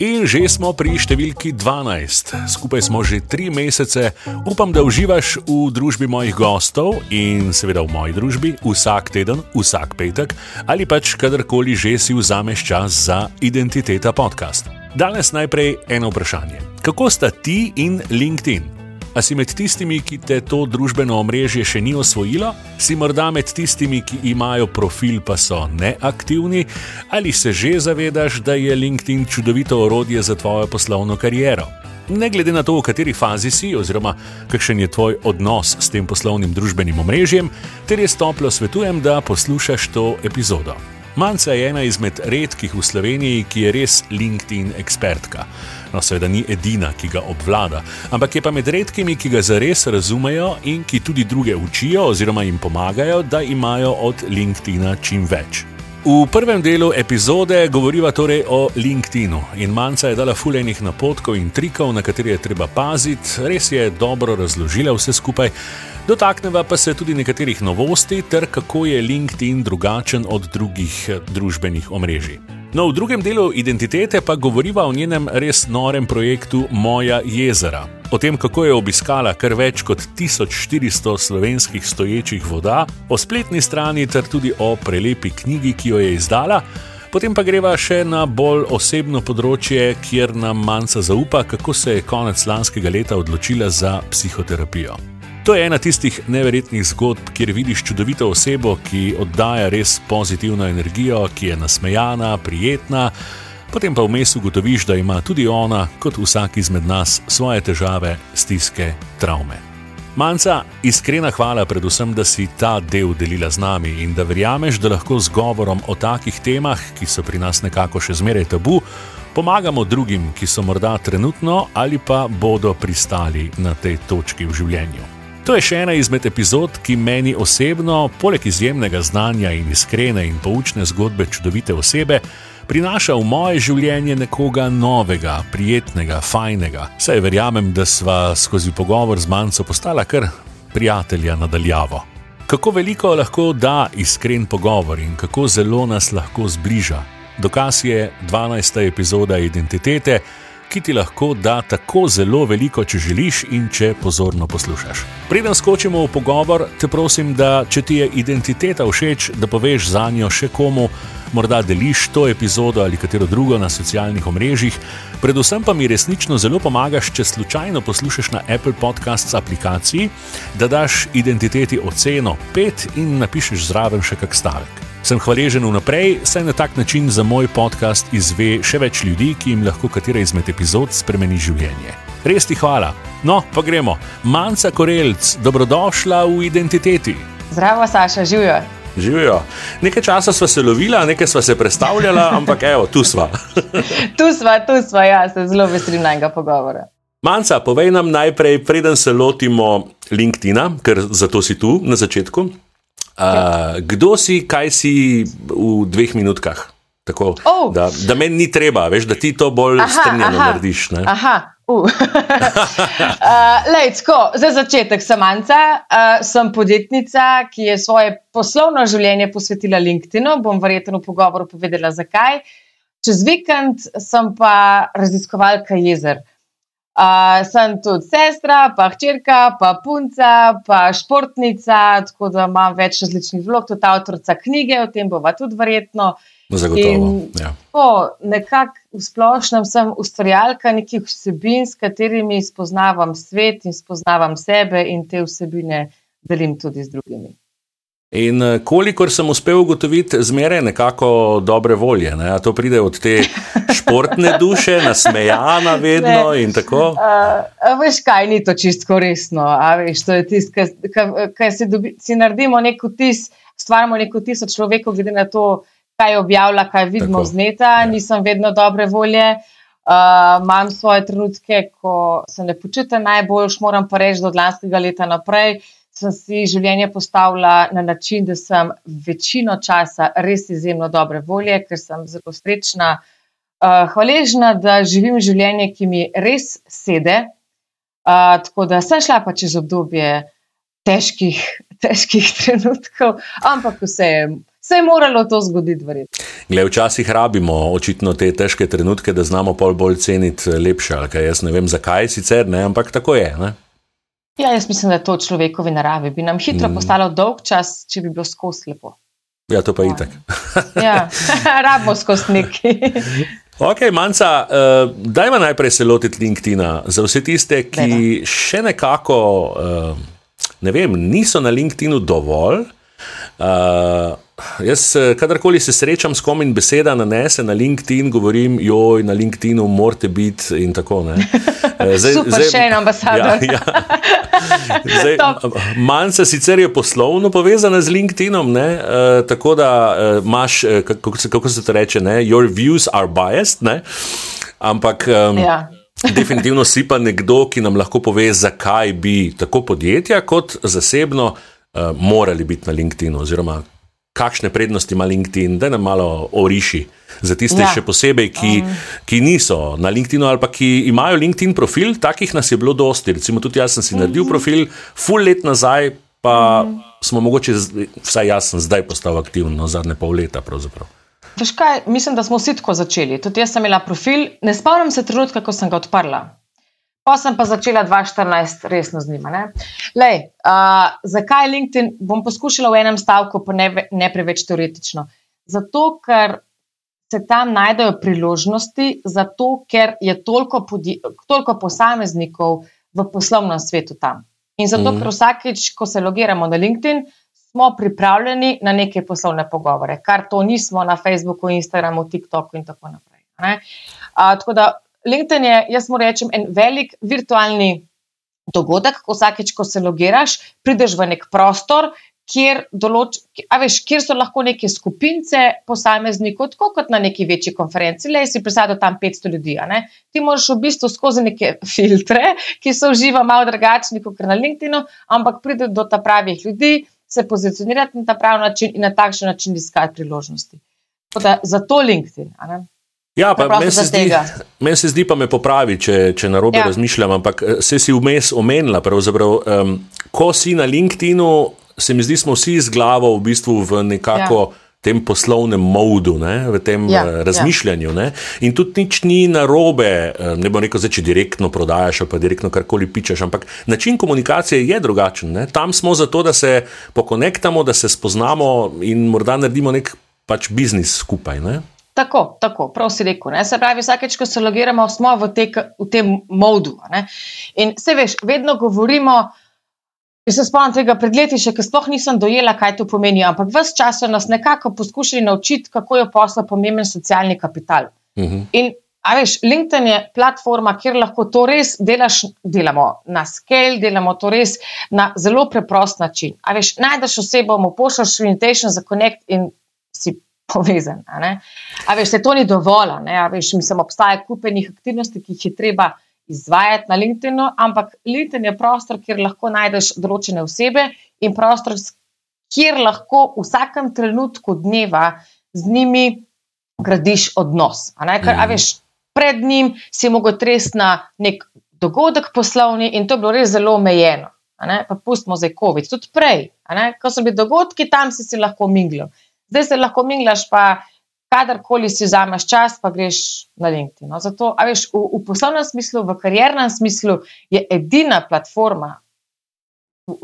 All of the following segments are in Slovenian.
In že smo pri številki 12. Skupaj smo že tri mesece. Upam, da uživaš v družbi mojih gostov in seveda v moji družbi vsak teden, vsak petek ali pač kadarkoli že si vzameš čas za identiteta podcast. Danes najprej eno vprašanje. Kako sta ti in LinkedIn? A si med tistimi, ki te to družbeno omrežje še ni osvojilo, si morda med tistimi, ki imajo profil, pa so neaktivni, ali se že zavedaš, da je LinkedIn čudovito orodje za tvojo poslovno kariero? Ne glede na to, v kateri fazi si, oziroma kakšen je tvoj odnos s tem poslovnim družbenim omrežjem, ter res toplo svetujem, da poslušaš to epizodo. Manca je ena izmed redkih v Sloveniji, ki je res LinkedIn ekspertka. No, seveda ni edina, ki ga obvlada, ampak je pa med redkimi, ki ga zares razumejo in ki tudi druge učijo oziroma jim pomagajo, da imajo od LinkedIna čim več. V prvem delu epizode govoriva torej o LinkedInu in Manca je dala fulejnih napotkov in trikov, na katere je treba paziti, res je dobro razložila vse skupaj. Dotakneva pa se tudi nekaterih novosti ter kako je LinkedIn drugačen od drugih družbenih omrežij. No, v drugem delu identitete pa govoriva o njenem res norem projektu Moja jezera. O tem, kako je obiskala kar več kot 1400 slovenskih stoječih voda, o spletni strani ter tudi o prelepi knjigi, ki jo je izdala. Potem pa greva še na bolj osebno področje, kjer nam manjka zaupa, kako se je konec lanskega leta odločila za psihoterapijo. To je ena tistih neverjetnih zgodb, kjer vidiš čudovito osebo, ki oddaja res pozitivno energijo, ki je nasmejana, prijetna, potem pa vmes ugotoviš, da ima tudi ona, kot vsak izmed nas, svoje težave, stiske, travme. Manca, iskrena hvala predvsem, da si ta del delila z nami in da verjameš, da lahko z govorom o takih temah, ki so pri nas nekako še zmeraj tabu, pomagamo drugim, ki so morda trenutno ali pa bodo pristali na tej točki v življenju. To je še ena izmed epizod, ki meni osebno, poleg izjemnega znanja in iskrene in poučne zgodbe čudovite osebe, prinaša v moje življenje nekoga novega, prijetnega, fajnega. Saj verjamem, da sva skozi pogovor z manjco postala kar prijatelja nadaljavo. Kako veliko lahko da iskren pogovor in kako zelo nas lahko zbliža. Dokaz je 12. epizoda identitete ki ti lahko da tako zelo veliko, če želiš in če pozorno poslušaš. Preden skočimo v pogovor, te prosim, da če ti je identiteta všeč, da poveš za njo še komu, morda deliš to epizodo ali katero drugo na socialnih omrežjih. Predvsem pa mi resnično zelo pomagaš, če slučajno poslušaš na Apple Podcasts aplikaciji, da daš identiteti oceno 5 in napišeš zraven še kak stavek. Sem hvaležen vnaprej, saj na tak način za moj podcast izve še več ljudi, ki jim lahko katera izmed epizod spremeni življenje. Res ti hvala. No, pa gremo. Manca Korelc, dobrodošla v identiteti. Zdravo, Saša, živijo. Živijo. Nekaj časa smo se lovili, nekaj smo se predstavljali, ampak evo, tu smo. tu smo, tu smo, ja, se zelo veselim najnega pogovora. Manca, povej nam najprej, preden se lotimo LinkedIn, ker zato si tu na začetku. Uh, kdo si, kaj si v dveh minutkah? Tako, oh. da, da meni ni treba, veš, da ti to bolj strnjeno narediš. Ne? Aha. Uh. uh, lej, tako, za začetek sem Anca, uh, sem podjetnica, ki je svoje poslovno življenje posvetila LinkedIn-u. Bom verjetno v pogovoru povedala, zakaj. Čez vikend sem pa raziskovalka jezer. Uh, sem tudi sestra, pa hčerka, pa punca, pa športnica, tako da imam več različnih vlog, tudi avtorica knjige, o tem bova tudi verjetno. Zagotovo. Ja. Nekako v splošnem sem ustvarjalka nekih vsebin, s katerimi spoznavam svet in spoznavam sebe, in te vsebine delim tudi z drugimi. In eh, kolikor sem uspel ugotoviti, zmeraj nekako dobre volje. Ne? To pride od te športne duše, nasmejana vedno ne. in tako. Uh, veš kaj, ni to čisto resno. Veš, to je tisto, kar si, si naredimo neko tis, stvarimo neko tis od človeka, glede na to, kaj objavlja, kaj vidimo z neta. Ja. Nisem vedno dobre volje. Uh, imam svoje trenutke, ko se ne počutim najboljš, moram pa reči, da od lanskega leta naprej sem si življenje postavila na način, da sem večino časa res izjemno dobre volje, ker sem zelo srečna, uh, hvaležna, da živim življenje, ki mi res sede. Uh, tako da sem šla pa čez obdobje težkih, težkih trenutkov, ampak vse je, se je moralo to zgoditi, verjetno. Glej, včasih rabimo očitno te težke trenutke, da znamo pol bolj ceniti lepše. Jaz ne vem, zakaj sicer ne, ampak tako je. Ne? Ja, jaz mislim, da je to človekovi naravi. Bi nam hitro mm. postalo dolg čas, če bi bilo skozi lepo. Ja, to pa je itak. ja, rabimo skozi neki. Ok, manjka, uh, dajmo najprej se lotiti LinkedIn-a za vse tiste, ki Dejma. še nekako, uh, ne vem, niso na LinkedIn-u dovolj. Uh, Jaz, eh, kadarkoli se srečam s kom in beseda nanese na LinkedIn, govorim, joj, na LinkedInu morate biti in tako naprej. Eh, Super, še en ambasador. Ja, ja. Manj se sicer je poslovno povezana z LinkedInom, ne? Uh, tako da uh, imaš, kako, kako se to reče, ne? your views are biased, ne? ampak. Um, ja. Definitivno si pa nekdo, ki nam lahko pove, zakaj bi tako podjetja kot zasebno uh, morali biti na LinkedInu, oziroma kakšne prednosti ima LinkedIn, da nam malo oriši. Za tiste ja. še posebej, ki, um. ki niso na LinkedInu ali pa ki imajo LinkedIn profil, takih nas je bilo dosti. Recimo, tudi jaz sem si naredil mhm. profil, full let nazaj, pa um. smo mogoče, vsaj jaz sem zdaj postal aktiven, no zadnje pol leta. Kaj, mislim, da smo vsi tako začeli. Tudi jaz sem imela profil, ne spomnim se trenutka, ko sem ga odprla. Pa sem pa začela 2014 resno z njima. Lej, uh, zakaj LinkedIn? Bom poskušala v enem stavku, pa ne, ne preveč teoretično. Zato, ker se tam najdejo priložnosti, zato, ker je toliko, toliko posameznikov v poslovnem svetu tam. In zato, mm. ker vsakeč, ko se logiramo na LinkedIn, smo pripravljeni na neke poslovne pogovore, kar to nismo na Facebooku, Instagramu, TikToku in tako naprej. Uh, tako da LinkedIn je, jaz moram reči, en velik virtualni dogodek, ko vsakeč, ko se logiraš, prideš v nek prostor. Kjer, določ, veš, kjer so lahko neke skupince posameznikov, tako kot na neki večji konferenci, le si predstavljaj tam 500 ljudi. Ti moraš v bistvu skozi neke filtre, ki so uživa malo drugačni kot na LinkedIn, ampak prideti do ta pravih ljudi, se pozicionirati na ta pravi način in na takšen način iskati priložnosti. Da, zato LinkedIn. Ja, meni se, men se zdi, pa me popravi, če, če na robe ja. razmišljam, ampak eh, se si vmes omenila. Um, ko si na LinkedIn, se mi zdi, smo vsi z glavo v bistvu v nekako. Ja. Tem poslovnem modu, ne, v tem ja, uh, razmišljanju. Ja. In tudi nič ni na robe, uh, ne bo rekel, da če direktno prodajaš ali pa direktno karkoli pičeš, ampak način komunikacije je drugačen. Ne. Tam smo zato, da se pokonektamo, da se spoznamo in morda naredimo nek pač biznis skupaj. Ne. Tako, tako, prav si rekel. Ne? Se pravi, vsakeč, ko se logiramo, smo v, te, v tem modu. Ne? In se veš, vedno govorimo. Jaz se spomnim tega pred leti, še ki sploh nisem dojela, kaj to pomeni, ampak vse čas so nas nekako poskušali naučiti, kako je posla pomemben socialni kapital. Uh mhm. -huh. In, a veš, LinkedIn je platforma, kjer lahko to res delaš, delamo na scale, delamo to res na zelo preprost način. A veš, najdeš osebo, mu pošljaš invitation za connect in si povezan. A veš, se to ni dovolj, a veš, mislim, obstaja kupenih aktivnosti, ki jih je treba izvajati na LinkedIn-u, ampak LinkedIn je prostor, kjer lahko najdeš določene osebe in prostor, kjer lahko v vsakem trenutku dneva z njimi gradiš odnos. A, Ker, a mhm. veš, pred njim si mogel tresti na nek dogodek poslovni in to je bilo res zelo omejeno. Pa pustimo zdaj COVID, tudi prej, ko so bili dogodki, tam si si lahko mingljal zdaj se lahko minglaš, pa kadarkoli si vzameš čas, pa greš na LinkedIn. No, zato, veš, v, v poslovnem smislu, v kariernem smislu je edina platforma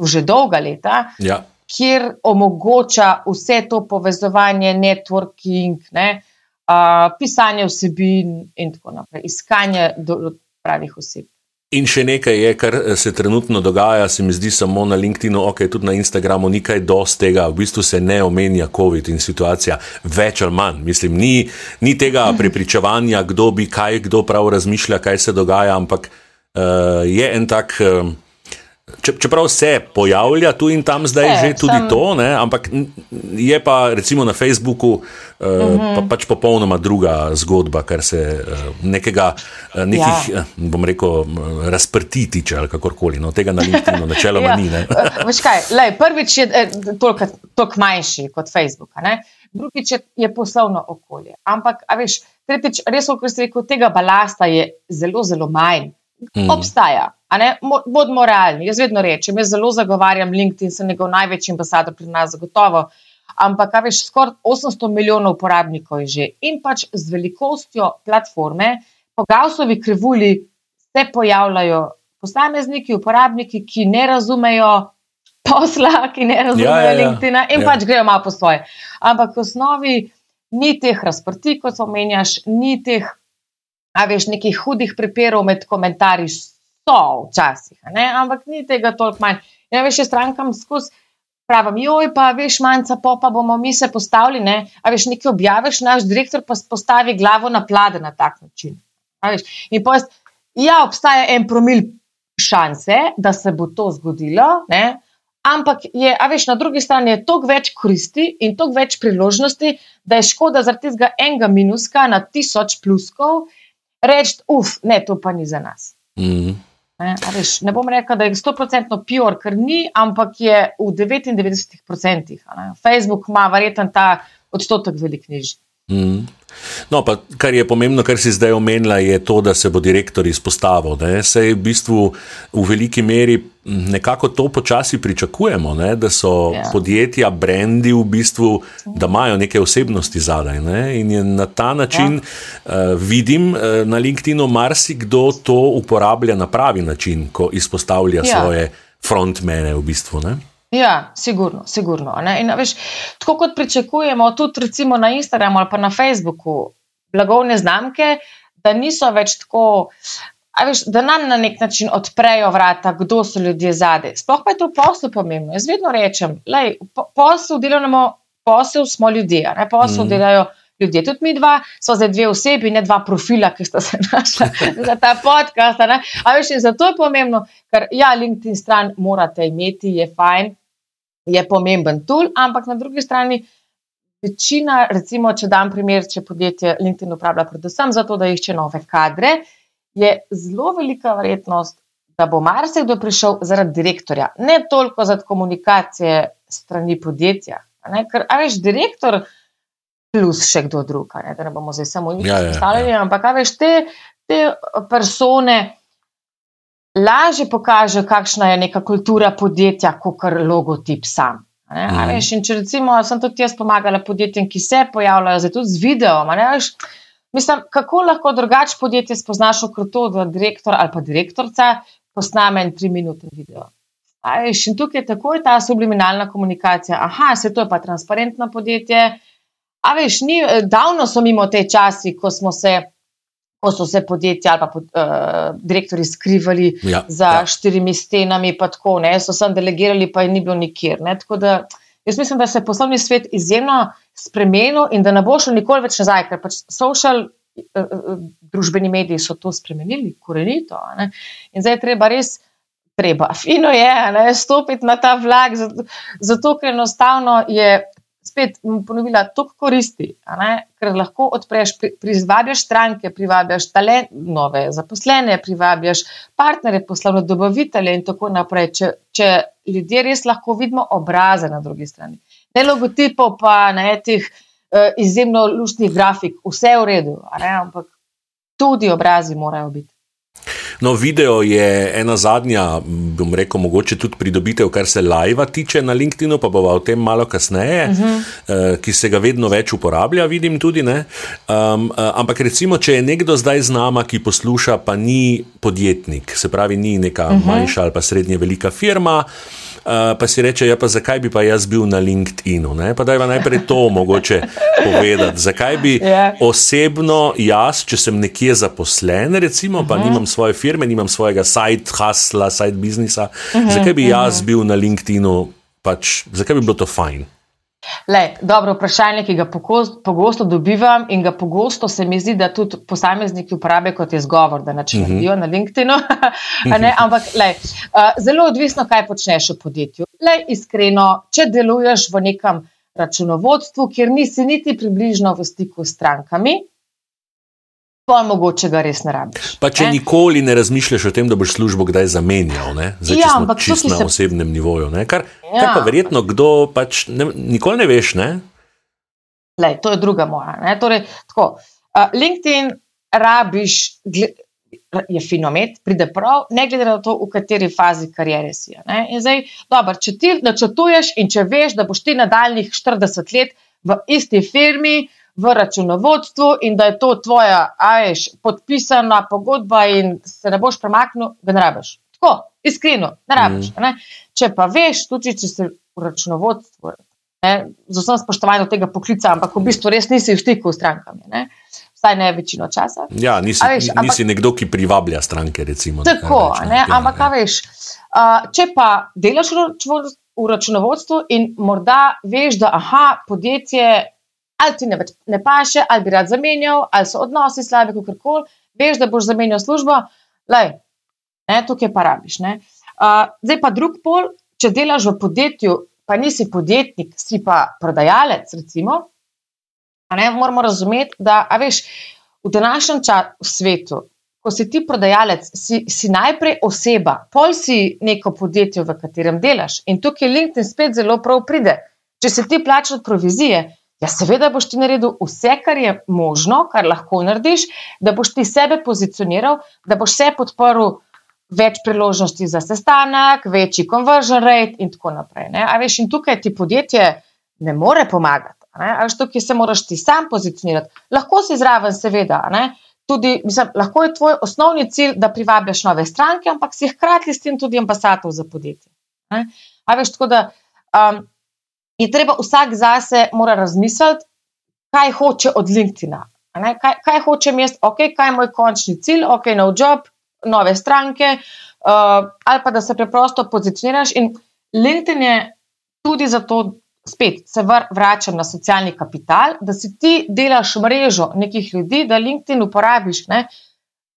že dolga leta. Ja. Kjer omogoča vse to povezovanje, networking, ne, uh, pisanje vsebin, in tako naprej, iskanje do, pravih oseb. In še nekaj je, kar eh, se trenutno dogaja, se mi zdi samo na LinkedIn-u, ok, tudi na Instagramu, ni kaj dosti tega, v bistvu se ne omenja COVID in situacija, več ali manj. Mislim, ni, ni tega prepričevanja, kdo bi kaj, kdo prav razmišlja, kaj se dogaja, ampak uh, je en tak. Uh, Čeprav se pojavlja tu in tam zdaj e, že tudi sem... to, ne? ampak je pa recimo na Facebooku uh, uh -huh. pa, pač popolnoma druga zgodba, kar se uh, nekega, uh, nekih, ja. bom rekel, razprti tiče ali kakorkoli. No, tega na LinkedIn načeloma ja. ni. Veš kaj, lej, prvič je toliko manjši kot Facebook, drugič je, je poslovno okolje. Ampak, veš, tretjič, res, kot si rekel, tega balasta je zelo, zelo manj. Mm. Obstaja, bodimo realni. Jaz vedno rečem, jaz zelo zagovarjam LinkedIn, sem njegov največji ambasador pri nas, zagotovo. ampak, kaj veš, skoraj 800 milijonov uporabnikov je že. In pač z velikostjo platforme, po Gausovi krivulji se pojavljajo posamezniki, uporabniki, ki ne razumejo posla, ki ne razumejo ja, ja, ja. LinkedIn in ja. pač grejo malo po svoje. Ampak v osnovi ni teh razprti, kot omenjaš, ni teh, a veš, nekih hudih prepirov med komentarji, so včasih, ampak ni tega toliko manj. Ja, veš, strankam skozi. Pravim, joj, pa veš, manjca, pa, pa bomo mi se postavili. Ne? A veš, nekaj objaviš, naš direktor pa postavi glavo na plade na tak način. In pa, ja, obstaja en promil šanse, da se bo to zgodilo, ne? ampak je, a veš, na drugi strani je toliko več koristi in toliko več priložnosti, da je škoda zaradi tega enega minuska na tisoč pluskov reči, uf, ne, to pa ni za nas. Mm -hmm. Ne, veš, ne bom rekel, da je 100% pure, ker ni, ampak je v 99%. Facebook ima verjetno ta odstotek velik nižji. Mm. No, pa, kar je pomembno, kar si zdaj omenila, je to, da se bo direktor izpostavil. Se je v bistvu v veliki meri nekako to počasi pričakujemo, ne? da so ja. podjetja, brendi v bistvu, da imajo neke osebnosti zadaj. Ne? In na ta način ja. uh, vidim uh, na LinkedIn-u marsikdo to uporablja na pravi način, ko izpostavlja ja. svoje frontmene v bistvu. Ne? Ja, sigurno, sigurno. In, veš, tako kot pričakujemo, tudi recimo na Instagramu ali pa na Facebooku, blagovne znamke, da niso več tako, veš, da nam na nek način odprejo vrata, kdo so ljudje zadaj. Sploh pa je to poslu pomembno. Jaz vedno rečem, da posel delamo, posel smo ljudje, ne posel mm. delajo. Ljudje, tudi mi dva, smo zdaj dve osebi, ne dva profila, ki sta se našla za ta podcast. Ampak, zato je pomembno, ker ja, LinkedIn stran morate imeti, je fajn, je pomemben tool, ampak na drugi strani. Večina, recimo, če dam primer, če podjetje LinkedIn uporablja predvsem zato, da išče nove kadre, je zelo velika verjetnost, da bo marsikdo prišel zaradi direktorja, ne toliko zaradi komunikacije strani podjetja. Ne? Ker, a veš, direktor plus še kdo drug, ne? da ne bomo zdaj samo njih ja, predstavljali, ja, ja. ampak a veš, te, te persone lažje pokaže, kakšna je neka kultura podjetja, kot kar logotip sam. Mm. Veš, če recimo, sem tudi jaz pomagala podjetjem, ki se pojavljajo zdaj tudi z videom. Mislim, kako lahko drugače podjetje spoznaš, kot to, da direktor ali pa direktorica posname en tri minute video. Veš, in tukaj je takoj ta subliminalna komunikacija. Aha, se to je pa transparentno podjetje. A veš, ni, davno so mimo te časi, ko smo se ko so se podjetja ali pa pod, uh, direktori skrivali ja, za ja. štirimi stenami, pa tako ne, so sem delegirali, pa je ni bilo nikjer. Ne, da, jaz mislim, da se je poslovni svet izjemno spremenil in da ne bo šel nikoli več nazaj, ker pač social. Eh, eh, družbeni mediji so to spremenili, korenito. Ne? In zdaj je treba res, treba, fino je, ne, stopiti na ta vlak, zato, zato ker enostavno je spet ponovila, to koristi, ker lahko odpreš, privabiš stranke, privabiš talent, nove zaposlene, privabiš partnere, poslovne dobavitelje in tako naprej. Če, če ljudje res lahko vidimo obraze na drugi strani, ne logotipov, pa ne teh uh, izjemno luštnih grafik, vse je v redu, ampak tudi obrazi morajo biti. No, video je ena zadnja, bom rekel, mogoče tudi pridobitev, kar se live tiče na LinkedIn, pa bova o tem malo kasneje, uh -huh. uh, ki se ga vedno več uporablja, vidim tudi. Um, uh, ampak recimo, če je nekdo zdaj z nama, ki posluša, pa ni podjetnik, se pravi, ni neka uh -huh. manjša ali pa srednje velika firma. Uh, pa si reče, ja, pa zakaj bi pa jaz bil na LinkedIn-u? Pa da je najprej to mogoče povedati. Zakaj bi yeah. Ja. osebno jaz, če sem nekje zaposlen, recimo, uh -huh. pa mhm. nimam svoje firme, nimam svojega side husla, side biznisa, uh -huh, zakaj bi jaz uh -huh. bil na LinkedIn-u, pač, zakaj bi bilo to fajn? Le, dobro vprašanje, ki ga pogosto dobivam in ga pogosto se mi zdi, da tudi posamezniki uporabljajo kot izgovor, da načrtijo uh -huh. na LinkedIn. Ampak le, uh, zelo odvisno, kaj počneš v podjetju. Le, iskreno, če deluješ v nekem računovodstvu, kjer nisi niti približno v stiku s strankami, pa mogoče ga res ne rabiš. Pa če ne? nikoli ne razmišljaš o tem, da boš službo kdaj zamenjal, Zdaj, ja, ampak čisto na se... osebnem nivoju. Kar, ja. kar pa verjetno kdo pač ne, nikoli ne veš. Ne? Lej, to je druga moja. Torej, tako, uh, LinkedIn rabiš. je finomet, pride prav, ne glede na to, v kateri fazi karijere si. Ne? In zdaj, dober, če ti načrtuješ in če veš, da boš ti nadaljnih 40 let v isti firmi, v računovodstvu in da je to tvoja, ajš, podpisana pogodba in se ne boš premaknil, ga ne rabiš. Tako, iskreno, ne rabiš. Mm. Ne? Če pa veš, tudi če si v računovodstvu, ne, z vsem spoštovanjem tega poklica, ampak v bistvu res nisi v stiku s strankami. Ne? vsaj ne večino časa. Ja, nisi, veš, ampak, nisi nekdo, ki privablja stranke. Recimo, tako, reč, ne, ja, ampak, ja. veš, uh, če pa delaš v računovodstvu in morda veš, da aha, podjetje ali ti ne, ne paše, ali bi rad zamenjal, ali so odnosi slabi, kako koli, veš, da boš zamenjal službo, lej, ne, tukaj pa rabiš. Uh, zdaj pa drug pol, če delaš v podjetju, pa nisi podjetnik, si pa prodajalec, recimo. Ne, moramo razumeti, da veš, v današnjem svetu, ko si ti prodajalec, si, si najprej oseba, pol si neko podjetje, v katerem delaš. In tukaj LinkedIn spet zelo prav pride. Če si ti plačal provizije, ja, seveda boš ti naredil vse, kar je možno, kar lahko narediš, da boš ti sebe pozicioniral, da boš se podporil. Več priložnosti za sestanek, večji conversion rate, in tako naprej. Veš, in tukaj ti podjetje ne more pomagati. Ali tukaj se moraš ti sam pozicionirati. Lahko si zraven, seveda. Tudi, mislim, lahko je tvoj osnovni cilj, da privabiš nove stranke, ampak si hkrati s tem tudi ambasador za podjetje. Veš, tako da um, je treba vsak zase razmisliti, kaj hoče od LinkedIn-a. Kaj, kaj hoče mest, okay, kaj je moj končni cilj, ok, nov job, nove stranke, uh, ali pa da se preprosto pozicioniraš. In LinkedIn je tudi zato spet se vračam na socialni kapital, da si ti delaš mrežo nekih ljudi, da LinkedIn uporabiš ne,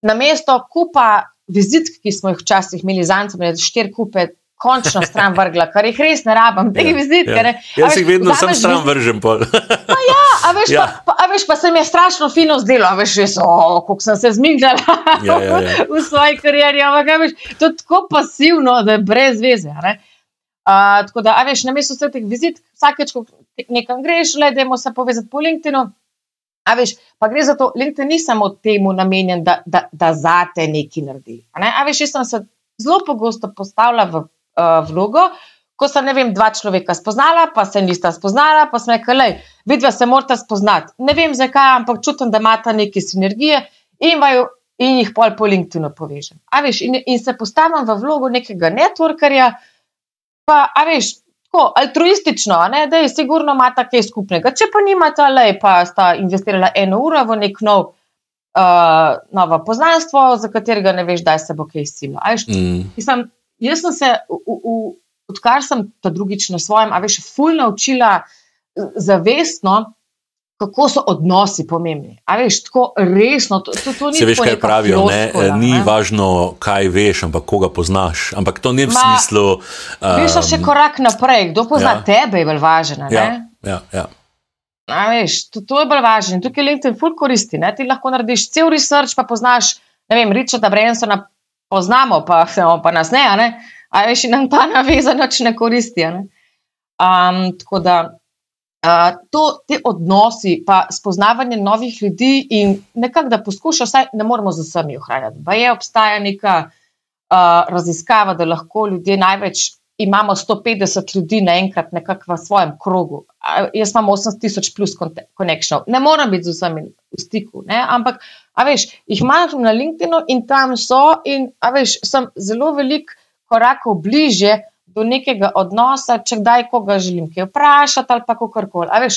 na mesto kupa vizitk, ki smo jih včasih imeli za da štiri kupe. Končno stran vrgla, kar jih res ne rabim, te ja, vizitke. Ja. Jaz jih vedno sem stran vržen. ja, a veš, ja. Pa, a veš, pa se mi je strašno fino zdelo, veš, res, oh, kako sem se zmigala ja, ja, ja. v svoji karieri. Ampak, veš, to je tako pasivno, da je brez veze. Ne? tako da, a veš, na mestu vseh teh vizit, vsakeč, ko nekam greš, le da se povezati po LinkedInu. A veš, pa gre za to, LinkedIn ni samo temu namenjen, da, da, da za te nekaj naredi. Ne? A veš, jaz sem se zelo pogosto postavila v uh, vlogo, ko sem, ne vem, dva človeka spoznala, pa se nista spoznala, pa sem rekla, lej, vidva se morata spoznati. Ne vem zakaj, ampak čutim, da imata neke sinergije in, vaju, in jih pol po LinkedInu povežem. A veš, in, in se postavim v vlogo nekega networkerja, pa, a veš, tako altruistično, ne, da je sigurno ima nekaj skupnega. Če pa nimata, le pa sta investirala eno uro v nek nov. Uh, novo poznanstvo, za katerega ne veš, da se bo kaj izcimilo. Mm. Jaz sem se, v, v, odkar sem ta drugič na svojem, a veš, fulno naučila zavestno, kako so odnosi pomembni. A veš, tako resno, to, to, to ni Se veš, kaj pravijo, floskola, ne? ni ne? važno, kaj veš, ampak koga poznaš. Ampak to ni v Ma, smislu. Um, veš, še korak naprej, kdo pozna ja. tebe, je bolj važno. Ja, ja, ja. A veš, to, to je bolj važno. Tukaj LinkedIn ful koristi. Ne? Ti lahko narediš cel research, pa poznaš, ne vem, Richarda Bransona poznamo, pa, pa nas ne, ne? A veš, in nam ta navezanoč ne koristi. Ne? Um, tako da to, te odnosi, pa spoznavanje novih ljudi in nekako, da poskuša, vsaj ne moramo z vsemi ohranjati. Pa je obstaja neka uh, raziskava, da lahko ljudje največ. Imamo 150 ljudi naenkrat, v svojem krogu. Jaz imam 8000 plus konekšnjev. Ne moram biti z vsemi v stiku, ne? ampak, a veš, jih imam na LinkedIn in tam so, in, a veš, sem zelo velik korakov bliže do nekega odnosa, če kdaj koga želim kaj vprašati ali pa kako koli.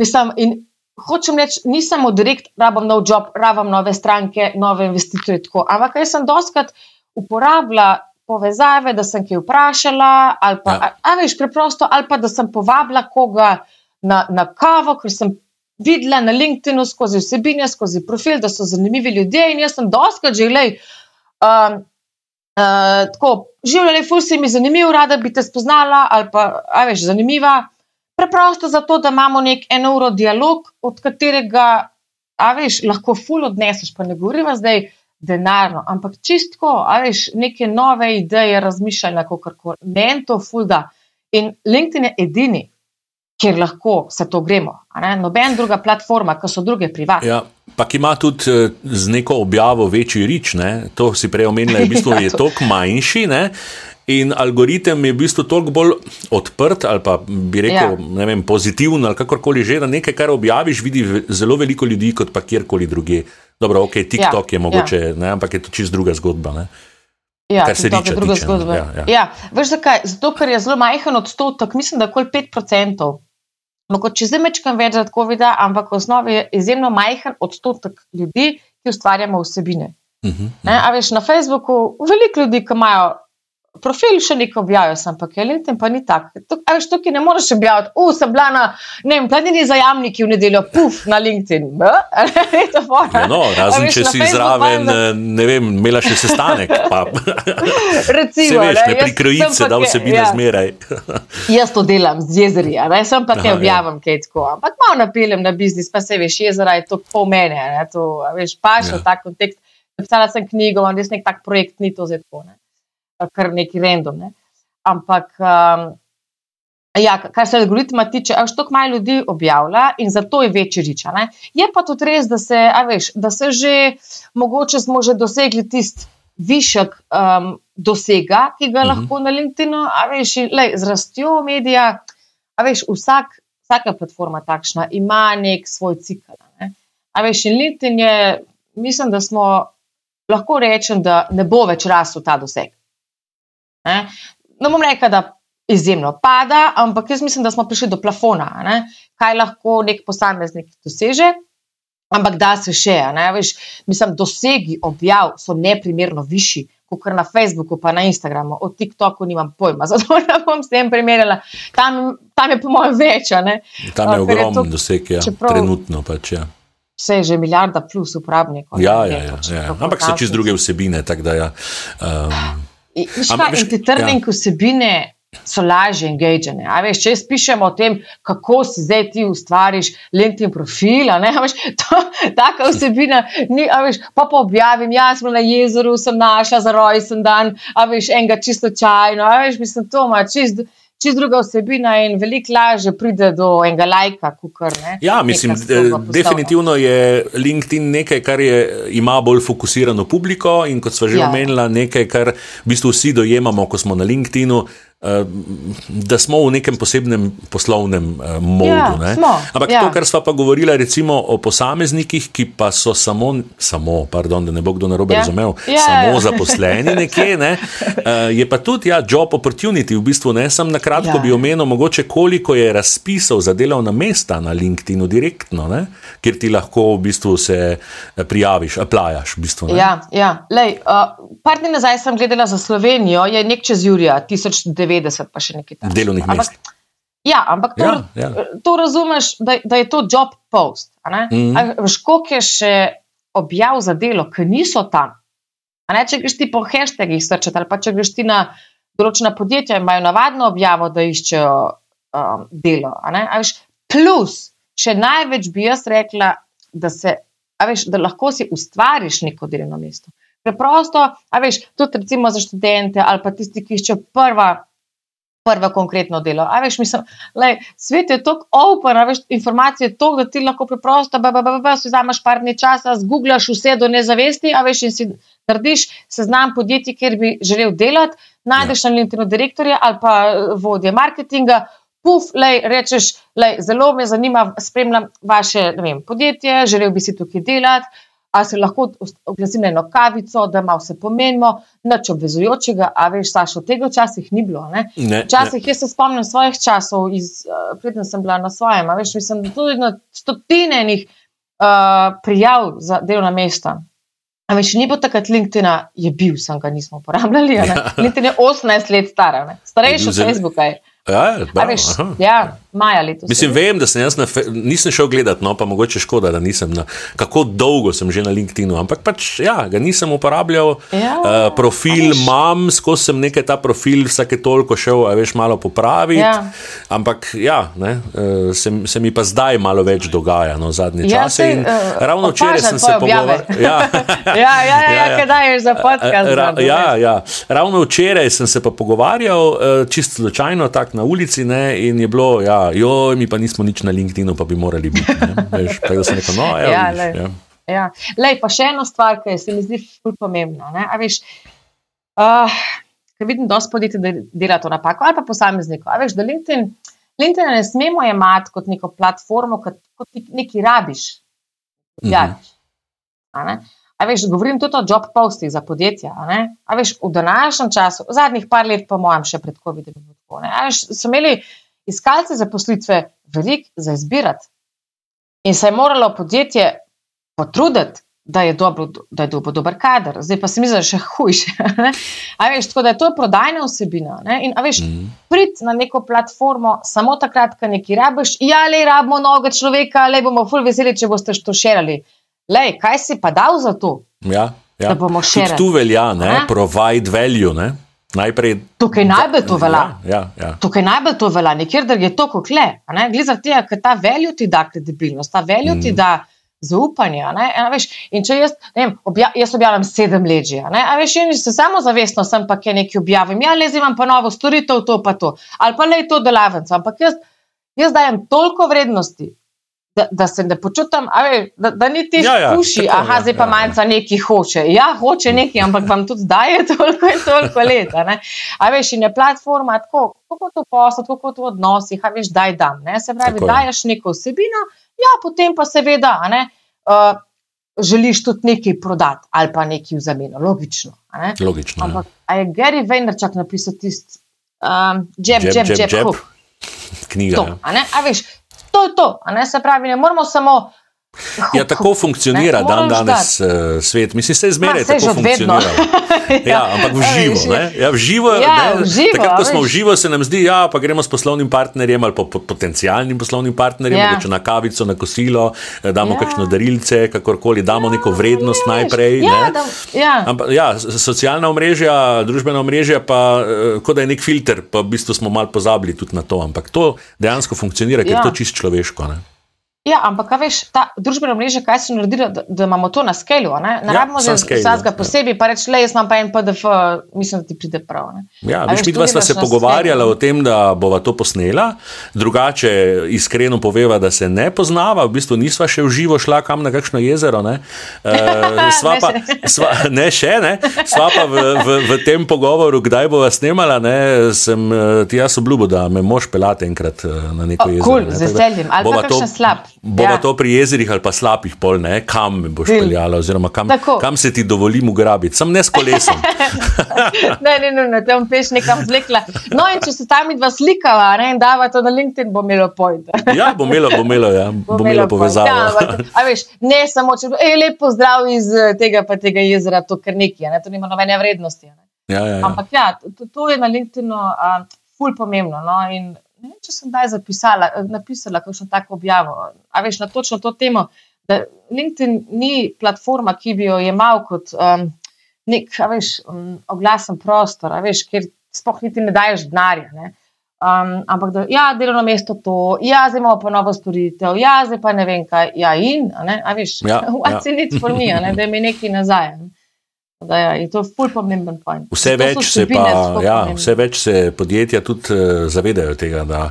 Mislim, in hočem reči, nisem samo direkt, rabim nov job, rabim nove stranke, nove investitorje. Tako. Ampak jaz sem doskrat uporabljala povezave, da sem kaj vprašala, ali pa, ja. a, a veš, preprosto, ali pa da sem povabila koga na, na kavo, ker sem. Videla na LinkedIn-u skozi vsebine, skozi profil, da so zanimivi ljudje, in jaz sem doskrat že, gledaj, um, Uh, tako, življenje, ful se mi zanimivo, rada bi te spoznala, ali pa, a veš, zanimiva. Preprosto zato, da imamo nek eno uro dialog, od katerega, a veš, lahko ful odneseš, pa ne govorimo zdaj denarno, ampak čistko, a veš, neke nove ideje, razmišljanja, kako kar koli. Meni to ful da. In LinkedIn je edini, kjer lahko se to gremo. Noben druga platforma, ki so druge privatne. Ja. Pa ki ima tudi eh, z neko objavo večji rič, ne? to si prej omenila, v bistvu je toliko manjši. Ne? In algoritem je v bistvu toliko bolj odprt, ali pa bi rekel, ja. vem, pozitiven, ali kakorkoli že, da nekaj, kar objaviš, vidi zelo veliko ljudi, kot pa kjerkoli druge. Dobro, ok, TikTok ja. je mogoče, ja. ne, ampak je to čist druga zgodba. Ne. Ja, kar se tiče druge zgodbe. Ja, ja. ja, veš zakaj? Zato, ker je zelo majhen odstotek, mislim, da okoli 5%. Mogoče zdaj mečkam več za COVID, ampak v osnovi je izjemno majhen odstotek ljudi, ki ustvarjamo vsebine. Uh -huh, uh -huh. Ne, a veš, na Facebooku veliko ljudi, ki imajo profil še nekaj objavil, ampak je LinkedIn pa ni tak. Veš, tukaj ne moreš objaviti, uf, sem bila na, ne vem, planini zajamniki v nedeljo, puf, na LinkedIn. ja, no, razen veš, če si zraven, eh, ne vem, imela še sestanek. Recimo, veš, ne prikrojice, se, da vsebine ja. zmeraj. jaz to delam z jezeri, ne sem pa te ja. objavim, kaj tako. Ampak malo napeljem na biznis, pa se veš, jezera je to po mene, ne, to, veš, pa še ja. v tak kontekst. Napisala sem knjigo, imam res nek tak projekt, ni to zdaj tako kar neki random. Ne. Ampak, um, ja, kar se algoritma tiče, je štok malo ljudi objavlja in zato je večji riča. Ne. Je pa tudi res, da se, veš, da se že, mogoče smo že dosegli tisti višek um, dosega, ki ga uh mhm. -huh. lahko na LinkedIn-u, a veš, lej, z rastjo medija, a veš, vsak. Vsaka platforma takšna ima nek svoj cikl. Ne. A veš, in LinkedIn je, mislim, da smo lahko rečem, da ne bo več rasel ta doseg. Ne, ne bom rekel, da izjemno pada, ampak jaz mislim, da smo prišli do plafona, ne, kaj lahko nek posameznik doseže. Ampak da se še, ne, veš, mislim, dosegi objav so neprimerno višji, kot na Facebooku, pa na Instagramu, o TikToku nimam pojma, zato ne bom s tem primerjala. Tam, tam je, po mojem, več. Tam je ogromno doseg, ja, čeprav, trenutno pač. Ja. Vse je že milijarda plus uporabnikov. Ja, ja, ja, ja. Ampak so čez druge vsebine. Tak, da, ja, um, Ampak ti trning ja. vsebine so lažje engagene. Veš, če jaz pišem o tem, kako si zdaj ti ustvariš LinkedIn profil, tako vsebina, ni, veš, pa pa objavim, jaz sem na jezeru, sem našla za rojsten dan, a veš, enega čisto čajno, a veš, mislim, to ima čisto čist druga osebina in veliko lažje pride do enega lajka. Kukor, ja, mislim, definitivno je LinkedIn nekaj, kar je, ima bolj fokusirano publiko in kot smo že ja. omenili, nekaj, kar v bistvu vsi dojemamo, ko smo na LinkedInu. Eh, da smo v nekem posebnem poslovnem uh, modu. Ja, Ampak ja. to, kar smo pa govorili, recimo o posameznikih, ki pa so samo, samo pardon, da ne bo kdo narobe ja. razumel, ja, samo ja. zaposleni nekje, ne, uh, je pa tudi ja, job opportunity. V bistvu ne sem na kratko ja. bi omenil, mogoče koliko je razpisov za delovna mesta na LinkedInu direktno, ne, kjer ti lahko v bistvu se prijaviš, aplajaš. V bistvu, ja, ja. Lej, uh, par dni nazaj sem gledala za Slovenijo, je nek čez Jurija 1900. 90, pa še nekaj takega. Delovnih mest. Ja, ampak to, ja, ja. to razumeš, da, da je to job post. Mm -hmm. Koliko je še objav za delo, ki niso tam. Če greš ti po hashtagih srčati ali pa če greš ti na določena podjetja, imajo navadno objavo, da iščejo um, delo. Veš, plus, še največ bi jaz rekla, da, se, veš, da lahko si ustvariš neko delovno mesto. Preprosto, a veš, tudi recimo za študente ali pa tisti, ki iščejo prva prvo konkretno delo. Veš, mislim, lej, svet je tako open, veš, informacije je to, da ti lahko preprosto, da si vzameš par dni časa, zgooglaš vse do nezavesti, a veš, in si narediš seznam podjetij, kjer bi želel delati, najdeš ja. na LinkedIn direktorja ali pa eh, vodje marketinga. Puf, lej, rečeš, lej, zelo me zanima, spremljam vaše vem, podjetje, želel bi si tukaj delati ali se lahko oglasim na eno kavico, da malo se pomenimo, nič obvezujočega, a veš, Sašo, tega včasih ni bilo. Včasih jaz se spomnim svojih časov, iz, uh, predtem sem bila na svojem, a veš, mislim, tudi na stotine enih uh, prijav za delovna mesta. A veš, ni bilo takrat LinkedIn, je bil, sem ga nismo uporabljali. Ja. LinkedIn je 18 let star, starejši od Facebooka. Je. Ja, bravo, veš, ja, maja letos. Mislim, vem, da sem jaz na, nisem šel gledat, no pa mogoče škoda, da nisem na, kako dolgo sem že na LinkedIn-u, ampak pač ja, ga nisem uporabljal. Ja, uh, profil imam, skozi sem nekaj ta profil, vsake toliko šel, a veš, malo popraviti. Ja. Ampak ja, ne, uh, se, se mi pa zdaj malo več dogaja, no, zadnje ja, čase. Se, uh, ravno včeraj sem se pogovarjal. Ja, ja, ja, ja, ja, ja, kaj daješ za podcast? Ra, ja, ja, ravno včeraj sem se pa pogovarjal, uh, čisto slučajno, tako na ulici ne, in je bilo, ja, joj, mi pa nismo nič na LinkedInu, pa bi morali biti. Veš, tako da sem rekel, no, evo, Ja, vidiš, ja. Ja. Lej, pa še ena stvar, ki se mi zdi ful pomembna. ne, a Veš, uh, ker vidim, da podjetje de- dela to napako, ali pa posameznikov. A veš, da LinkedIn, LinkedIn ne smemo jemati kot neko platformo, kot, kot nekaj rabiš. Objaviš. A ne? A veš, govorim tudi o job postih za podjetja. a. A veš, v današnjem času, zadnjih par let, po mojem, še pred COVID-om, so imeli iskalci zaposlitve veliko za izbirati. In se je moralo podjetje potruditi, da je, dobro, da je dobo dober kader. Zdaj pa se mi zdi, še hujše. veš, tako da je to prodajna vsebina. Ne? In a veš, Mhm. prid na neko platformo samo takrat, ko nekaj rabiš, ja, le rabimo novega človeka, le bomo ful veseli, če boste to širili. Lej, kaj si pa dal za to? Ja, ja. Da bomo share. tu velja, ne, A? provide value. Ne. Najprej. Tukaj najbolj to velja. Ja, ja, ja. Tukaj najbolj to velja, nekjer drugje je to kot le. Glede za tega, ker ta veljo ti da kredibilnost, ta veljo ti Mhm. da zaupanje. a Ne? A veš, in če jaz, vem, obja, jaz objavljam sedem ne? a veš, in se samo zavestno sem pa kaj nekaj objavim, ja, le zdaj imam pa novo storitev, to pa to, ali pa le to delavnico, ampak jaz, jaz dajem toliko vrednosti. Da, da se ne počutim, a veš, da, da ni ti Ja, ja, spuši, tako, aha, ja, zdaj pa ja, ja. manjca nekaj hoče. Ja, hoče nekaj, ampak vam tudi daje toliko in toliko let. a ne. A veš, in je platforma tako, kako to posod, kako to v odnosih, a veš, daj dam. Ne? Se pravi, Tako je. daješ neko vsebino, ja, potem pa seveda, ne, uh, želiš tudi nekaj prodati ali pa nekaj v zameno, logično. ne. Logično. Ja. Ampak, a je Gary Vaynerchuk napisal tisti um, jab, Jab, jab, jab, jab, jab. hook. Knjiga. To, ja. a, ne, a veš, to je to, se pravi, ne moramo samo. Ja, tako funkcionira Ne, dan danes uh, svet. Mislim, se je zmeraj Ma, tako od vedno. funkcioniralo. Ja, ampak v živo. Ne? Ja, v živo, Ja, ne? v živo, Takrat, ko smo v živo, se nam zdi, da ja, pa gremo s poslovnim partnerjem ali pa po- potencialnim poslovnim partnerjem, Ja. mogoče na kavico, na kosilo, eh, damo Ja. kakšno darilce, kakorkoli, damo neko vrednost veš, najprej. ja, ne. da, ja. Ampak, ja, socialna omrežja, družbena omrežja, pa eh, kot da je nek filter, pa v bistvu smo malo pozabili tudi na to. Ampak to dejansko funkcionira, ker Ja. je to čist človeško. Ne? Ja, ampak veš, ta družbena mreža, kaj so naredili, da, da imamo to na skelu? Ne, ne Ja, rabimo scale, vsakega ja. posebej, pa reči, le jaz imam pa en PDF, mislim, da ti pride prav. Ne. Ja, A veš, mi dva sva se pogovarjala o tem, da bova to posnela, drugače iskreno poveva, da se ne poznava, v bistvu nisva še v živo šla kam na kakšno jezero. Ne, uh, sva Ne pa, še. sva, ne še, ne, sva pa v, v, v tem pogovoru, kdaj bova snemala, ne, sem eh, ti jaz obljubil, da me mož pelate enkrat eh, na neko O, jezero. kul, ne, z veseljem. Ali pa kakšen slab. Bova Ja. to pri jezerih ali pa slabih pol, ne, kam me boš peljala, oziroma kam, Tako. kam se ti dovolim ugrabiti, sem ne s kolesom. ne, ne, ne, ne, tam peš nekam zlekla. No, in če se tam dva slikava ne, in dava to na LinkedIn, bo imelo point. Ja, bo imelo, bo imelo, ja, bo imelo povezavo. Ja, ampak, a veš, ne samo, če bo, ej, lep pozdrav iz eh, tega pa tega jezera, to kar nekaj, ne, to nima nobene vrednosti. Ne. Ja, ja, ja. Ampak ja, to, to je na LinkedInu uh, ful pomembno. No? In ne vem, če sem kdaj zapisala, eh, napisala kakšno tako objavo. A veš, na točno to temo, da LinkedIn ni platforma, ki bi jo jemal kot um, nek, a veš, um, oglasen prostor, a veš, kjer sploh niti ne daješ denarja. Ne? Um, ampak da, ja, delovno mesto to, ja, zdaj imamo pa novo storitev, ja, zdaj pa ne vem kaj, ja, in, a, ne, a veš, Ja, what's ja. it for me, ne, da mi nekaj nazaj. Ne? Da, ja, in to je ful pomemben point. Vse več, vsebine, pa, ja, vse več se podjetja tudi uh, zavedajo tega, da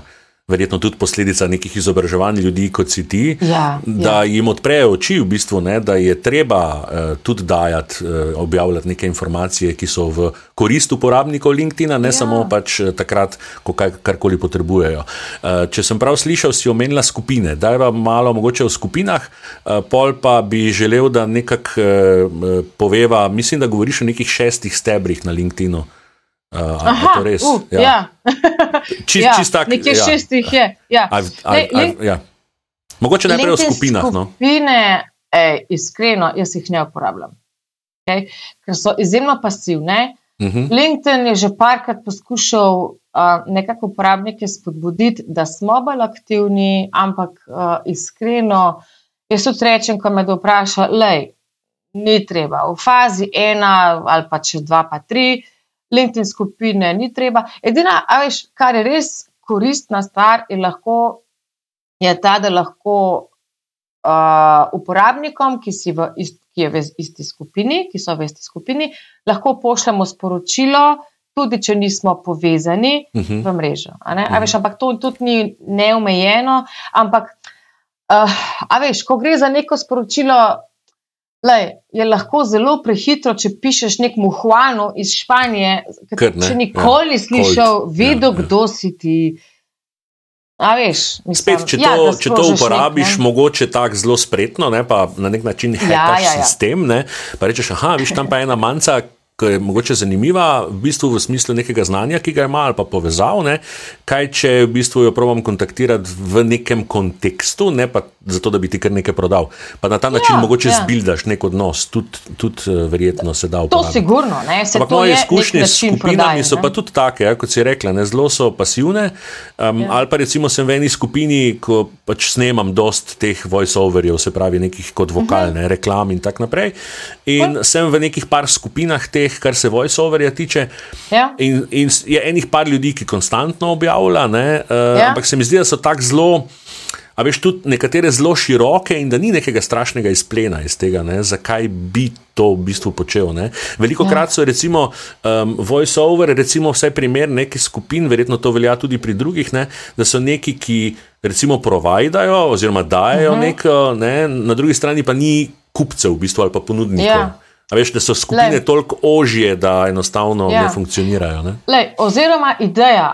verjetno tudi posledica nekih izobraževanj ljudi, kot si ti, Ja, da ja. jim odprejo oči, v bistvu, ne, da je treba uh, tudi dajati, uh, objavljati neke informacije, ki so v korist uporabnikov LinkedIna, ne ja. Samo pač eh, takrat, ko kaj, karkoli potrebujejo. Uh, če sem prav slišal, si omenila skupine. Dajva malo mogoče o skupinah, uh, pol pa bi želel, da nekako uh, poveva, mislim, da govoriš o nekih šestih stebrih na LinkedInu. Uh, a je to res? uh, ja. Čist, ja. čist tak, Nekje ja. šestih je. Ja. A, Lej, a, link- ja. Mogoče najprej LinkedIn skupinah. No? Skupine, ej, iskreno, jaz jih ne uporabljam. Okay? Ker so izjemno pasivne. Uh -huh. LinkedIn je že parkrat poskušal uh, nekako uporabnike spodbuditi, da smo bolj aktivni, ampak uh, iskreno, jaz tudi rečem, ko me kdo vpraša, lej, ni treba. V fazi ena ali pa če dva, pa tri, LinkedIn skupine ni treba. Edina, a veš, kar je res koristna stvar, je, lahko, je ta, da lahko uh, uporabnikom, ki, si v ist, ki je v isti skupini, ki so v isti skupini, lahko pošljemo sporočilo, tudi če nismo povezani uh -huh. v mrežo. Uh -huh. veš, ampak to tudi ni neomejeno. Ampak, uh, a veš, ko gre za neko sporočilo, lej, je lahko zelo prehitro, če pišeš nekmu Juanu iz Španije, ki še nikoli ni ja. slišal, ja, vedel, ja, ja. kdo si ti. Veš, mislim, Spet, če, ja, to, če to uporabiš, nek, mogoče tako zelo spretno, ne, pa na nek način hekaš ja, ja, ja. sistem, ne, pa rečeš, ah, viš tam pa ena manjka, ki je mogoče zanimiva, v bistvu v smislu nekega znanja, ki ga ima ali pa povezav. Ne? Kaj če v bistvu jo probujem kontaktirati v nekem kontekstu, ne pa zato, da bi ti kar nekaj prodal. Pa na ta način ja, mogoče ja. zbildaš nek odnos, tudi tud, uh, verjetno se da uporabiti. To sigurno, ne? Se Ampak moje izkušnje s skupinami prodaj, so pa tudi take, ja, kot si rekla, ne? zelo so pasivne. Um, ja. Ali pa recimo sem v eni skupini, ko pač snemam dost teh voice-overjev, se pravi nekih kot vokalne uh mhm. -huh. reklam in tako naprej. In Oj. sem v nekih par skupinah teh teh, kar se voice-overja tiče. Ja. In, in je enih par ljudi, ki konstantno objavlja, uh, ja. ampak se mi zdi, da so tako zelo. A veš, tudi nekatere zelo široke, in da ni nekega strašnega izplena iz tega, ne? zakaj bi to v bistvu počel. Ne? Veliko krat ja. so, recimo, um, voice-over, recimo, vsaj primer nekih skupin, verjetno to velja tudi pri drugih, ne? da so neki, ki recimo provajdajo oziroma dajo uh mhm. -huh. neko, ne? na drugi strani pa ni kupcev, v bistvu, ali pa ponudnikov. Ja. A veš, da so skupine Lej. toliko ožje, da enostavno ja. ne funkcionirajo. Ne? Lej, oziroma, ideja,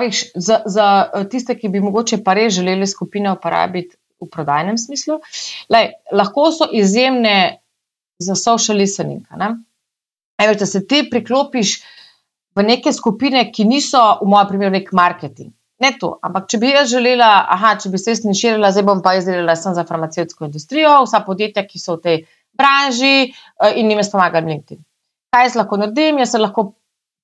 veš, za, za eh, tiste, ki bi mogoče pa res želeli skupine uporabiti v prodajnem smislu, lej, lahko so izjemne za social listening. Veš, da se ti priklopiš v neke skupine, ki niso, v mojem primeru, nek marketing. Ne to, ampak če bi jaz želela, aha, če bi se jaz niširila, zdaj bom pa izdelala sem za farmacijsko industrijo, vsa podjetja, ki so v tej branži eh, in jim jaz pomagam LinkedIn. Kaj jaz lahko naredim? Jaz se lahko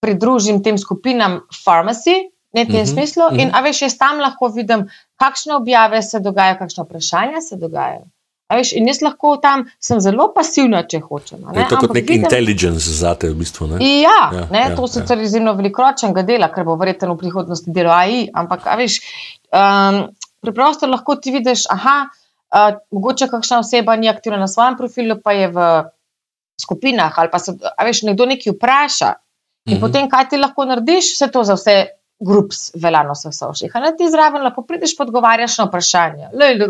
pridružim tem skupinam Pharmacy, ne v tem uh mhm, -huh, smislu. Uh -huh. In a veš, jaz tam lahko vidim, kakšne objave se dogajajo, kakšne vprašanja se dogajajo. Veš, in jaz lahko tam sem zelo pasivna, če hočem. Ne? Je to kot nek vidim... intelligence za te, v bistvu. Ne? Ja, ja, ne, ja, to se ja. izjemno velikoročnega dela, ker bo verjetno v prihodnosti delo AI. Ampak, veš, um, preprosto lahko ti vidiš, aha, Uh, mogoče kakšna oseba ni aktivna na svojem profilu, pa je v skupinah, ali pa se veš, nekdo nekaj vpraša. In mm -hmm. potem, kaj ti lahko narediš, vse to za vse grups veljano vseh soših. A ti zraven lahko prideš, podgovarjaš na vprašanje. Lej,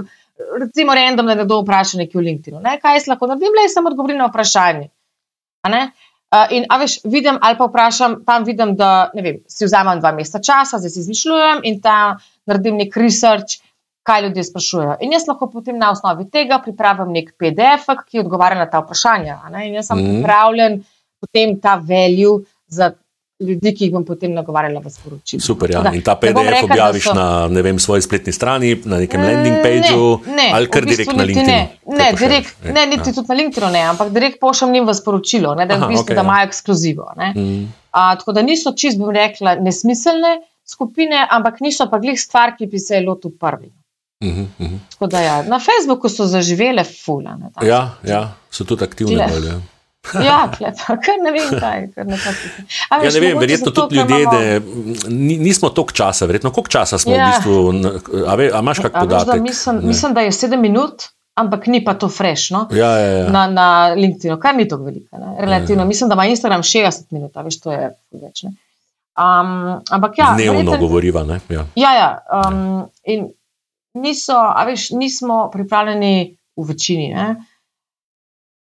recimo, random, da nekdo vpraša nekaj v LinkedInu. Ne? Kaj jaz lahko naredim, le sem odgovoril na vprašanje. Uh, in, a veš, vidim ali pa vprašam, tam vidim, da vem, si vzamem dva meseca časa, zdaj si izmišljujem in tam naredim nek research, kaj ljudje sprašujejo. In jaz lahko potem na osnovi tega pripravim nek PDF, ki odgovarja na ta vprašanja. In jaz sem mm. pripravljen potem ta value za. Ljudje, ki jih bom potem nagovarjala v sporočilu. Super, ja. In ta PDF rekel, objaviš so... na ne vem, svoji spletni strani, na nekem mm, landing pageu, ne, ne, ali kar direkt na LinkedIn. Ne, ne, direkt, ne, niti ja. tudi na LinkedIn, ne, ampak direkt pošljem njim v sporočilo, ne, da, Aha, v bistvu, okay, da ja. imajo ja. ekskluzivo. Mm. A, tako da niso čist, bom rekla, nesmiselne skupine, ampak niso pa glih stvar, ki bi se je lotil prvi. Uh -huh. da, ja. Na Facebooku so zaživele fula. Ne, ja, ja, so tudi aktivne bolje. Ja, kar ne vem, kaj. Ne ja, veš, ne vem, verjetno tudi ljudje, imamo... da nismo toliko časa, verjetno koliko časa smo ja. v bistvu. A, ve, a imaš kak podatek? Mislim, mislim, da je sedem minut, ampak ni pa to frešno ja, ja, ja. na, na LinkedIn, kar ni tako veliko. Relativno, ja, ja. mislim, da ima Instagram 60 minut, veš, to je več. Um, ampak ja, dnevno verjetno, govoriva. Ja, ja, ja um, in niso, a veš, nismo pripravljeni v večini. Ne?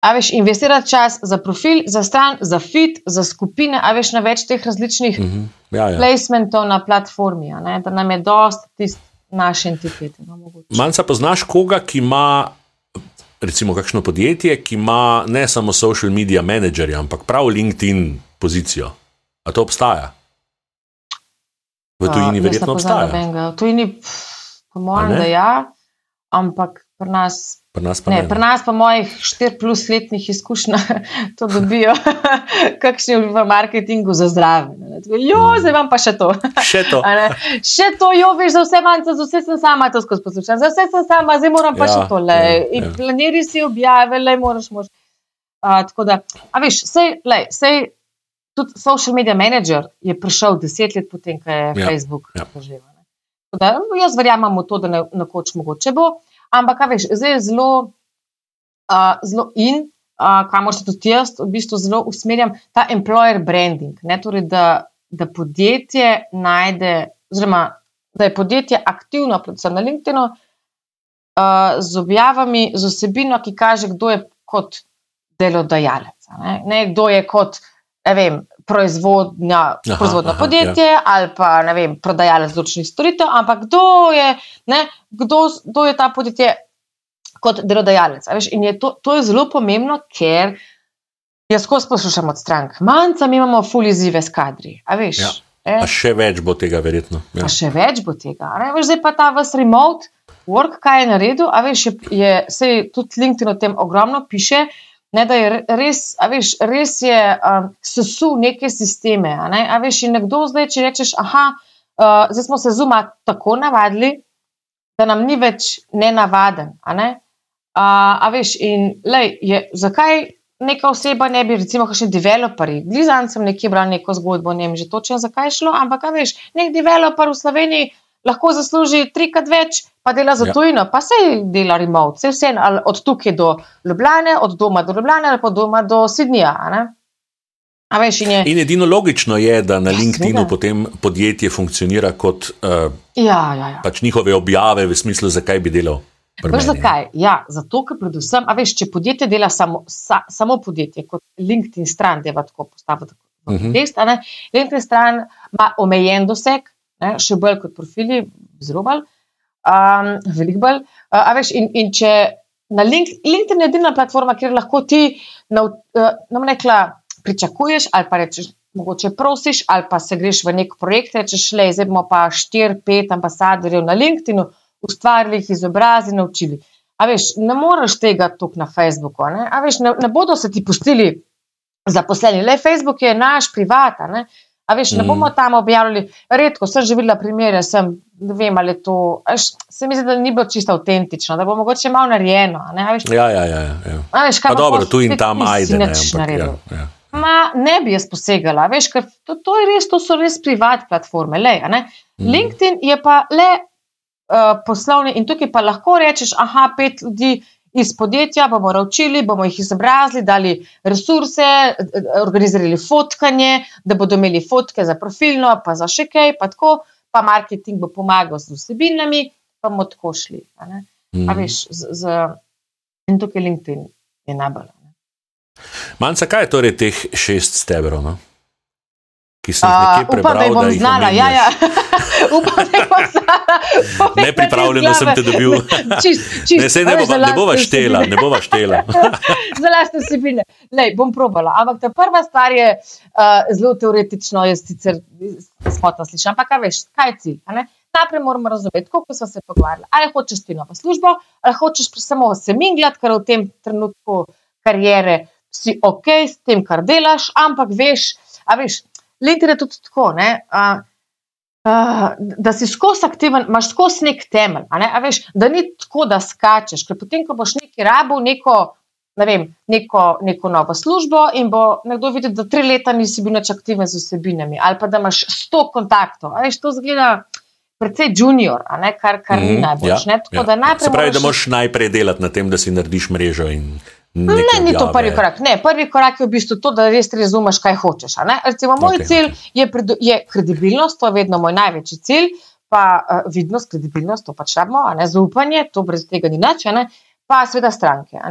A veš, investirati čas za profil, za stran, za fit, za skupine, a veš, na več teh različnih uh -huh. ja, ja. placementov na platformi, da nam je dost tist naše entitete. No, Manjca poznaš koga, ki ima. Recimo, kakšno podjetje, ki ima ne samo social media menedžerja, ampak prav LinkedIn pozicijo. A to obstaja? V tujini, uh, verjetno obstaja. V tujini, pff, Po mojem, da ja, ampak pri nas. Pri nas pa, ne, ne, pri nas pa mojih 4 plus letnih izkušnja to dobijo, kakšni v marketingu za zdrave. Jo, mm. zdaj imam pa še to. Še to. še to, jo, veš, za vse manj, za vse sem sama to skozi poslušam, za vse sem sama, zdaj moram pa ja, še to. Ja, ja. Planiri si objave, le moraš. moraš. A, tako da, a veš, sej, lej, sej, tudi social media manager je prišel deset let potem, ko je ja, Facebook ja. poživel. Da, jaz verjamem v to, da ne koč mogoče bo, ampak kaj veš, zdaj je zelo, uh, zelo in, uh, kamor se tudi jaz v bistvu zelo usmerjam, ta employer branding. Ne, torej, da da podjetje najde, oziroma da je podjetje aktivno, predvsem na LinkedIn, uh, z objavami, z osebino, ki kaže, kdo je kot delodajalec. Ne, ne kdo je kot vem, proizvodnja, aha, proizvodno aha, podjetje ja. ali pa vem, prodajalec zločnih storitev, ampak kdo je, ne, kdo, kdo je ta podjetje kot delodajalec. Veš, in je to, to je zelo pomembno, ker. Jaz skozi poslušam od strank, manj mi imamo fulizive s kadri. A veš, ja. eh? A še več bo tega, verjetno. Ja. Še več bo tega. Veš, zdaj pa ta vas remote work, kaj je naredil. A veš, je, se tudi LinkedIn o tem ogromno piše. Ne, da je res, a veš, res je um, sesul neke sisteme. A, ne? a veš, in nekdo zdaj, če rečeš, aha, uh, zdaj smo se zuma tako navadili, da nam ni več nenavaden. A, ne? uh, a veš, in lej, je, zakaj? neka oseba ne bi, recimo, kakšni developerji. Glizan sem nekje bral neko zgodbo, ne vem že točno, zakaj je šlo, ampak, veš, nek developer v Sloveniji lahko zasluži trikrat več, pa dela za ja. tujino, pa se dela remote, vse vse, od tukaj do Ljubljane, od doma do Ljubljane ali pa od doma do Sidnija. Veš, in, je... in edino logično je, da na ja, LinkedIn potem podjetje funkcionira kot uh, ja, ja, ja. pač njihove objave v smislu, zakaj bi delal. Veš zakaj? Ja, zato, ker predvsem, a veš, če podjetje dela samo, sa, samo podjetje, kot LinkedIn stran, da je tako postavljeno, uh -huh. test, LinkedIn stran ima omejen doseg, ne, še bolj kot profili, zelo bolj, um, veliko bolj. Uh, a veš, in, in če na Link, LinkedIn je edina platforma, kjer lahko ti, na, uh, nam rekla, pričakuješ ali pa rečeš. Mogoče prosiš, ali pa se greš v nek projekt, rečeš, le, zdaj bomo pa 4-5 ambasadorjev na LinkedIn-u, ustvarili, jih izobrazili, naučili. A veš, ne moreš tega tukaj na Facebooku. Ne? A veš, ne, ne bodo se ti pustili zaposleni, le Facebook je naš privata. Ne? A veš, ne mm. bomo tam objavljali, redko sem že videla primere, sem, ne vem, ali to, veš, se mi zdi, da ni bilo čisto avtentično, da bo mogoče malo narejeno. Ja, ja, ja. ja. A veš, kaj dobro, tu in tam ajde. Ne, ampak, ja, ja. Ma, ne bi jaz posegala, veš, ker to, to, res, to so res privat platforme. Lej, mm. LinkedIn je pa le Eh, poslovni in tukaj pa lahko rečeš, aha, pet ljudi iz podjetja bomo naučili, bomo jih izobrazili, dali resurse, organizirali fotkanje, da bodo imeli fotke za profilno, pa za še kaj, pa tako, pa marketing bo pomagal z vsebinami, pa bomo tako šli. Mm. Veš, z, z, in tukaj LinkedIn je najbolj. Manjka, kaj je torej teh šest stebrov? No? Ki sem jih nekje prebral. Upam, da bom znala. Ja, ja. Upam, da bom znala. Nepripravljeno sem te dobil. čist, čist. Ne, se ne, bo, ne bova štela, ne bova štela. za lastne vsebine. Lej, bom probala. Ampak ta prva stvar je uh, zelo teoretično, jaz sicer smotno slišim. Ampak kaj veš, kaj je cilj? Najprej moramo razumeti, kako smo se pogovarjali. Ali hočeš ti novo službo, ali hočeš samo se mingljati, ker v tem trenutku karijere si ok s tem, kar delaš, ampak veš, a veš, LinkedIn je tudi tako, ne, a, a, da si skozi aktiven, imaš skozi nek temelj. Ne, veš, da ni tako, da skačeš, ker potem, ko boš neki rabo neko. Ne vem, neko, neko novo službo, in bo nekdo videl, da tri leta nisi bil več aktiven z vsebinami, ali pa da imaš sto kontaktov. Veš, to zgleda precej junior, ne, kar, kar mm, ni mhm, najboljše. Ja, ja. Se pravi, da moraš najprej delati na tem, da si narediš mrežo. In... Ne, ni to prvi korak. Ne, prvi korak je v bistvu to, da res razumeš, kaj hočeš. Recimo, moj okay, cilj okay. Je, je kredibilnost, to je vedno moj največji cilj, pa uh, vidnost, kredibilnost, to pač rabimo, zaupanje, to brez tega ni nič, pa seveda stranke.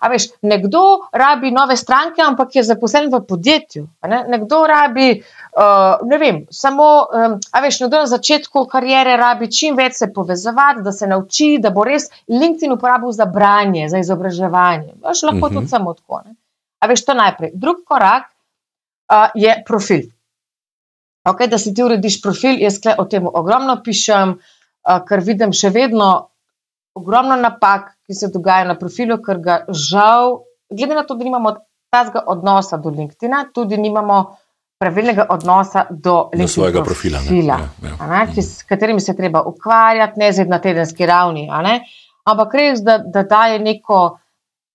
A veš, nekdo rabi nove stranke, ampak je zaposlen v podjetju. Ne? Nekdo rabi, uh, ne vem, samo, um, a veš, nekdo na začetku karijere rabi čim več se povezovati, da se nauči, da bo res LinkedIn uporabil za branje, za izobraževanje. Veš, lahko uh -huh. tudi mhm. samo tako. Ne? A veš, to najprej. Drug korak uh, je profil. Okay, da si ti urediš profil, jaz o tem ogromno pišem, uh, ker vidim še vedno ogromno napak, ki se dogajajo na profilu, ker ga žal, glede na to, da nimamo tazga odnosa do LinkedIn, tudi nimamo pravilnega odnosa do LinkedIn svojega profila, profila ja, ja. Ne, ki, s katerim se treba ukvarjati, ne zdaj na tedenski ravni, ampak res, da, da daje neko.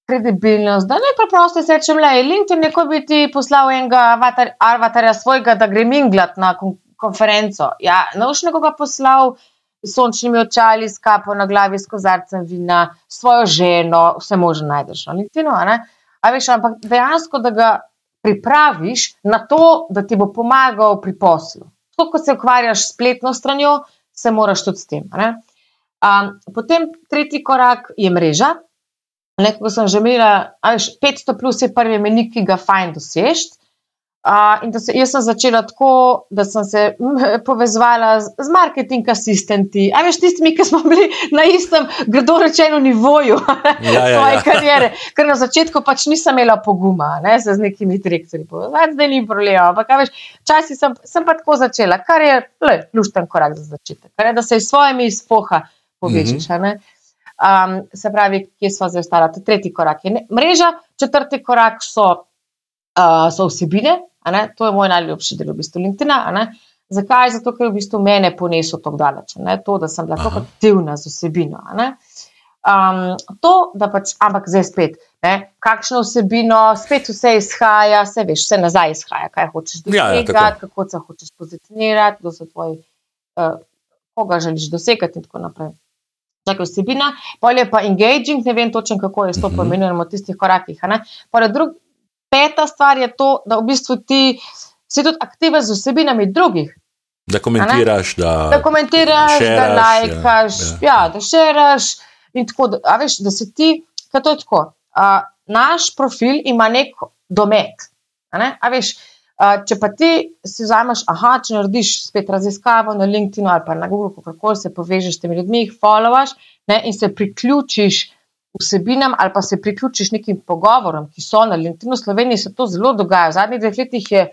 Kredibilnost, da ne preprosto se rečem, le LinkedIn, neko bi ti poslal enega avatar, avatarja svojega, da gre minglat na kon konferenco. Ja, ne boš nekoga poslal, sončnimi očali, s kapo na glavi, s kozarcem vina, svojo ženo, vse možno najdeš na LinkedIn. A veš, ampak dejansko, da ga pripraviš na to, da ti bo pomagal pri poslu. Tako kot se ukvarjaš s spletno stranjo, se moraš tudi s tem. Um, potem tretji korak je mreža. Nekako sem že imela, 500 plus je prvi menik, ki ga fajn dosežeš. Uh, in se, jaz sem začela tako, da sem se povezovala z, z marketing asistenti, a veš, tistimi, ki smo bili na istem, grdo rečeno, nivoju ja, ja, svoje ja. karijere. Ker na začetku pač nisem imela poguma ne, z nekimi direktorji. Zdaj ni problema. Ampak, veš, časi sem, sem pa tako začela, kar je le, lušten korak za začetek. Je, da se s svojimi izpoha povežeš. Mm -hmm. um, se pravi, kje smo zdaj ostali? Tretji korak je ne, mreža, četrti korak so, uh, so vsebine. To je moj najljubši del, v bistvu LinkedIn. Zakaj? Zato, ker je v bistvu mene poneslo tako daleč, to, da sem bila tako aktivna z vsebino. Um, to, da pač, ampak zdaj spet, ne? kakšno vsebino, spet vse izhaja, vse veš, vse nazaj izhaja, kaj hočeš dosegati, ja, ja, kako se hočeš pozicionirati, kdo so tvoji, uh, koga želiš dosegati in tako naprej. Tako vsebina, polje pa engaging, ne vem točno, kako je to mhm. pomenjeno v tistih korakih. Drug, peta stvar je to, da v bistvu ti si tudi aktiven z vsebinami drugih. Da komentiraš, da, da komentiraš, šeraš, da lajkaš, ja, ja. ja, da šeraš. Tako, da, a veš, da si ti, kaj to je tako. A, naš profil ima nek domet. Ne? Veš, a, če pa ti si vzameš, aha, če narediš spet raziskavo na LinkedIn ali pa na Google, kako se povežeš s temi ljudmi, jih followaš ne? in se priključiš vsebinam ali pa se priključiš nekim pogovorom, ki so na LinkedIn-u. V Sloveniji se to zelo dogaja. V zadnjih dveh letih je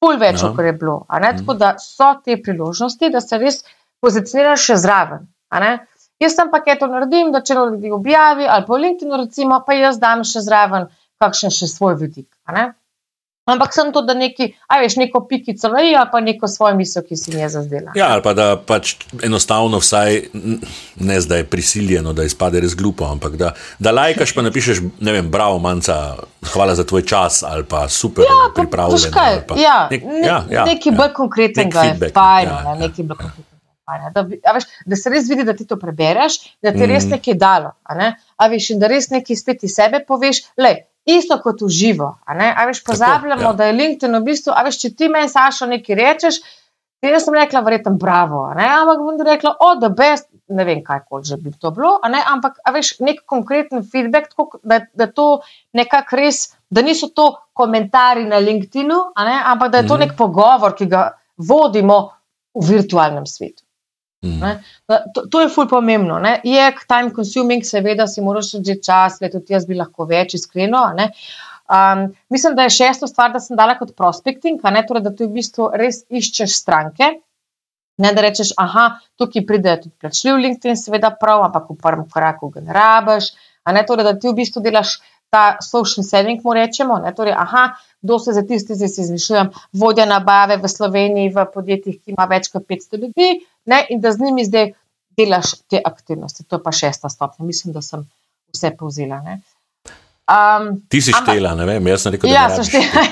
pol več, no. kot je bilo. Mm. Tako da so te priložnosti, da se res pozicioniraš še zraven. Jaz sem pa kaj to naredim, da če ljudi objavi ali po LinkedIn-u, recimo, pa jaz dam še zraven kakšen še svoj vidik. Ampak sem to, da neki, aj veš, neko pikico ali pa neko svojo misel, ki si je zazdela. Ja, ali pa da pač enostavno vsaj ne zdaj prisiljeno, da izpade res glupo, ampak da, da lajkaš pa napišeš, ne vem, bravo, manjca, hvala za tvoj čas ali pa super, ja, pripravljen. Pa, ja, nek, ja, ja, nekaj ja, bolj konkretnega nek je fajn, ja, ja. nekaj bolj konkretnega. Da, veš, da se res vidi, da ti to prebereš, da ti mm. res nekaj dalo. Ne? Veš, da res nekaj spet iz sebe poveš. Lej, isto kot v živo. A veš, pozabljamo, Tako, ja. da je LinkedIn v bistvu, a veš, če ti meni, Saša, nekaj rečeš, ti jaz sem rekla, verjetno, bravo, ampak bom rekla, o, da best, ne vem, kaj koli že bi to bilo, ampak, a veš, nek konkreten feedback, tako, da, da to nekako res, da niso to komentarji na LinkedInu, ampak da je to mm -hmm. nek pogovor, ki ga vodimo v virtualnem svetu. Mm. To, to je fulj pomembno. Ne? Je time consuming, seveda si moraš že čas, le tudi jaz bi lahko več, iskreno. Um, mislim, da je šesto stvar, da sem dala kot prospecting, torej, da ti v bistvu res iščeš stranke. Ne da rečeš, aha, tukaj pride tudi plačljiv LinkedIn, seveda prav, ampak v prvem koraku ga ne rabiš. Torej, da ti v bistvu delaš ta social selling, mu rečemo. Ne? Torej, aha, kdo se za tiste, zdaj si izmišljujem, vodja nabave v Sloveniji, v podjetjih, ki ima več kot 500 ljudi, ne? in da z njimi zdaj delaš te aktivnosti. To je pa šesta stopnja. Mislim, da sem vse povzela. Um, Ti si štela, ne vem, jaz sem rekel, da ja, sem štela.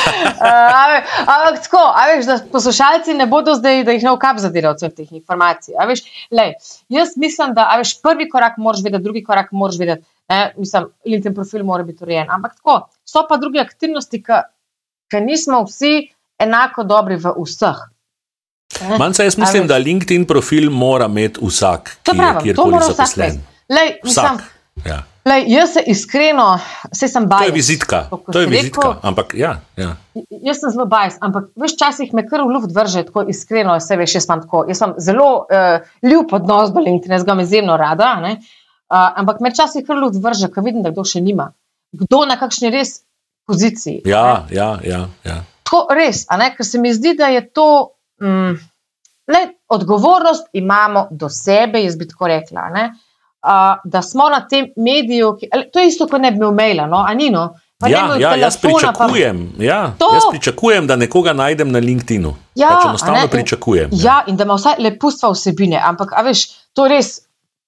Ampak tako, veš, da poslušalci ne bodo zdaj, da jih ne ukap zadirajo vseh teh informacij. Veš, lej, jaz mislim, da veš, prvi korak moraš vedeti, drugi korak moraš vedeti. Ne, mislim, LinkedIn profil mora biti urejen. Ampak tako, so pa druge aktivnosti, ki nismo vsi enako dobri v vseh. Manjka, jaz mislim, da LinkedIn profil mora imeti vsak, ki je kjerkoli zaposlen. Lej, mislim, vsak. Ja. Lej, jaz se iskreno, vse sem bajal. To je vizitka. To je vizitka. Rekel, ampak, ja, ja. Jaz sem zelo bajal, ampak veš, časih me kar v luft vrže, tako iskreno, vse veš, jaz sem tako. Jaz sem zelo uh, ljub odnos do LinkedIn, jaz ga imam izjemno rada. Uh, ampak me časih kar luft vrže, ker vidim, da kdo še nima. Kdo na kakšni res poziciji. Ja, ja, ja, ja. Tako res, ker se mi zdi, da je to. Um, le, odgovornost imamo do sebe, jaz bi tako rekla. Ne? da smo na tem mediju, ki, ali, to je isto, kot ne bi imel maila, no, Anino. Ja, ja, jaz, pričakujem, pa... ja, jaz pričakujem, da nekoga najdem na LinkedIn-u. Ja, pač enostavno pričakujem. Ja. ja, in da ima vsaj lepustva vsebine, ampak veš, to je res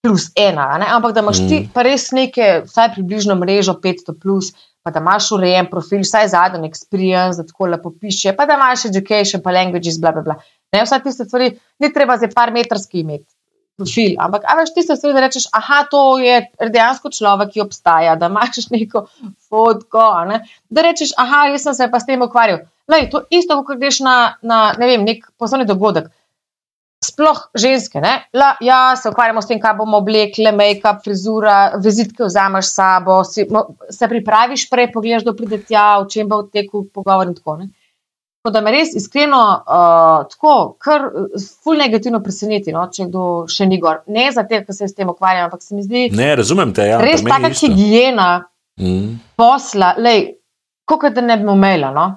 plus ena. Ampak da imaš mm. ti pa res neke, vsaj približno mrežo 500, plus, pa da imaš urejen profil, vsaj zadnji experience, da tako lepo piše, pa da imaš education, pa languages, bla, bla, bla. Ne, vse tiste stvari ni treba za par metrski imeti profil. Ampak, a veš, ti se stvari, da rečeš, aha, to je dejansko človek, ki obstaja, da imaš neko fotko, da rečeš, aha, jaz sem se pa s tem ukvarjal. Lej, to isto, kot greš na, na ne vem, nek poslovni dogodek. Sploh ženske, La, ja, se ukvarjamo s tem, kaj bomo oblekli, make-up, frizura, vizitke vzameš s sabo, si, mo, se pripraviš prej, pogledaš, da pride tja, v čem bo v teku pogovor in tako naprej. Tako da me res iskreno uh, tako, kar ful negativno preseneti, no, če kdo še ni gor. Ne za te, ki se s tem ukvarjam, ampak se mi zdi. Ne, razumem te. Ja, res taka higijena mm. posla, kot da ne bi umela. No?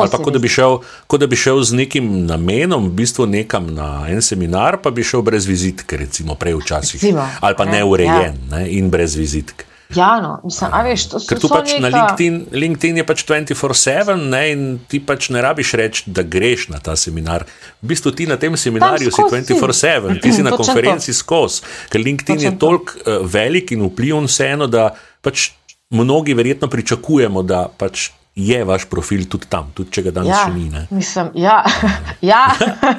Ali pa kot da, šel, kot da bi šel z nekim namenom, v bistvu nekam na en seminar, pa bi šel brez vizitke, recimo prej včasih. Recimo, ali pa neurejen ja. ne, in brez vizitke. Ja, no, mislim, veš, to Ker tu pač neka... na LinkedIn, LinkedIn je pač 24-7 in ti pač ne rabiš reči, da greš na ta seminar. V bistvu ti na tem seminarju si 24-7, ti si na konferenci skozi. Ker LinkedIn Točno je toliko uh, velik in vpliven, vseeno, da pač mnogi verjetno pričakujemo, da pač je vaš profil tudi tam, tudi če ga danes ja, še ni. Mislim, ja. Ja.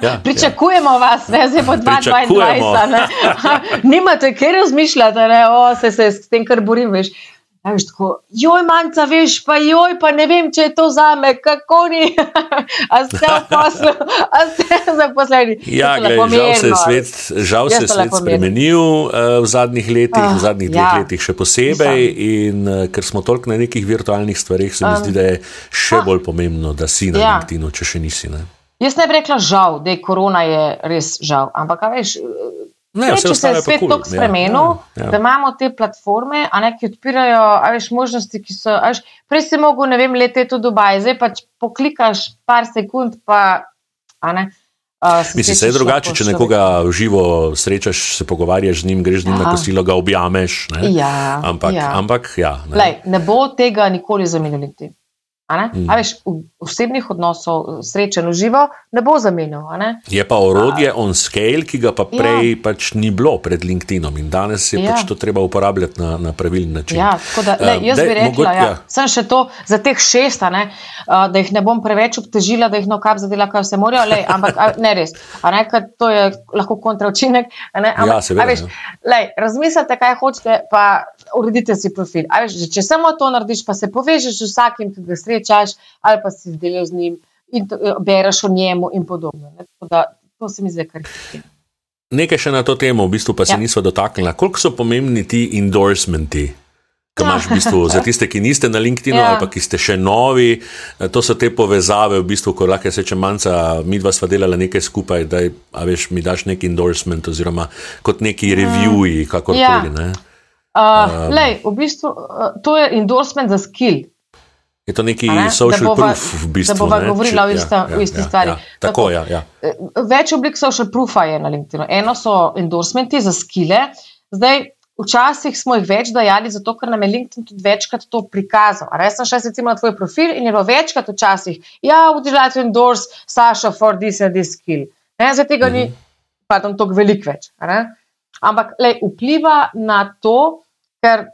ja, pričakujemo ja. vas, ne zdaj po 22. Nimate, ker razmišljate, da se, se s tem, kar borim, veš. Ja, veš, tako, joj, manjka, veš, pa joj, pa ne vem, če je to za me, kako ni. A ste v poslu, a ste zaposleni. Ja, gled, žal se je svet, žal se je svet spremenil uh, v zadnjih letih, ah, v zadnjih dveh ja. letih še posebej. In uh, ker smo toliko na nekih virtualnih stvarih, se mi um, zdi, da je še ah, bolj pomembno, da si na ja. LinkedIn, če še nisi. Ne. Jaz ne bi rekla žal, da je korona je res žal, ampak veš. Ne, ne, če se je svet tako spremenil, ja, ja. da imamo te platforme, ne, ki odpirajo veš, možnosti, ki so. Veš, prej si mogel, ne vem, leteti v Dubaj, zdaj pač poklikaš par sekund. Pa, ne, uh, Mislim, se je drugače, če nekoga v živo srečaš, se pogovarjaš z njim, greš z njim ja. na kosilo, ga objameš. Ne, ja, ampak, ja. ampak ja. Ne. Lej, ne bo tega nikoli zamenjali. Mm. A veš, osebnih odnosov, srečen v živo, ne bo zamenjal. Je pa orodje on scale, ki ga pa prej ja. pač ni bilo pred LinkedInom in danes je ja. pač to treba uporabljati na, na pravilen način. Ja, da, le, jaz uh, bi rekla, mogo, ja, ja. sem še to za teh šest, ne, uh, da jih ne bom preveč obtežila, da jih no kap zadela, kaj vse morajo, le, ampak a, ne res. Ne, to je lahko kontraučinek. Ja, seveda. Ja. Razmislite, kaj hočete, pa uredite si profil. Veš, če samo to narediš, pa se povežeš z vsakim, ki ga srečaš ali pa si delal z njim in to, eh, bereš o njemu, in podobno. Da, to se mi zdi kar hitro. Nekaj še na to temo, v bistvu pa se ja. nismo dotaknili. Koliko so pomembni ti endorsementi? Kaj imaš v bistvu za tiste, ki niste na LinkedIn ja. ali pa ki ste še novi, eh, to so te povezave, v bistvu, ko lahko se če manjka, mi dva sva delala nekaj skupaj, da veš, mi daš neki endorsement oziroma kot neki reviewi, kakorkoli. Ja. Uh, um, lej, v bistvu, uh, to je endorsement za skill. Je to neki ne? social bova, proof, v bistvu. Da bomo govorili o isti ja, ja, ja, stvari. Ja, tako, ja, ja. Eh, več oblik social proofa je na LinkedIn. Eno so endorsementi za skile. Zdaj, včasih smo jih več dajali, zato ker nam je LinkedIn tudi večkrat to prikazal. Res sem šel recimo na tvoj profil in je bilo večkrat včasih, ja, would you like to endorse Sasha for this and this skill. Ne, zdaj tega mm -hmm. ni, pa tam toliko velik več. Ampak lej, vpliva na to, ker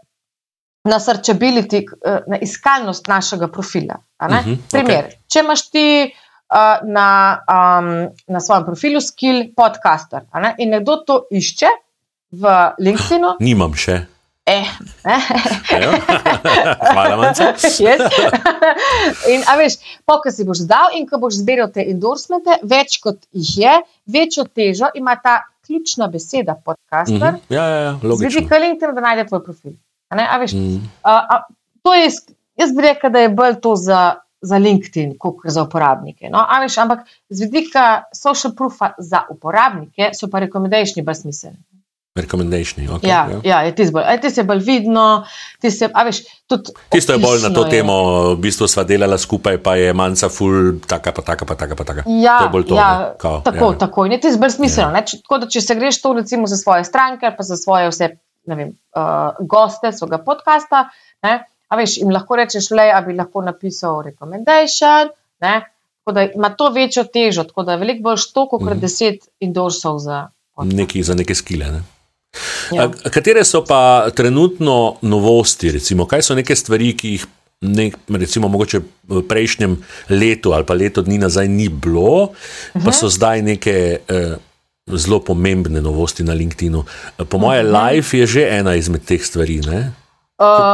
na searchability, eh, na iskalnost našega profila. Uh mhm, -huh, Primer, okay. če imaš ti uh, na, um, na svojem profilu skill podcaster ne? in nekdo to išče v LinkedInu. Nimam še. Eh, eh. Hvala, manjka. yes. In, a veš, pokaj si boš zdal in ko boš zbiral te endorsemente, več kot jih je, večjo težo ima ta ključna beseda podcaster. Mm -hmm. Ja, ja, ja, logično. Zvedi ka LinkedIn, da najde tvoj profil. A veš, mm. a, a, je, jaz bi rekel, da je bolj to za, za LinkedIn, kot za uporabnike. No? Veš, ampak z vidika social proofa za uporabnike so pa rekomendacijski bolj smiselni. Rekomendacijski. Okay, ja, ja. ja, je tisto bolj, bolj vidno. Tisto je bolj na to je. temo, v bistvu sva delala skupaj, pa je manjka ful, taka pa taka, pa taka pa taka. Ja, to to, ja, Kao, tako, ja. tako. In je tisto bolj smiselno. Ja. Če, tako, če se greš to recimo za svoje stranke, pa za svoje vse vem, uh, goste svojega podcasta. Ne? A veš, jim lahko rečeš, le, da bi lahko napisal recommendation, ne? tako da ima to večjo težo, tako da je veliko bolj što, kot mm. deset indorsov za. Neki, za neke skile. Ne? Ja. Katere so pa trenutno novosti, recimo, kaj so neke stvari, ki jih ne, recimo, v prejšnjem letu ali pa leto dni nazaj ni bilo, uh -huh. pa mhm. so zdaj neke. Eh, zelo pomembne novosti na LinkedInu. Po mojem, uh -huh. live je že ena izmed teh stvari. Uh,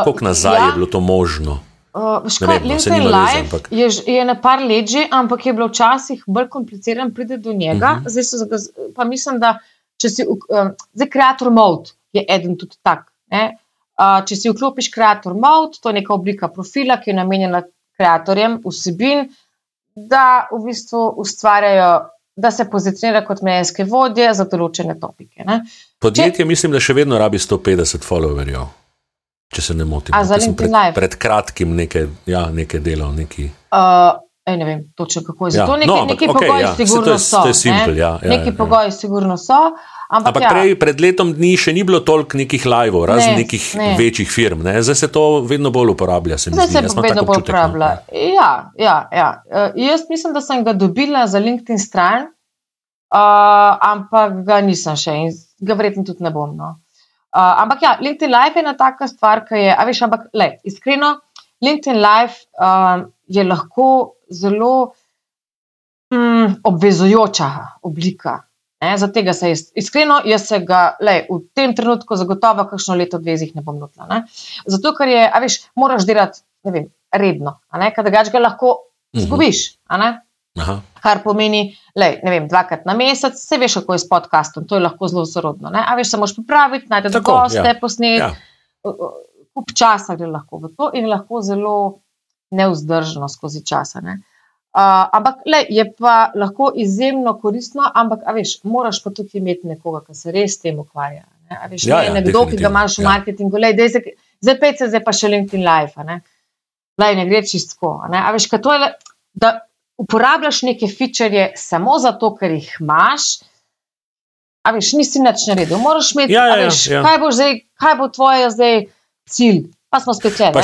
Kako nazaj ja. je bilo to možno? Uh, škaj, vem, no, live veze, ampak... je, je na par let že, ampak je bilo včasih bolj komplicirano priti do njega. Uh mhm. -huh. Zdaj so, pa mislim, da če si uh, zdaj creator mode, je eden tudi tak. Uh, če si vklopiš creator mode, to je neka oblika profila, ki je namenjena kreatorjem vsebin, da v bistvu ustvarjajo da se pozicionira kot mnenjske vodje za določene topike. Ne? Podjetje, Če, mislim, da še vedno rabi 150 followerjev, če se ne motim. Pred, Live. Pred kratkim nekaj, ja, nekaj delal. Neki... Uh, Ej, ne vem, točno kako je. Zato ja. neki, no, neki okay, pogoji ja. sigurno so. Simple, ja, ja, neki ja, pogoji ja. sigurno so. Ampak, ampak ja. prej, pred letom dni še ni bilo toliko nekih live, razen ne, nekih ne. večjih firm. Ne? Zdaj se to vedno bolj uporablja. Se Zdaj se to vedno bolj no. uporablja. Ja, ja, ja. Uh, jaz mislim, da sem ga dobila za LinkedIn stran, uh, ampak ga nisem še in ga verjetno tudi ne bom. No. Uh, ampak ja, LinkedIn Live je ena taka stvar, ki je, a veš, ampak le, iskreno, LinkedIn Live uh, je lahko zelo mm, obvezujoča oblika. Za tega se jaz, iskreno, jaz se ga lej, v tem trenutku zagotovo, kakšno leto, dve jih ne bom notila. Ne? Zato, ker je, a veš, moraš delati vem, redno, kaj da ga lahko mhm. zgubiš. Uh -huh. Aha. Kar pomeni, da ne vem, dvakrat na mesec, se veš, kako je s podcastom, to je lahko zelo sorodno. Ne? A veš, se moš pripraviti, najti goste, ja. posneti. Ja. Kup časa gre lahko v to in lahko zelo neuzdržno skozi časa. Uh, ampak le, je pa lahko izjemno koristno, ampak veš, moraš pa tudi imeti nekoga, ki se res tem ukvarja. Ne? Veš, ja, ne, ja, nekdo, ki ga imaš v ja. marketingu, le, dej, zdaj, zdaj pet se zdaj pa še LinkedIn Live. Ne, lej, ne gre čistko. Veš, to je, da uporabljaš neke feature samo zato, ker jih imaš. A veš, nisi nič naredil. Moraš imeti, ja, ja, veš, ja. kaj, bo zdaj, kaj bo tvoj zdaj cilj. Pa smo spet če. Pa,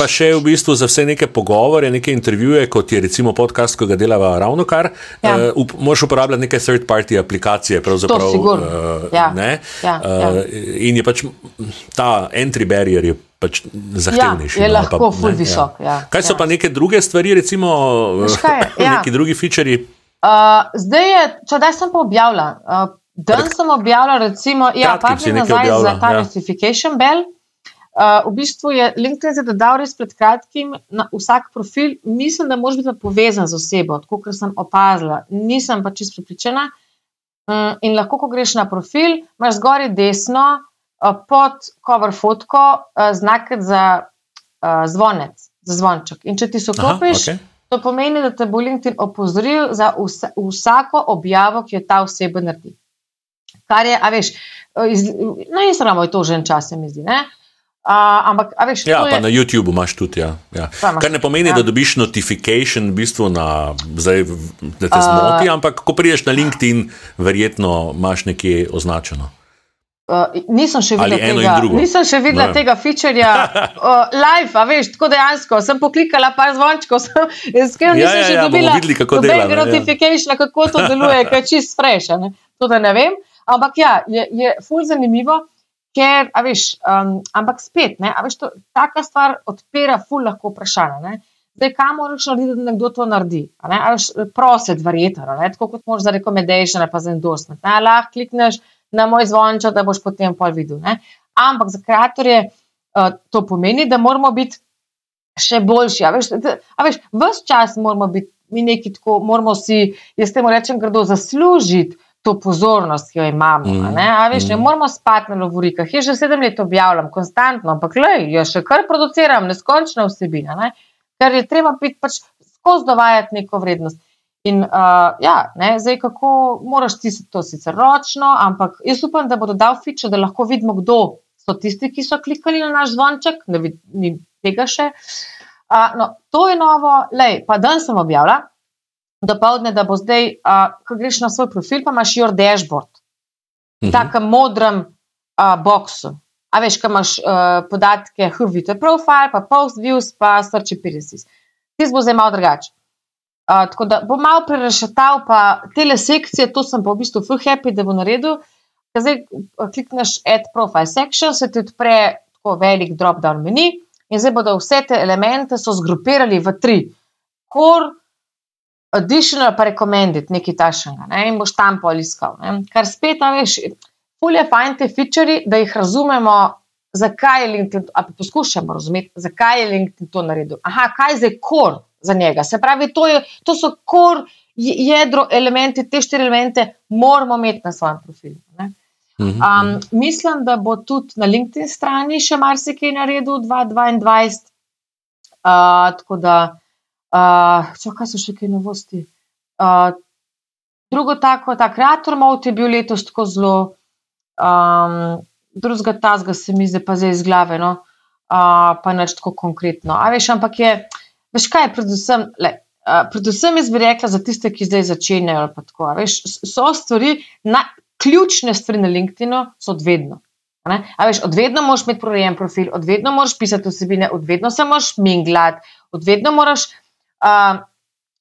pa še v bistvu za vse neke pogovore, neke intervjuje, kot je recimo podcast, ki ga delava ravno kar. Ja. Uh, up, Moš uporabljati neke third-party aplikacije. To je sigurno. Uh, ja. ja, uh, ja. In je pač ta entry barrier je pač zahtevnejši. Ja, je no, lahko pa, ful visok. Ja. Ja. Kaj so ja. pa neke druge stvari, recimo ja. neki drugi featuri? Uh, zdaj je, če da sem pa objavila. Uh, Dan sem objavila, recimo, ja, nekaj nazaj za ta ja. notification bell. Uh, v bistvu je LinkedIn zdaj dodal res pred kratkim na vsak profil. Mislim, da moraš biti povezan z osebo, tako kot sem opazila. Nisem pa čisto pripričana. Um, in lahko, ko greš na profil, imaš zgoraj desno, Eh, pod cover fotko uh, znak za uh, zvonec, za zvonček. In če ti so klopiš, okay. to pomeni, da te bo LinkedIn opozoril za vsa, vsako objavo, ki jo ta oseba naredi. Kar je, a veš, iz, na Instagramu je to že en čas, se mi zdi. Ne? Uh, ampak, veš, ja, pa je... na YouTubu imaš tudi. Ja. Ja. Kar ne pomeni, ja. da dobiš notifikation, v bistvu na, zdaj, da te zmoti, uh, ampak ko priješ na LinkedIn, verjetno imaš nekje označeno. Uh, nisem še videla tega, nisem še videla no. tega featurja, uh, live, a veš, tako dejansko. Sem poklikala par zvončkov, sem skrbela, ja, nisem ja, še ja, dobila videli, kako dela, notification, ja. kako to deluje, kaj čist fresh. To da ne vem. Ampak ja, je, je ful zanimivo, ker, a veš, um, ampak spet, ne, a veš, to, taka stvar odpira ful lahko vprašanje. Zdaj, kam moraš narediti, da nekdo to naredi? Prosit, verjetno, tako kot moraš za rekomendation ali pa za endorsement. Lahko klikneš na moj zvonček, da boš potem pol videl. Ne? Ampak za kreatorje uh, to pomeni, da moramo biti še boljši. A veš, a veš vse čas moramo biti mi neki tako, moramo si, jaz temu rečem, grdo zaslužiti. To pozornost, ki jo imamo. Mm, a veš, mm. ne moramo spati na lovorikah. Jaz že sedem let objavljam, konstantno, ampak le, jaz še kar produciram, neskončna vsebina, ne? ker je treba biti pač skozi dovajati neko vrednost. In uh, ja, ne, zdaj kako moraš ti to sicer ročno, ampak jaz upam, da bo dodal fiče, da lahko vidimo, kdo so tisti, ki so klikali na naš zvonček, da ni tega še. Uh, no, to je novo, lej, pa dan sem objavila, do povdne, da bo zdaj, uh, ko greš na svoj profil, pa imaš your dashboard, v mhm. takem modrem uh, boxu. A veš, kaj imaš uh, podatke, who vidite profile, pa post views, pa search appearances. Ti bo zdaj malo drugače tako da bom malo prerašetal, pa te sekcije, to sem pa v bistvu full happy, da bo naredil. Zdaj klikneš add profile section, se ti odpre tako velik drop-down meni in zdaj bodo vse te elemente zgrupirali v tri. Core, additional pa recommended, nekaj tašnega, ne, in boš tam poliskal. Ne. Kar spet, a veš, fulje fajn te feature, da jih razumemo, zakaj je LinkedIn, a pa poskušamo razumeti, zakaj je LinkedIn to naredil. Aha, kaj je zdaj kor za njega? Se pravi, to, je, to so kor jedro elementi, te štiri elemente moramo imeti na svojem profilu. Ne. Um, mislim, da bo tudi na LinkedIn strani še marsikaj naredil 2022. Uh, tako da, uh, če kaj so še kaj novosti. Uh, drugo, tako, ta kreator mode je bil letos tako zelo, um, drugega tazga se mi zdaj pa zdaj iz glave, no, uh, pa neč tako konkretno. A veš, ampak je, veš kaj, predvsem, le, uh, predvsem jaz bi rekla za tiste, ki zdaj začenjajo, pa tako, veš, so stvari, na, ključne stvari na LinkedInu so odvedno. A veš, odvedno moraš imeti prorejen profil, odvedno moraš pisati vsebine, odvedno se moraš minglati, odvedno moraš, uh,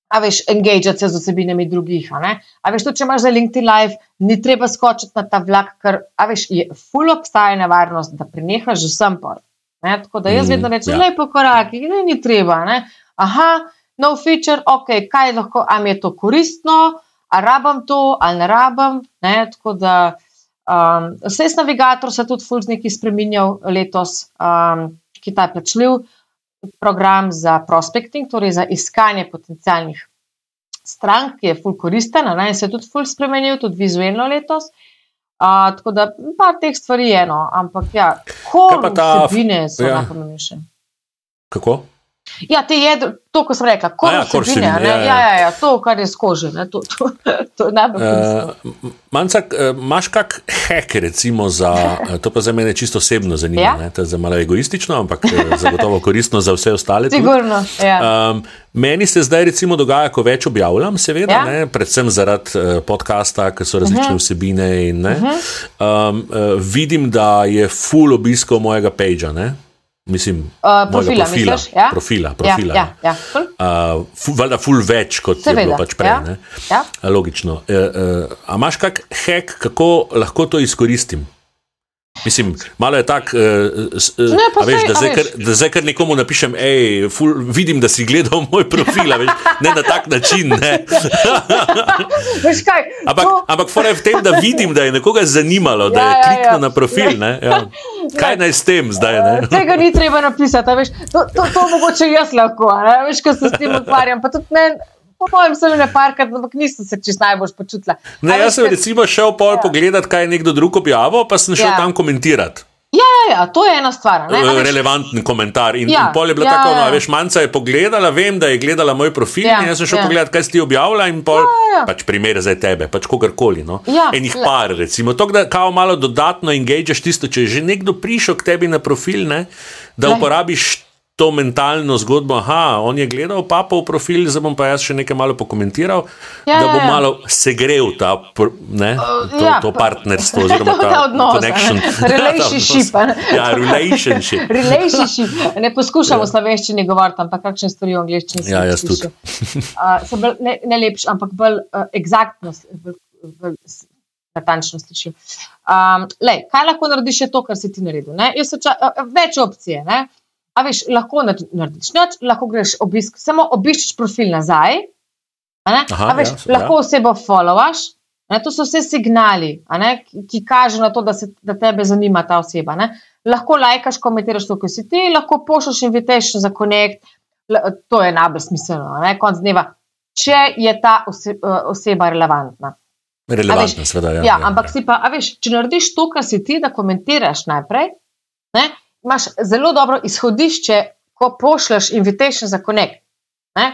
a veš, engageati se z vsebinami drugih. A, a veš, to, če imaš za LinkedIn live, ni treba skočiti na ta vlak, ker, a veš, je full obstaja nevarnost, da prenehaš že sem pol. Ne? Tako da jaz mm, vedno rečem, ja. lepo koraki, ne, ni treba. Ne? Aha, no feature, ok, kaj lahko, a mi je to koristno ali rabim to, ali ne rabim. Ne? Tako da um, vse s navigatorjem se tudi Fulzniki spremenjal letos, um, ki ta je plačljiv program za prospecting, torej za iskanje potencijalnih strank, ki je ful koristen, in se je tudi ful spremenil, tudi vizualno letos. Uh, tako da pa teh stvari je eno, ampak ja, kot ta vsebine so ja. najpomembnejše. Kako? Ja, te jedro, to, ko sem rekla, kot je vsebine, ja, ja. Ja, ja, ja, to, kar je skoži, ne, to, to, to je najbolj. Uh, Mancak, imaš kak hek, recimo, za, to pa za mene čisto osebno zanima, ja? ne, to je za malo egoistično, ampak zagotovo koristno za vse ostale. Sigurno, ja. um, meni se zdaj recimo dogaja, ko več objavljam, seveda, ja? ne, predvsem zaradi uh, podcasta, ker so različne uh mhm. -huh. vsebine in ne, uh -huh. um, uh, vidim, da je full obiskov mojega pagea, ne. Mislim, uh, profila, profila, misliš, ja? profila, profila. Ja, ja, ja. Uh, Valjda, ful več kot Seveda, je bilo pač prej. Ja, ja. Logično. Uh, uh, a imaš kak hek, kako lahko to izkoristim? Mislim, malo je tako, uh, uh, da, da zdaj kar nekomu napišem, hej, vidim, da si gledal moj profil, veš, ne na tak način. ampak to... ampak fora je v tem, da vidim, da je nekoga zanimalo, da je ja, kliknil ja, ja. na profil. Ne, ja. Kaj naj s tem zdaj? Ne? Tega ni treba napisati, veš, to, to, to mogoče jaz lahko, veš, ko se s tem ukvarjam. Po mojem, sem že nekajkrat, ampak nisem se čest najbolj počutila. Ne, jaz sem recimo šel pol ja. pogledat, kaj je nekdo drug objavil, pa sem šel ja. tam komentirati. Ja, ja, ja, to je ena stvar. Ne, veš, Relevanten komentar. In, ja, in pol je bila ja, tako, no, ja. veš, manjca je pogledala, vem, da je gledala moj profil. Ja, jaz sem šel ja. pogledat, kaj si ti objavila in pol, ja, ja. pač primere za tebe, pač kogarkoli. No. Ja, Enih par, recimo, to, da kao malo dodatno engageaš tisto, če je že nekdo prišel k tebi na profil, ne, da le. uporabiš to mentalno zgodbo, da on je gledal papov profil, zdaj bom pa jaz še nekaj malo pokomentiral, ja, da bom ja, ja. malo segrel ta, ne, to, ja, to partnerstvo, oziroma ta, ta odnos, connection. Relationship. ja, relationship. relationship. Ne poskušamo ja. slovenščini govoriti, ampak kakšne stvari v angliščini ja, jaz tudi. uh, ne, ne lepš, ampak bolj uh, eksaktnost. Natančno slišim. Um, lej, kaj lahko narediš, je to, kar si ti naredil? Ča, uh, več opcije. Ne? A veš, lahko narediš noč, lahko greš obisk, samo obiščeš profil nazaj. Aha, a veš, ja, lahko osebo followaš. Ne, to so vse signali, ne, ki kažejo na to, da, se, da tebe zanima ta oseba. Ne. Lahko lajkaš, komentiraš to, kar si ti, lahko pošljaš invitation za konekt, to je najbolj smiselno, ne, konc dneva, če je ta ose, oseba relevantna. Relevantna, seveda. Ja, ja, ja, ampak ja. si pa, veš, če narediš to, kar si ti, da komentiraš najprej, ne, imaš zelo dobro izhodišče, ko pošlješ invitation za konekt.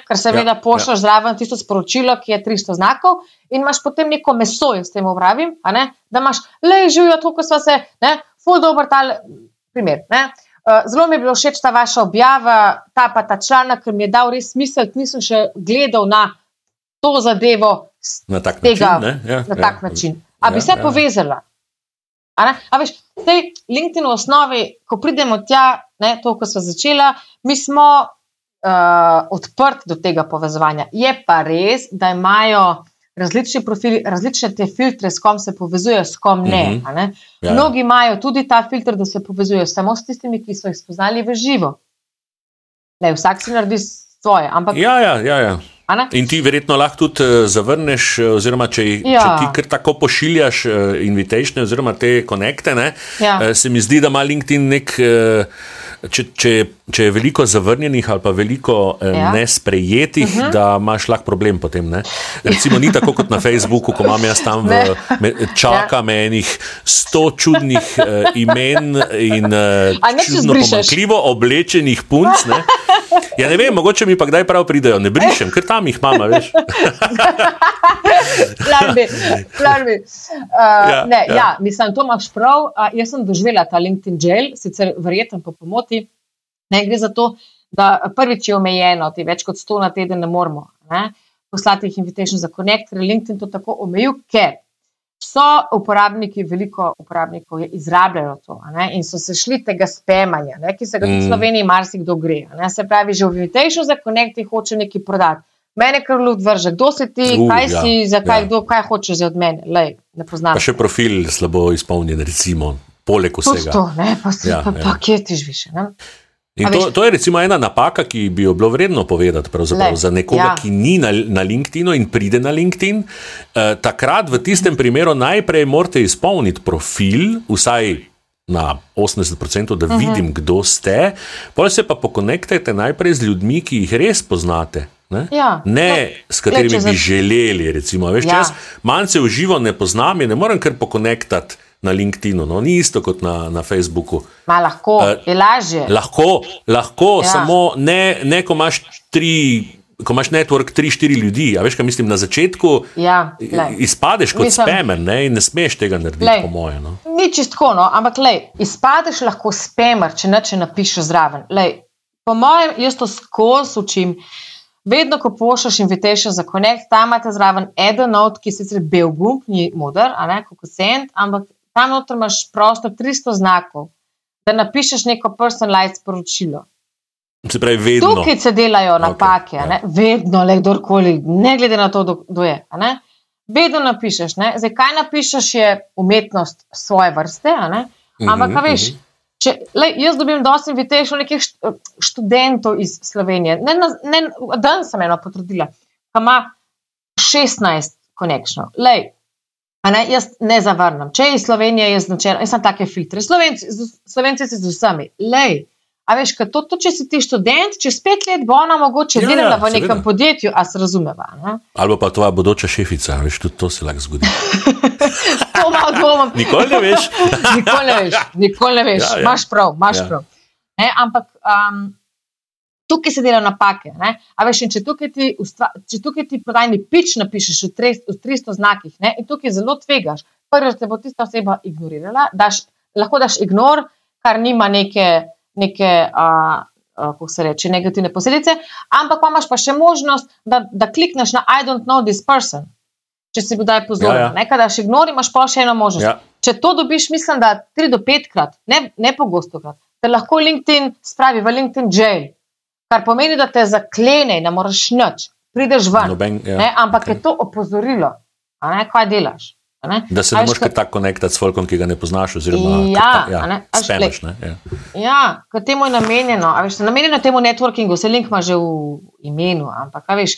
Ker se veda, ja, pošlješ ja. zraven tisto sporočilo, ki je 300 znakov, in imaš potem neko meso, s tem upravim, da imaš le živijo, tako smo se, ne, full dobro ta primer. Ne. Uh, zelo mi je bilo všeč ta vaša objava, ta pa ta članek, ker mi je dal res smisel, nisem še gledal na to zadevo na tak tega, način. Ja, na tak ja, način. A bi ja, se ja. povezala? A, veš, tej LinkedIn v osnovi, ko pridemo tja, ne, to, ko smo začeli, mi smo uh, odprti do tega povezovanja. Je pa res, da imajo različni profili, različne te filtre, s kom se povezujejo, s kom ne. Mm -hmm. ne? Ja. Mnogi imajo tudi ta filter, da se povezujejo samo s tistimi, ki so jih spoznali v živo. Ne, vsak si naredi svoje. Ampak, ja, ja, ja, ja. In ti verjetno lahko tudi uh, zavrneš, oziroma če, ja. če ti kar tako pošiljaš uh, invitacije, oziroma te konekte, ja. uh, se mi zdi, da ima LinkedIn nek. Uh, če, če, če je veliko zavrnjenih ali pa veliko eh, ja. nesprejetih, uh mhm. -huh. da imaš lahko problem potem. Ne? Recimo, ni tako kot na Facebooku, ko imam jaz tam v, me, čaka ja. me enih sto čudnih eh, imen in eh, čudno pomankljivo oblečenih punc. Ne? Ja, ne vem, mogoče mi pa kdaj prav pridejo, ne brišem, ker tam jih imamo, veš. Larbi, larbi. Uh, ja, ne, ja. ja, mislim, to imaš prav. Uh, jaz sem doživela ta LinkedIn jail, sicer verjetno po pomoti. Ne gre za to, da prvič je omejeno, ti več kot sto na teden ne moramo ne, poslati jih invitation za connect, ker LinkedIn to tako omejil, ker so uporabniki, veliko uporabnikov je izrabljalo to ne, in so se šli tega spemanja, ne, ki se ga mm. v Sloveniji marsikdo gre. Ne, se pravi, že v invitation za connect hoče nekaj prodati. Mene kar ljud vrže, kdo si ti, uh, kaj ja, si, zakaj, ja. kdo, kaj hočeš od mene. Lej, ne poznam. Pa še profil slabo izpolnjen, recimo, poleg vsega. To, ne, pa si ja, pa, ja. pa kje tiš više. Ne? To, to je recimo ena napaka, ki bi jo bilo vredno povedati za nekoga, ja. ki ni na, na LinkedIn in pride na LinkedIn. Eh, takrat v tistem primeru najprej morate izpolniti profil, vsaj na 80%, da uh mhm. -huh. vidim, kdo ste, pa se pa pokonektajte najprej z ljudmi, ki jih res poznate. Ne, ja. ne ja. s katerimi bi želeli. Recimo, veš, ja. Jaz manjce v živo ne poznam in ne morem kar pokonektati na LinkedInu. No, ni isto kot na, na Facebooku. Ma lahko, uh, je lažje. Lahko, lahko ja. samo ne, ne, ko imaš tri. Ko imaš network 3-4 ljudi, a veš, kaj mislim, na začetku ja, izpadeš kot mislim, spamer ne, in ne smeš tega narediti, lej, po mojem. No. Ni čistko, no, ampak lej, izpadeš lahko spamer, če neče napišeš zraven. Lej, po mojem, jaz to skozi učim. Vedno, ko pošljaš invitation za Connect, tam imaš zraven eden not, ki sicer bel gumb, ni modar, a ne kot sent, ampak tam noter imaš prostor 300 znakov, da napišeš neko personalized sporočilo. Se pravi, vedno. Tukaj se delajo napake, okay, ja. vedno, le kdorkoli, ne glede na to, kdo je. Vedno napišeš. Ne? Zdaj, kaj napišeš, je umetnost svoje vrste. Ampak, mm -hmm, veš, mm -hmm. če, le, jaz dobim dosti invitacijo nekih študentov iz Slovenije. Ne, ne, dan sem eno potrudila, ki ima 16 Ne, jaz ne zavrnem. Če je Slovenija, jaz značajno, jaz sem take filtre. Slovenci, Slovenci si z vsemi. Lej, a veš, to, to, če si ti študent, čez pet let bo ona mogoče ja, delala ja, v nekem seveda. podjetju, a se razumeva. Ne? Ali pa tvoja bodoča šefica, veš, tudi to se lahko zgodi. to malo dvomim. Nikoli ne veš. nikoli ne veš, nikoli ne veš. Ja, ja. Maš prav, maš ja. prav. Ne, ampak. Um, tukaj se delajo napake. Veš, če tukaj ti, ti prodajni pič napišeš v, tres, v 300 znakih ne? in tukaj zelo tvegaš, prvo se bo tista oseba ignorirala, daš, lahko daš ignor, kar nima neke, neke a, a, kako se reče, negativne posledice, ampak imaš pa še možnost, da, da klikneš na I don't know this person. Če si bil daj pozoren, ja, ja. nekaj daš ignor, imaš pa še eno možnost. Ja. Če to dobiš, mislim, da tri do petkrat, ne, ne pogosto krat, te lahko LinkedIn spravi v LinkedIn jail kar pomeni, da te zaklene, da moraš noč, prideš ven. Noben, ja, ampak okay. je to opozorilo, kaj delaš. Ne? Da se ne moreš tako konektati s folkom, ki ga ne poznaš. Oziroma, ja, ta, ja, spemeš, ja. ja kot temu je namenjeno. Veš, namenjeno temu networkingu, vse link ima že v imenu. Ampak, veš,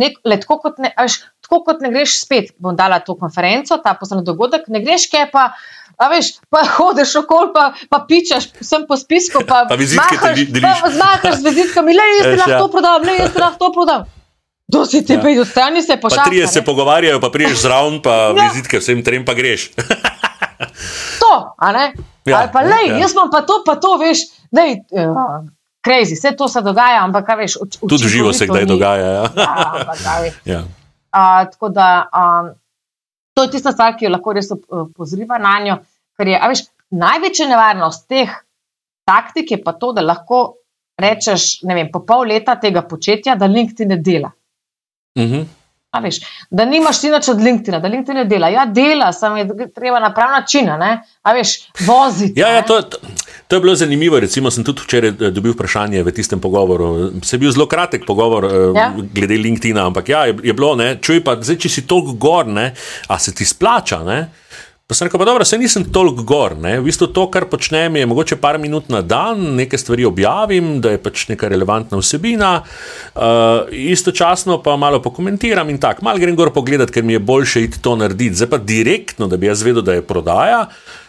nek, le, tako, kot ne, veš, tako kot ne greš spet, bom dala to konferenco, ta poslovni dogodek, ne greš kaj pa. A veš, pa hodiš okoli, pa, pa pičaš sem po spisku, pa, pa ti deliš. Pa zmakaš z vizitkami, le jaz ti lahko to prodam, le jaz ti lahko to prodam. Kdo si ti, ja. ostani se pošalj. Trije se pogovarjajo, pa priješ zraven, pa ja. vizitke vsem trem pa greš. to, a ne? Ja, Ali pa ja, lej, ja. jaz imam pa to, pa to, veš, dej. Uh, Crazy, vse to se dogaja, ampak kaj veš? Uč, Tudi živo se kdaj ni. dogaja. Ja. Ja, ja. uh, tako da um, to je tista stvar, ki jo lahko res opozoriva na njo. Ker je, veš, največja nevarnost teh taktik je pa to, da lahko rečeš, ne vem, po pol leta tega početja, da LinkedIn ne dela. Uh mhm. -huh. Veš, da nimaš ti nič od LinkedIn, da LinkedIn ne dela. Ja, dela, samo je treba na prav način, a veš, voziti. Ja, ja, to, to, to je bilo zanimivo. Recimo, sem tudi včeraj eh, dobil vprašanje v tistem pogovoru. Se je bil zelo kratek pogovor eh, ja. glede LinkedIn, ampak ja, je, je bilo, ne, čuj pa, zdaj, če si toliko gor, ne, a se ti splača. Ne, Pa sem rekel, pa dobro, se nisem toliko gor. Ne? V bistvu to, kar počnem, je mogoče par minut na dan, nekaj stvari objavim, da je pač neka relevantna vsebina, uh, istočasno pa malo pokomentiram in tako. Mal grem gor pogledat, ker mi je boljše iti to narediti. Zdaj pa direktno, da bi jaz vedel, da je prodaja. Uh,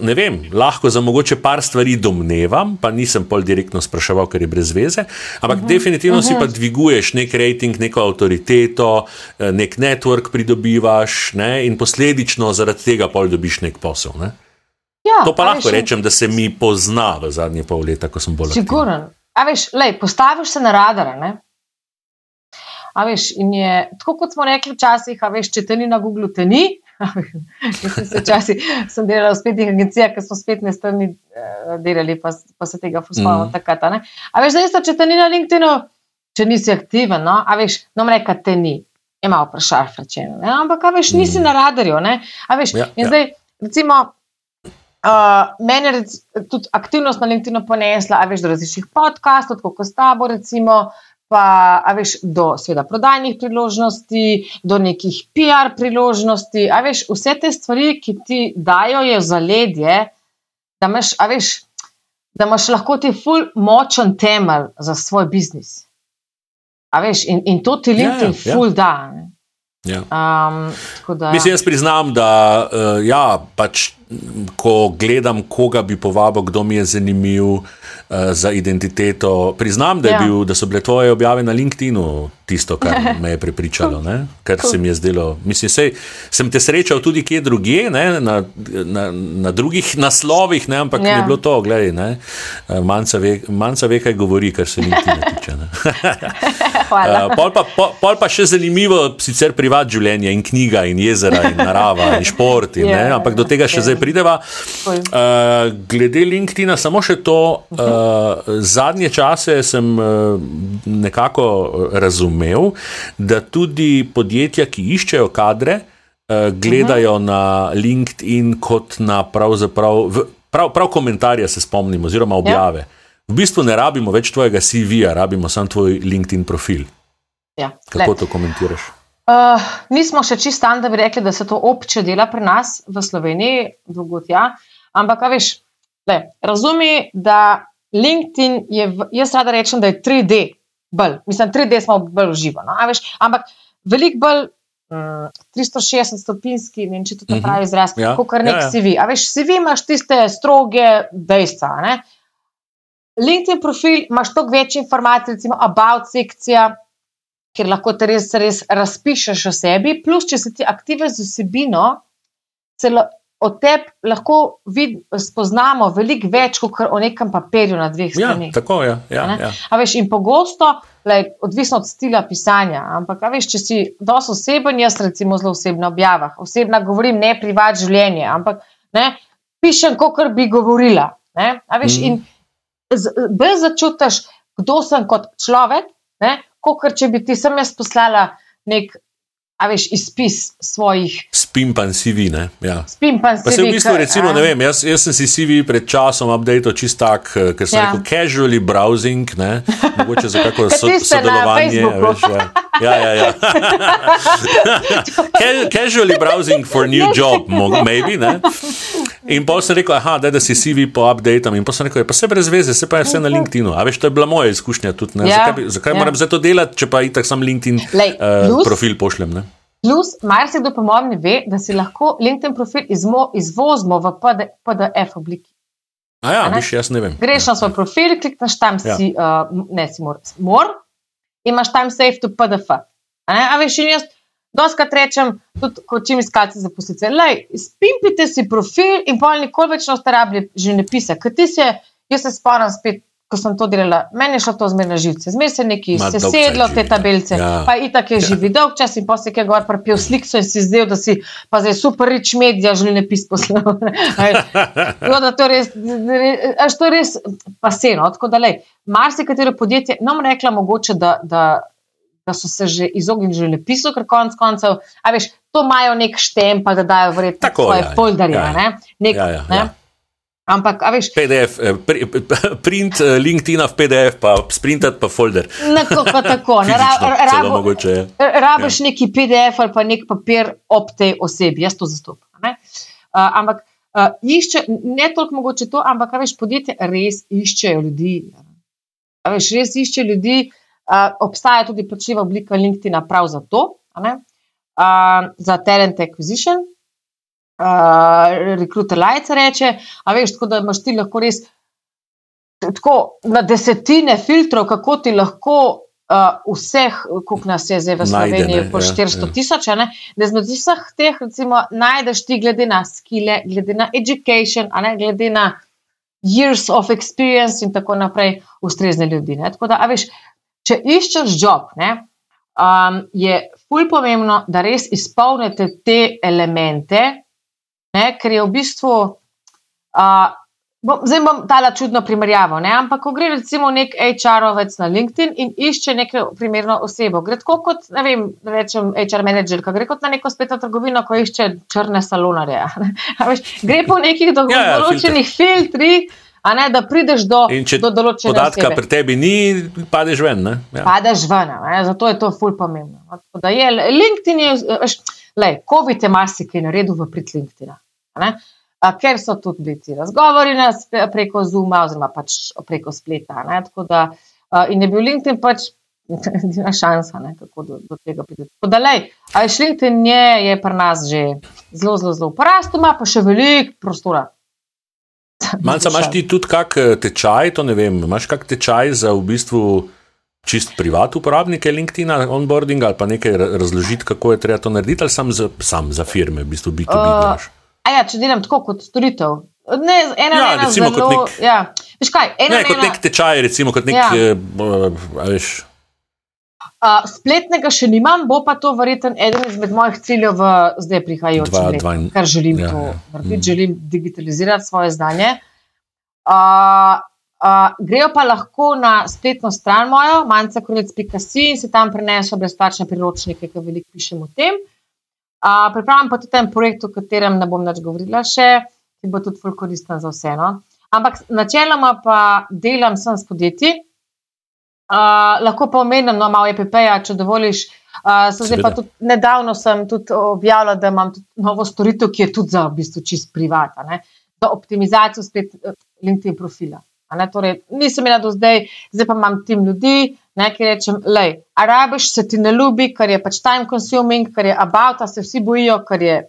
ne vem, lahko za mogoče par stvari domnevam, pa nisem pol direktno spraševal, ker je brez veze. Ampak uh -huh, definitivno uh -huh. si pa dviguješ nek rating, neko avtoriteto, eh, nek network pridobivaš ne, in posledično zaradi tega pol dobiš nek posel. Ne. Ja, to pa lahko veš, rečem, da se mi pozna v zadnje pol leta, ko sem bolj aktiven. Siguren. A veš, lej, postaviš se na radar. Ne? A veš, in je tako, kot smo rekli včasih, a veš, če te ni na Google, te ni. Včasih sem delala v spletnih agencijah, ker smo spet ne strni uh, delali, pa, pa se tega fusmamo mm. takrat. A veš, da isto, če te ni na LinkedInu, če nisi aktiven, no? a veš, no reka te ni, ima vprašaj fračeno, ampak a veš, nisi mm. na radarju, ne? a veš, ja, in ja. zdaj, recimo, uh, meni je tudi aktivnost na LinkedInu ponesla, a veš, do različnih podkastov, kot s tabo, recimo, pa veš, do sveda prodajnih priložnosti, do nekih PR priložnosti. Veš, vse te stvari, ki ti dajo, je za ledje, da imaš, veš, da imaš lahko ti ful močen temelj za svoj biznis. Veš, in, in to ti LinkedIn ja, ja, ful ja. da. Ja. Um, da, Mislim, jaz priznam, da uh, ja, pač, ko gledam, koga bi povabil, kdo mi je zanimiv, uh, za identiteto. Priznam, da, ja. bil, da so bile tvoje objave na LinkedIn tisto, kar me je prepričalo, ne? kar cool. se mi je zdelo. Mislim, sej, sem te srečal tudi kje drugje, na, na, na drugih naslovih, ne? ampak ja. je bilo to, gledaj, eh, manjca ve, manjca ve, kaj govori, kar se LinkedIn tiče. uh, pol, pa, pol, pol pa še zanimivo, sicer privat življenje in knjiga in jezera in narava in šport, in, yeah, ja, ampak do tega še yeah. zdaj prideva. Uh, glede LinkedIna, samo še to. Uh, zadnje čase sem uh, nekako razumel, da tudi podjetja, ki iščejo kadre, uh, gledajo uh -huh. na LinkedIn kot na pravzaprav. Prav, prav komentarje se spomnimo, oziroma objave. Ja. V bistvu ne rabimo več tvojega CV-ja, rabimo samo tvoj LinkedIn profil. Ja. Kako Le. to komentiraš? Uh, nismo še čisto tam, da bi rekli, da se to obče dela pri nas v Sloveniji, drugot, ja. ampak, veš, le, razumi, da LinkedIn je, v, jaz rada rečem, da je 3D, bolj, mislim, 3D smo bolj uživali. No? Ampak veliko bolj um, 360 stopinjski, ne vem, če to uh mhm. -huh. pravi izraz, ja. kot kar nek ja, ja. CV. A veš, CV imaš tiste stroge dejstva. Ne? LinkedIn profil imaš toliko več informacij, recimo about sekcija, kjer lahko te res, res razpišeš o sebi, plus če si ti aktiven z vsebino, celo o tebi lahko vid, spoznamo veliko več kot o nekem papirju na dveh ja, straneh. Ja, tako je. Ja, ja. Veš, in pogosto, lej, odvisno od stila pisanja, ampak veš, če si dosto oseben, jaz recimo zelo osebno objavah, osebno govorim ne privat življenje, ampak ne, pišem, kot bi govorila. Veš, mm. In brez začutiš, kdo sem kot človek, kot če bi ti sem jaz poslala nek a veš, izpis svojih. Spimpan CV, ne? Ja. Spimpan CV. Pa se v bistvu, recimo, ne vem, jaz, jaz sem si CV pred časom updated čist tak, eh, ker sem ja. rekel casually browsing, ne? Mogoče za kako so, sodelovanje. Veš, ja. Ja, ja, ja. casually browsing for new job, maybe, ne? In pa sem rekel, aha, da si CV po updatem. In pa sem rekel, pa se brez veze, se pa je vse na LinkedIn. A veš, to je bila moja izkušnja tudi. Ja, zakaj zakaj ja. moram zdaj to delati, če pa itak sam LinkedIn Lej, uh, plus, profil pošljem? Ne? Plus, marsikdo po mojem ne ve, da si lahko LinkedIn profil izmo, izvozimo v PD, PDF obliki. A ja, viš, jaz ne vem. Greš ja. na svoj profil, klikneš tam, ja. si, uh, ne si mor, mor, imaš tam save to PDF. A, a veš, in jaz. Doskrat rečem, tudi ko čim iskate zaposlitve, spimpite si profil in pol nikoli več ne ostarabljate že ne pisa. Ker ti se, jaz se spomnim spet, ko sem to delala, meni je šlo to zmerno živce. Zmer se neki se sedlo te tabelce, ja. pa itak je ja. živi dolg čas in posle kaj gor prepil slik, so in si zdel, da si pa zdaj super rič medija ne pis poslal. no, da to res, až to res paseno, tako da lej, marsikatero podjetje, nam rekla mogoče, da, da da so se že izognili življenju, ker konec koncev, a veš, to imajo nek štempa, da dajo verjetno svoje ja, folderje. Ja, ja. Nek, ja, ja, ja. Ampak, a veš, PDF, eh, print eh, LinkedIn v PDF, pa sprintati pa folder. Tako, tako. Rabo, rabiš neki PDF ali pa nek papir ob tej osebi, jaz to zastopam. Uh, ampak uh, išče, ne toliko mogoče to, ampak veš, podjetje res iščejo ljudi. Veš, res išče ljudi, uh, obstaja tudi plačljiva oblika LinkedIn prav za to, uh, za talent acquisition. Uh, Recruiter Lights reče, a veš, tako da imaš ti lahko res tako na desetine filtrov, kako ti lahko uh, vseh, koliko nas je zdaj v Sloveniji, po 400 ja, tisoč, ja. da izmed vseh teh, recimo, najdeš ti glede na skile, glede na education, ne, glede na years of experience in tako naprej, ustrezne ljudi. Ne. Tako da, veš, če iščeš job, ne, um, je fulj pomembno, da res izpolnite te elemente, ne, ker je v bistvu. Uh, Bom, zdaj bom dala čudno primerjavo, ne? ampak ko gre recimo nek HR-ovec na LinkedIn in išče neko primerno osebo, gre tako kot, ne vem, rečem HR manager, gre kot na neko spletno trgovino, ko išče črne salonarje. Gre po nekih ja, ja, določenih filtrih, a ne da prideš do, do določenega. Podatka osebe. pri tebi ni, padeš ven. Ja. Padeš ven, ne? zato je to ful pomembno. Je, LinkedIn je, veš, lej, COVID je marsikaj naredil v prid LinkedIn ker so tudi bili ti razgovori preko Zuma, oziroma pač preko spleta. Da, in je bil LinkedIn pač edina šansa, ne, kako do, do tega priti. Ali je LinkedIn je, je pri nas že zelo, zelo, zelo porast, ima pa še veliko prostora. Malce imaš ti tudi kak eh, tečaj, to ne vem, imaš kak tečaj za v bistvu. Čist privat uporabnike LinkedIn, onboarding ali pa nekaj razložiti, kako je treba to narediti, ali sam za, sam za firme, v bistvu biti uh, A ja, če delam tako kot storitev. Ne, ena, ja, ena recimo zelo, kot nek, ja. kaj, ena, ne, kot nek tečaj, recimo kot nek. Ja. Eh, uh, spletnega še nimam, bo pa to verjetno eden izmed mojih ciljev v zdaj prihajajočem letu, kar želim ja, to ja. narediti. Mm. Želim digitalizirati svoje znanje. Uh, uh, grejo pa lahko na spletno stran mojo, manjcakonec.si in se tam prenesajo brezplačne priročnike, ki veliko pišem o tem. Uh, pripravljam pa tudi en projekt, o katerem ne bom več govorila, še, ki bo tudi koristen za vse. No? Ampak načeloma pa delam sem s podjetji. Uh, lahko pa omenim, no, malo je PPA, če dovoliš. Uh, zdaj pa tudi nedavno sem tudi objavila, da imam novo storitev, ki je tudi za v bistvu čist privata, ne? za optimizacijo spet LinkedIn profila. Torej, nisem imela do zdaj, zdaj pa imam tim ljudi, ne, ki rečem, lej, arabiš se ti ne ljubi, ker je pač time consuming, ker je about, se vsi bojijo, ker je,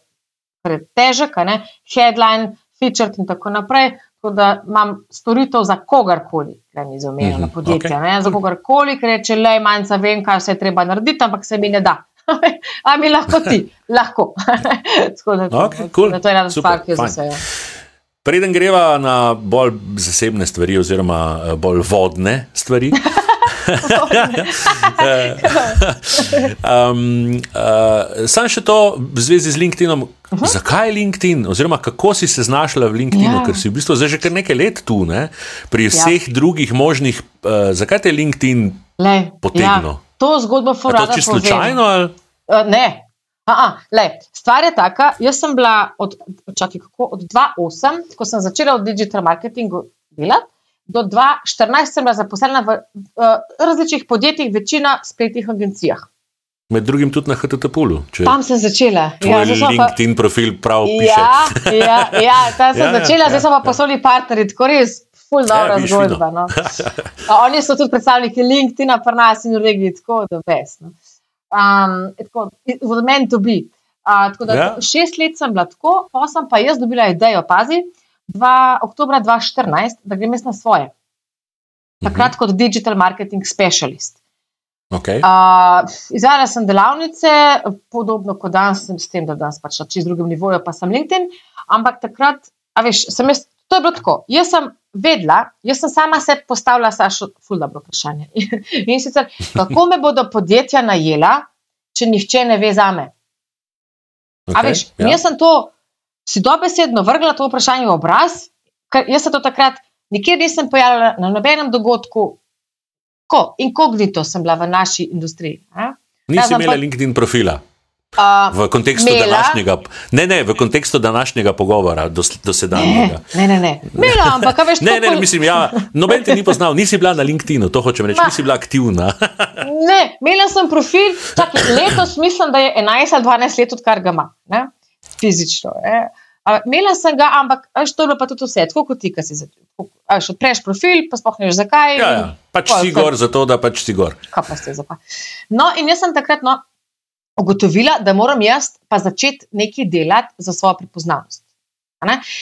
ker je težek, ne, headline, feature in tako naprej. Tako da imam storitev za kogarkoli, kaj mi zaumejo na mhm, podjetje. Okay. Za kogarkoli, ki reče, lej, manj za vem, kaj se je treba narediti, ampak se mi ne da. A mi lahko ti, lahko. tako da, okay, cool. da to je ena stvar, ki jo zasejo. Preden greva na bolj zasebne stvari, oziroma eh, bolj vodne stvari, um, uh, Sam še to v zvezi z LinkedInom. Uh -huh. Zakaj je LinkedIn, oziroma kako si se znašla v LinkedInu, ja. ker si v bistvu že kar nekaj let tu, ne? pri ja. vseh ja. drugih možnih. Uh, zakaj te je LinkedIn potegnil? Ja. To zgodbo. Je to čisto slučajno? Ali? Uh, ne. Aha, lej, stvar je taka, jaz sem bila od, čaki, kako, od 2008, ko sem začela v digital marketingu delati, do 2014 sem bila zaposlena v uh, različnih podjetjih, večina spletnih agencijah. Med drugim tudi na HTTP-u. Tam sem začela. Ja, LinkedIn pa... profil prav piše. Ja, ja, ja tam sem ja, začela, ja, zdaj so pa ja. poslovni partnerji, tako res. Ful dobra ja, zgodba. No. Oni so tudi predstavniki LinkedIna, pa nas in v regiji, tako da ves. No. Um, tako, v meni to bi. Uh, tako da ja. šest let sem bila tako, pa sem pa jaz dobila idejo, pazi, 2. oktober 2014, da grem jaz na svoje. Takrat mhm. kot digital marketing specialist. Okay. Uh, izvajala sem delavnice, podobno kot danes, s tem, da danes pač na čist drugem nivoju, pa sem LinkedIn. Ampak takrat, a veš, sem jaz, to je bilo tako. Jaz sem vedela, jaz sem sama sebi postavila sašo, ful dobro vprašanje. In sicer, kako me bodo podjetja najela, če nihče ne ve za me? Okay, a veš, ja. jaz sem to si dobesedno vrgla to vprašanje v obraz, ker jaz se to takrat nikjer nisem pojavila na nobenem dogodku, ko in kognito sem bila v naši industriji. Nisi imela pa... LinkedIn profila. Uh, v kontekstu mela, današnjega, ne, ne, v kontekstu današnjega pogovora, do, do sedanjega. Ne, ne, ne. Mela, ampak, veš, ne, ne, ne, mislim, ja, noben te ni poznal, nisi bila na LinkedInu, to hočem reči, Ma, nisi bila aktivna. ne, imela sem profil, čakaj, letos mislim, da je 11 ali 12 let, odkar ga ima fizično. Imela sem ga, ampak veš, to je bilo pa tudi vse, tako kot ti, ki si začel. Odpreš profil, pa spohneš zakaj. Ja, ja. pač si gor, zato da pač si gor. Kaj pa ste zakaj? No, in jaz sem takrat no, ugotovila, da moram jaz pa začeti nekaj delati za svojo prepoznavnost.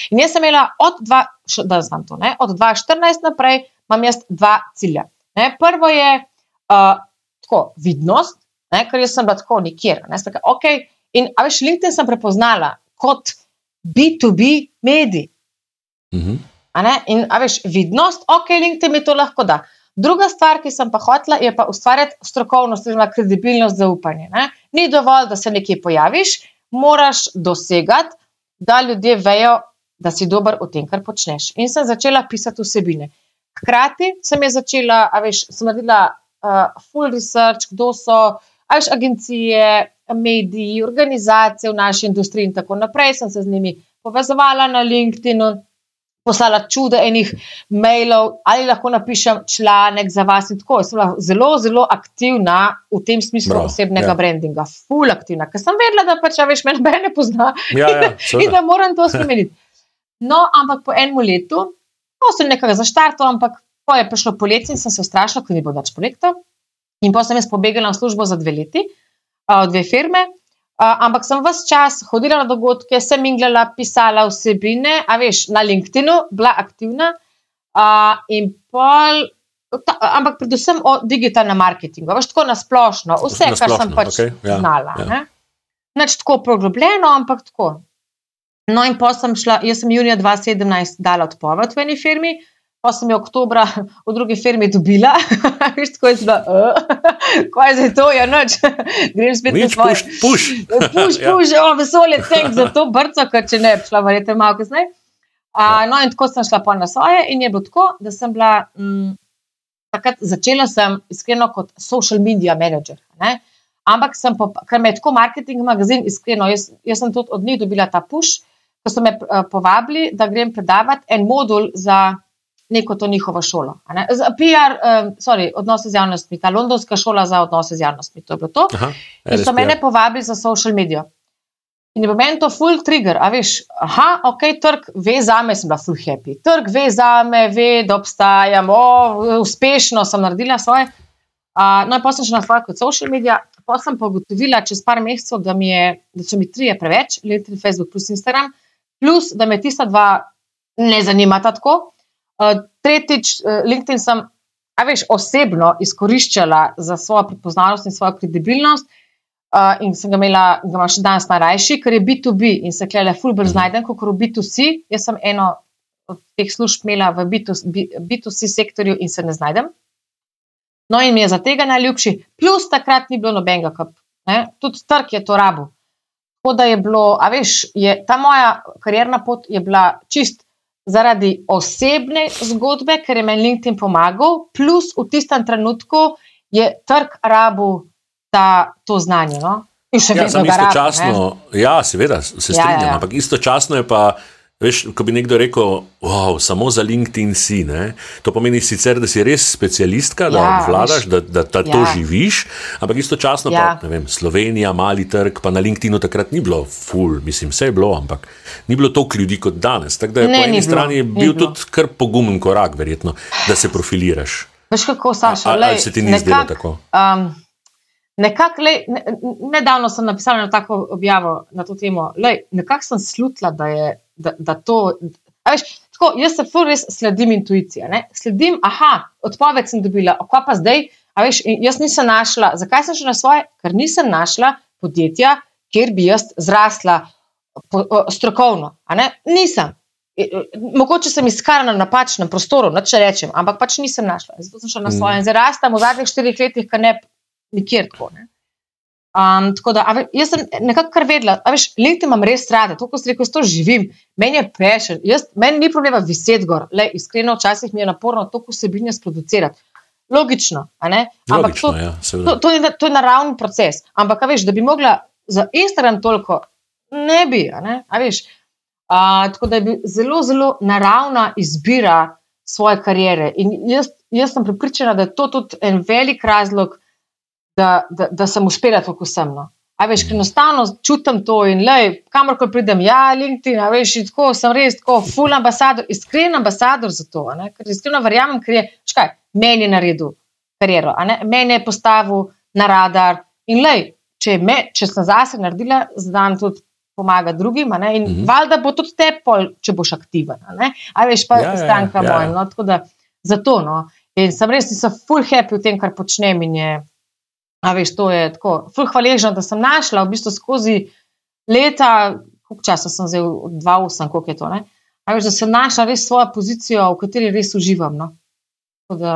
In jaz sem imela od, dva, da znam to, ne, od 2014 naprej, imam jaz dva cilja. Ne. Prvo je uh, tako, vidnost, ne, ker jaz sem bila tako nikjer. Ne, staka, okay. In a veš, LinkedIn sem prepoznala kot B2B medij. Mm -hmm. In a veš, vidnost, ok, LinkedIn mi to lahko da. Druga stvar, ki sem pa hotela, je pa ustvarjati strokovnost, oziroma kredibilnost, zaupanje. Ne? Ni dovolj, da se nekje pojaviš, moraš dosegati, da ljudje vejo, da si dober v tem, kar počneš. In sem začela pisati vsebine. Hkrati sem je začela, a veš, sem naredila uh, full research, kdo so, a veš, agencije, mediji, organizacije v naši industriji in tako naprej. Sem se z njimi povezovala na LinkedIn, poslala čude enih mailov, ali lahko napišem članek za vas. Tako, sem bila zelo, zelo aktivna v tem smislu Bro, osebnega ja. brandinga, full aktivna, ker sem vedela, da pač, veš, me ne pozna ja, ja, in da moram to spremeniti. No, ampak po enem letu, no, sem nekaj zaštartala, ampak ko je prišlo poletje in sem se ustrašila, ker ni bilo več projektov. In potem sem jaz pobegala v službo za dve leti, v dve firme. Ampak sem vse čas hodila na dogodke, sem inglala, pisala vsebine, a veš, na LinkedIn-u, bila aktivna. Uh, in pol, ta, ampak predvsem o digitalnem marketingu, veš, tako nasplošno, vse, na kar sem pač okay, ja, znala. Ja. Neč tako poglobljeno, ampak tako. No, in potem sem šla, jaz sem junija 2017 dala odpoved v eni firmi, Pa sem jo oktobra v drugi firmi dobila, veš, tako je zelo, kaj je zdaj to, ja, noč, grem spet na svoje. Puš, puš. Puš, puš, ja. o, vesolje, tek za to brco, ker če ne, šla verjete malo kasneje. Ja. No, in tako sem šla pa na svoje in je bilo tako, da sem bila, m, mm, takrat začela sem iskreno kot social media manager. Ne? Ampak sem, po, ker me je tako marketing magazin, iskreno, jaz, jaz sem tudi od njih dobila ta puš, ko so me uh, povabili, da grem predavati en modul za neko to njihovo šolo. PR, um, sorry, odnose z javnostmi, ta londonska šola za odnose z javnostmi, to je bilo to. Aha, in so mene povabili za social media. In je bil meni to full trigger, a veš, aha, ok, trg ve za me, sem bila full happy. Trg ve za me, ve, da obstajam, o, uspešno sem naredila svoje. Uh, no, in potem sem šla na svoje kot social media, potem sem pa ugotovila čez par mesecev, da, je, da so mi trije preveč, LinkedIn, Facebook plus Instagram, plus da me tista dva ne zanimata tako. Eh, tretjič, uh, LinkedIn sem, a veš, osebno izkoriščala za svojo prepoznavnost in svojo kredibilnost. Uh, in sem ga imela, ga imam še danes najrajši, ker je B2B in se klele fulber mhm. znajdem, kot v B2C. Jaz sem eno od teh služb imela v B2, B2C sektorju in se ne znajdem. No, in mi je za tega najljubši, plus takrat ni bilo nobenega, kap, tudi trg je to rabo. Tako da je bilo, a veš, je, ta moja karjerna pot je bila čist zaradi osebne zgodbe, ker je meni LinkedIn pomagal, plus v tistem trenutku je trg rabu ta, to znanje. No? In še ja, vedno ga istočasno, ja, seveda, se strinjam, ja, ja, ja. ampak istočasno je pa. Veš, ko bi nekdo rekel, wow, samo za LinkedIn si, ne? to pomeni sicer, da si res specialistka, da ja, vladaš, da, da, da ja. to živiš, ampak istočasno ja. pa vem, Slovenija, mali trg, pa na LinkedInu takrat ni bilo full, mislim, vse je bilo, ampak ni bilo toliko ljudi kot danes. Tako da je ne, po eni strani bilo, bil tudi kar pogumen korak, verjetno, da se profiliraš. Veš, kako Saša, ali se ti ni nekak, zdelo tako? Um, Nekako, ne, nedavno sem napisala na tako objavo na to temo. Nekako sem slutila, da je da, da to. Veš, tako, jaz se fur res sledim intuicije. Ne? Sledim, aha, odpoved sem dobila, okva pa zdaj. Veš, jaz nisem našla, zakaj sem šla na svoje, ker nisem našla podjetja, kjer bi jaz zrasla po, o, strokovno. Nisem. E, e, mogoče sem iskala na napačnem prostoru, če rečem, ampak pač nisem našla. Zato sem šla na svoje in zdaj rastam v zadnjih štirih letih, kar ne nikjer tako. Ne? Um, tako da, ve, jaz sem nekako kar vedela, da LinkedIn imam res rada, to, ko si rekel, to živim, meni je pešen, meni ni problema viseti gor, le iskreno, včasih mi je naporno to, ko se bi ne sproducirati. Logično, ampak Logično, to, ja, to, to, je, to je naravni proces. Ampak, veš, da bi mogla za Instagram toliko, ne bi. Ne? Veš, a, tako da je zelo, zelo naravna izbira svoje kariere. In jaz, jaz sem pripričana, da je to tudi en velik razlog, da, da, da sem uspela tako semno. A veš, ker enostavno čutim to in le, kamorkoli pridem, ja, LinkedIn, a veš, tako sem res tako, full ambasador, iskren ambasador za to, ne, ker iskreno verjamem, ker je, škaj, meni je naredil kariero, meni je postavil na radar in le, če, me, če sem zase naredila, znam tudi pomagati drugim, a ne, in Mhm. valjda bo tudi te pol, če boš aktiven, a veš, pa Ja, ja, ja, stranka ja, moja, ja. no, tako da zato, no, in sem res, sem full happy v tem, kar počnem in je, A veš, to je tako. Ful hvaležna, da sem našla v bistvu skozi leta, koliko časa sem zdaj, od 2-8, koliko je to. Ne? A veš, da sem našla res svojo pozicijo, v kateri res uživam. No? Tako da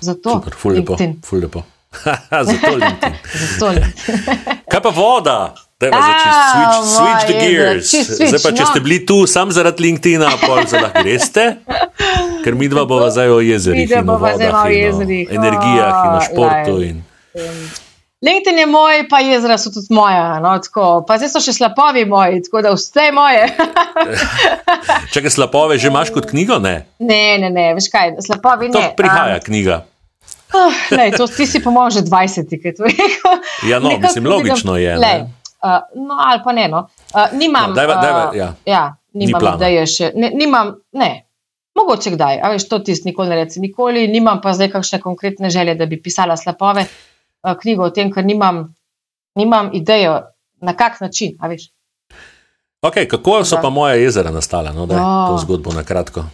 zato. Super, ful lepo. Ful lepo. Zato LinkedIn. Zato LinkedIn. Kaj pa voda? Dajva A, začeti switch, switch the gears. switch, Zdaj pa, če no. ste bili tu sam zaradi LinkedIna, pol se lahko greste. Ker mi dva bova zdaj o jezerih Midva in o bova zdaj o jezerih. energijah in o športu. In... LinkedIn je moj, pa jezera so tudi moja. No, tako. pa zdaj so še slapovi moji, tako da vse je moje. Čakaj, slapove že imaš kot knjigo? Ne. ne, ne, ne, veš kaj, slapovi To ne. prihaja knjiga. Oh, lej, to, ti si po mojem že 20, ki je to rekel. Ja, no, Nekako mislim, logično je, ne. Lej, uh, no, ali pa ne. No. Uh, nimam, No, dajva- dajva, uh, ja. ja, Ni nimam plana. ideje še. Ne, nimam, ne. Mogoče kdaj, a veš, to ti nikoli ne reci, nikoli. Nimam pa zdaj kakšne konkretne želje, da bi pisala slapove knjigo o tem, ker nimam, nimam idejo, na kak način. Okay, kako so Da. pa moja jezera nastala? No, daj, Ja. to zgodbo na kratko.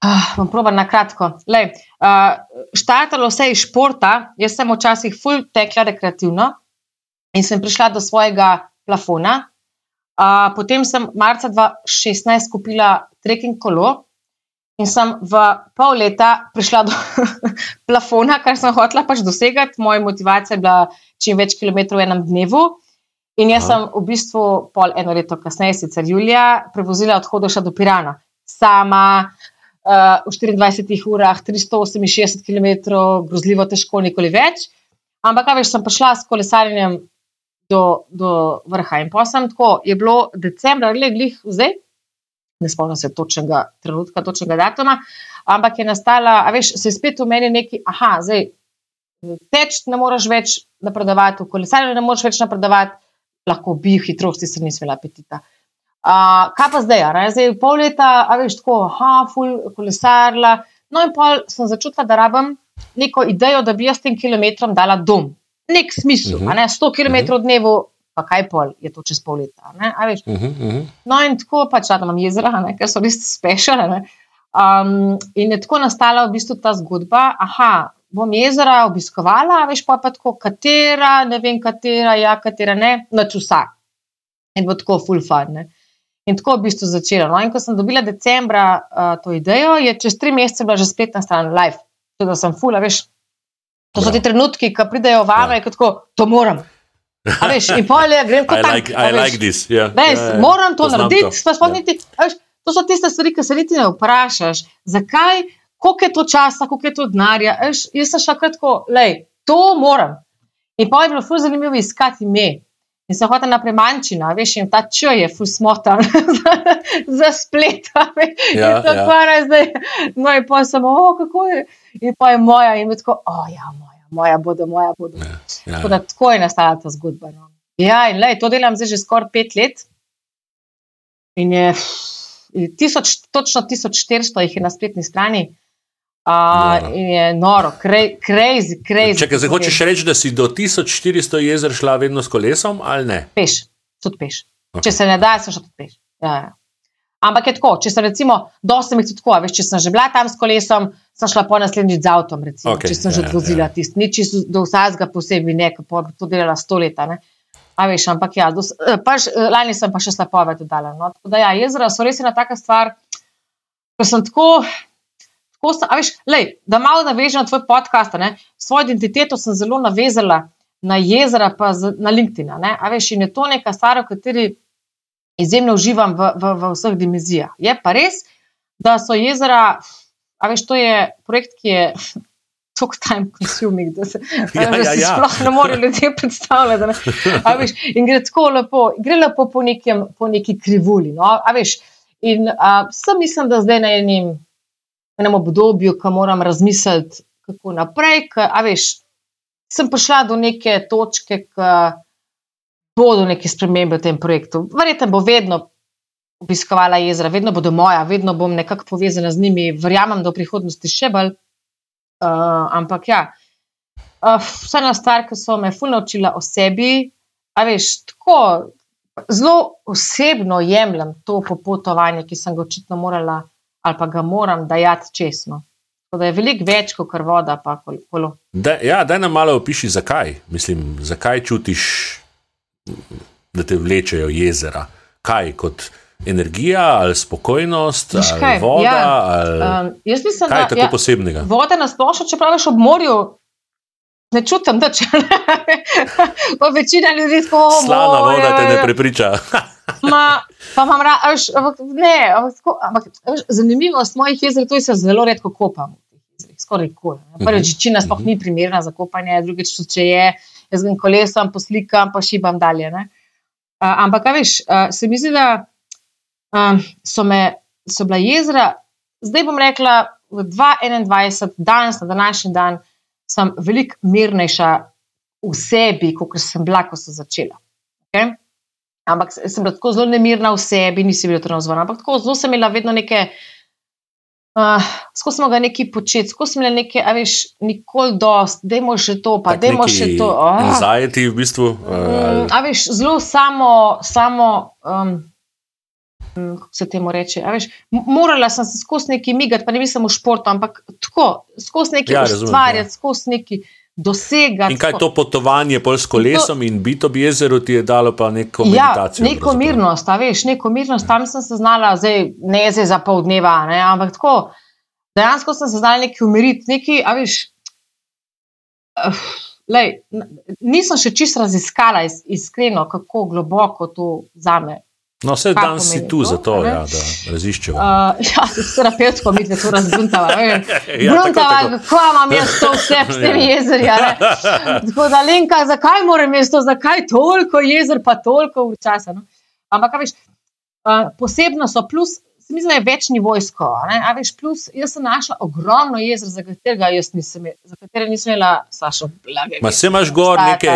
Ah, bom probar na kratko. Lej, uh, štartalo vse iz športa, jaz sem včasih ful tekla rekreativno in sem prišla do svojega plafona. Uh, potem sem marca 2016 kupila trekking kolo in sem v pol leta prišla do plafona, kar sem hotela pač dosegati. Moja motivacija je bila čim več kilometrov v enem dnevu. In jaz Aha. sem v bistvu pol eno leto kasneje, sicer Julija, prevozila od Hodoša do Pirana. Sama, uh, v 24 urah, 368 km, grozljivo težko, nikoli več. Ampak, a veš, sem prišla s kolesarjenjem do, do vrha. In pa sem tako, je bilo decembra, gled, glih zdaj, ne spomnim se točnega trenutka, točnega datuma, ampak je nastala, a veš, se je spet v meni neki, aha, zdaj teč ne moreš več napredovati, v kolesarjenju ne moreš več napredovati, lahko bi hitrosti, se nisem imela apetita. Uh, kaj pa zdaj, a ne? zdaj pol leta, a veš, tako, ha, ful, kolesarla. No, in pol sem začutila, da rabim neko idejo, da bi jaz tem kilometrom dala dom. Nek smisel, uh Mhm. -huh. ne 100 km dnevu, pa kaj pol je to čez pol leta. Ne, Uh -huh, uh -huh. No, in tako pač rada imam jezera, ne, ker so res specialne. Um, in je tako nastala v bistvu ta zgodba. Aha, bom jezera obiskovala, veš pa, pa tako, katera, ne vem, katera, ja, katera ne, nač vsa. In bo tako full fun. Ne. In tako v bistvu začela. No, in ko sem dobila decembra uh, to idejo, je čez tri mesece bila že spletna stran live. Tako da sem full, a veš. To so ti trenutki, ki pridejo vame, Ja. ja. tako, to moram. A veš, in pol je, grem kot I tank, like, I veš. like this. Yeah. Ja, ja, ja. moram to Poznam narediti, sploh Ja. niti. Veš, to so tiste stvari, ki se niti ne vprašaš, zakaj, koliko je to časa, koliko je to denarja. Veš, jaz sem šla kratko, lej, to moram. In pa je bilo fuz zanimivo iskati ime. In sem hotela naprej manjčina, veš, in ta č je fuz smotan za, splet. veš. Ja, in tako ja. zdaj. No, in pa sem, o, kako je. In pa je moja, in tako, o, ja, moja, moja bodo, moja bodo. Ja. Tako da tako je nastala ta zgodba. No. Ja, in lej, to delam zdaj že skoraj pet let. In je in tisoč, točno 1400 jih je na spletni strani. Uh, Noro. in je noro, crazy, crazy. Čakaj, zdaj hočeš reči, da si do 1400 jezer šla vedno s kolesom ali ne? Peš, tudi peš. Ok. Okay. Če se ne da, sem šla tudi peš. Ja, ja. Ampak je tako, če sem recimo, mi je tudi tako, veš, če sem že bila tam s kolesom, sem šla po naslednjič z avtom, recimo, Ok, okay, če sem ja, že odvozila ja. tisti, nič iz- do vsega posebej, ne, pol bi to delala sto leta. Ne. A veš, ampak ja, dos, eh, pač, eh, lani sem pa še slapove dodala. No. Tako da ja, jezera so res ena taka stvar, ko sem tako. tako sem, a veš, lej, da malo navežem na tvoj podcast, ne, svojo identiteto sem zelo navezala na jezera, pa z, na LinkedIn. Ne, a veš, in je to neka stvar, v kateri izjemno uživam v, v, v vseh dimenzijah. Je pa res, da so jezera, a veš, to je projekt, ki je. Tako time consuming, da se Ja, da ja, si ja. sploh ne morejo ljudje predstavljati. ne. Veš, in gre tako lepo, gre lepo po, nekem, po neki krivulji. No? A Veš, in a, sem mislim, da zdaj na enem, enem obdobju, ko moram razmisliti, kako naprej. K, a veš, sem prišla do neke točke, ki bodo neke spremembe v tem projektu. Verjetno bo vedno obiskovala jezera, vedno bodo moja, vedno bom nekako povezana z njimi, verjamem, da v prihodnosti še bolj. Uh, ampak ja, uh, vsa ena stvar, ki so me fulno učila o sebi, a veš, tako zelo osebno jemljem to popotovanje, ki sem ga očitno morala ali pa ga moram dajati čestno. Da je veliko več kot voda, pa kolo. Da, ja, daj nam malo opiši, zakaj. Mislim, zakaj čutiš, da te vlečejo jezera? Kaj kot energija ali spokojnost, ali kaj? voda? Ja, ali... Um, jaz mislim, kaj je tako ja, posebnega? Voda na splošno, če praviš ob morju. Ne čutim, da če večina ljudi tako govori. Slana voda te ne prepriča. Ma, pa imam rad, ne, ampak zanimivost mojih jezer, da se zelo redko kopam. Skoraj nikoli. Prvič, večina sploh ni primerna za kopanje, drugič, če je, jaz grem kolesom, poslikam, pa šibam dalje. Uh, ampak, veš, uh, se mi zdi, da um, so, me, so bila jezera, zdaj bom rekla, v 2021, danes, na današnji dan, sem veliko mirnejša v sebi, kot sem bila, ko sem začela. Okay? Ampak sem bila tako zelo nemirna v sebi, nisem bila tam zvona, ampak tako zelo sem imela vedno neke. Uh, Skozi smo ga nekaj početi, skozi smo nekaj, a veš, nikoli dost, da je še to, pa da je še to. Zajeti v bistvu. Uh, a veš, zelo samo, samo um, kako se temu reče. Veš, morala sem se skozi neki migati, pa ne mislim v športu, ampak tako, skozi neki ja, ustvarjati, ja. skozi neki dosegati. In kaj to potovanje pol s kolesom in, to, in biti ob jezeru ti je dalo pa neko ja, meditacijo? Ja, neko mirnost, veš, neko mirnost, tam sem se znala, zdaj ne zdaj za pol dneva, ne, ampak tako, dejansko sem se znala neki umiriti, neki, a veš. Uh, Lej, nisem še čisto raziskala, iskreno, kako globoko to zame No, vse dan si tu to, ja, da raziščemo. Uh, ja, s terapevtko mi to razbuntava. Gruntava, ja, kako imam jaz to vse s temi jezeri. Tako da, Lenka, zakaj moram jaz to, zakaj toliko jezer, pa toliko časa? No? Ampak, veš, uh, posebno so plus se mi zdi, da je več nivojsko. Veš, plus, jaz sem našla ogromno jezer, za katerega nisem, za katere nisem imela sašo blage. Ma se imaš gor neke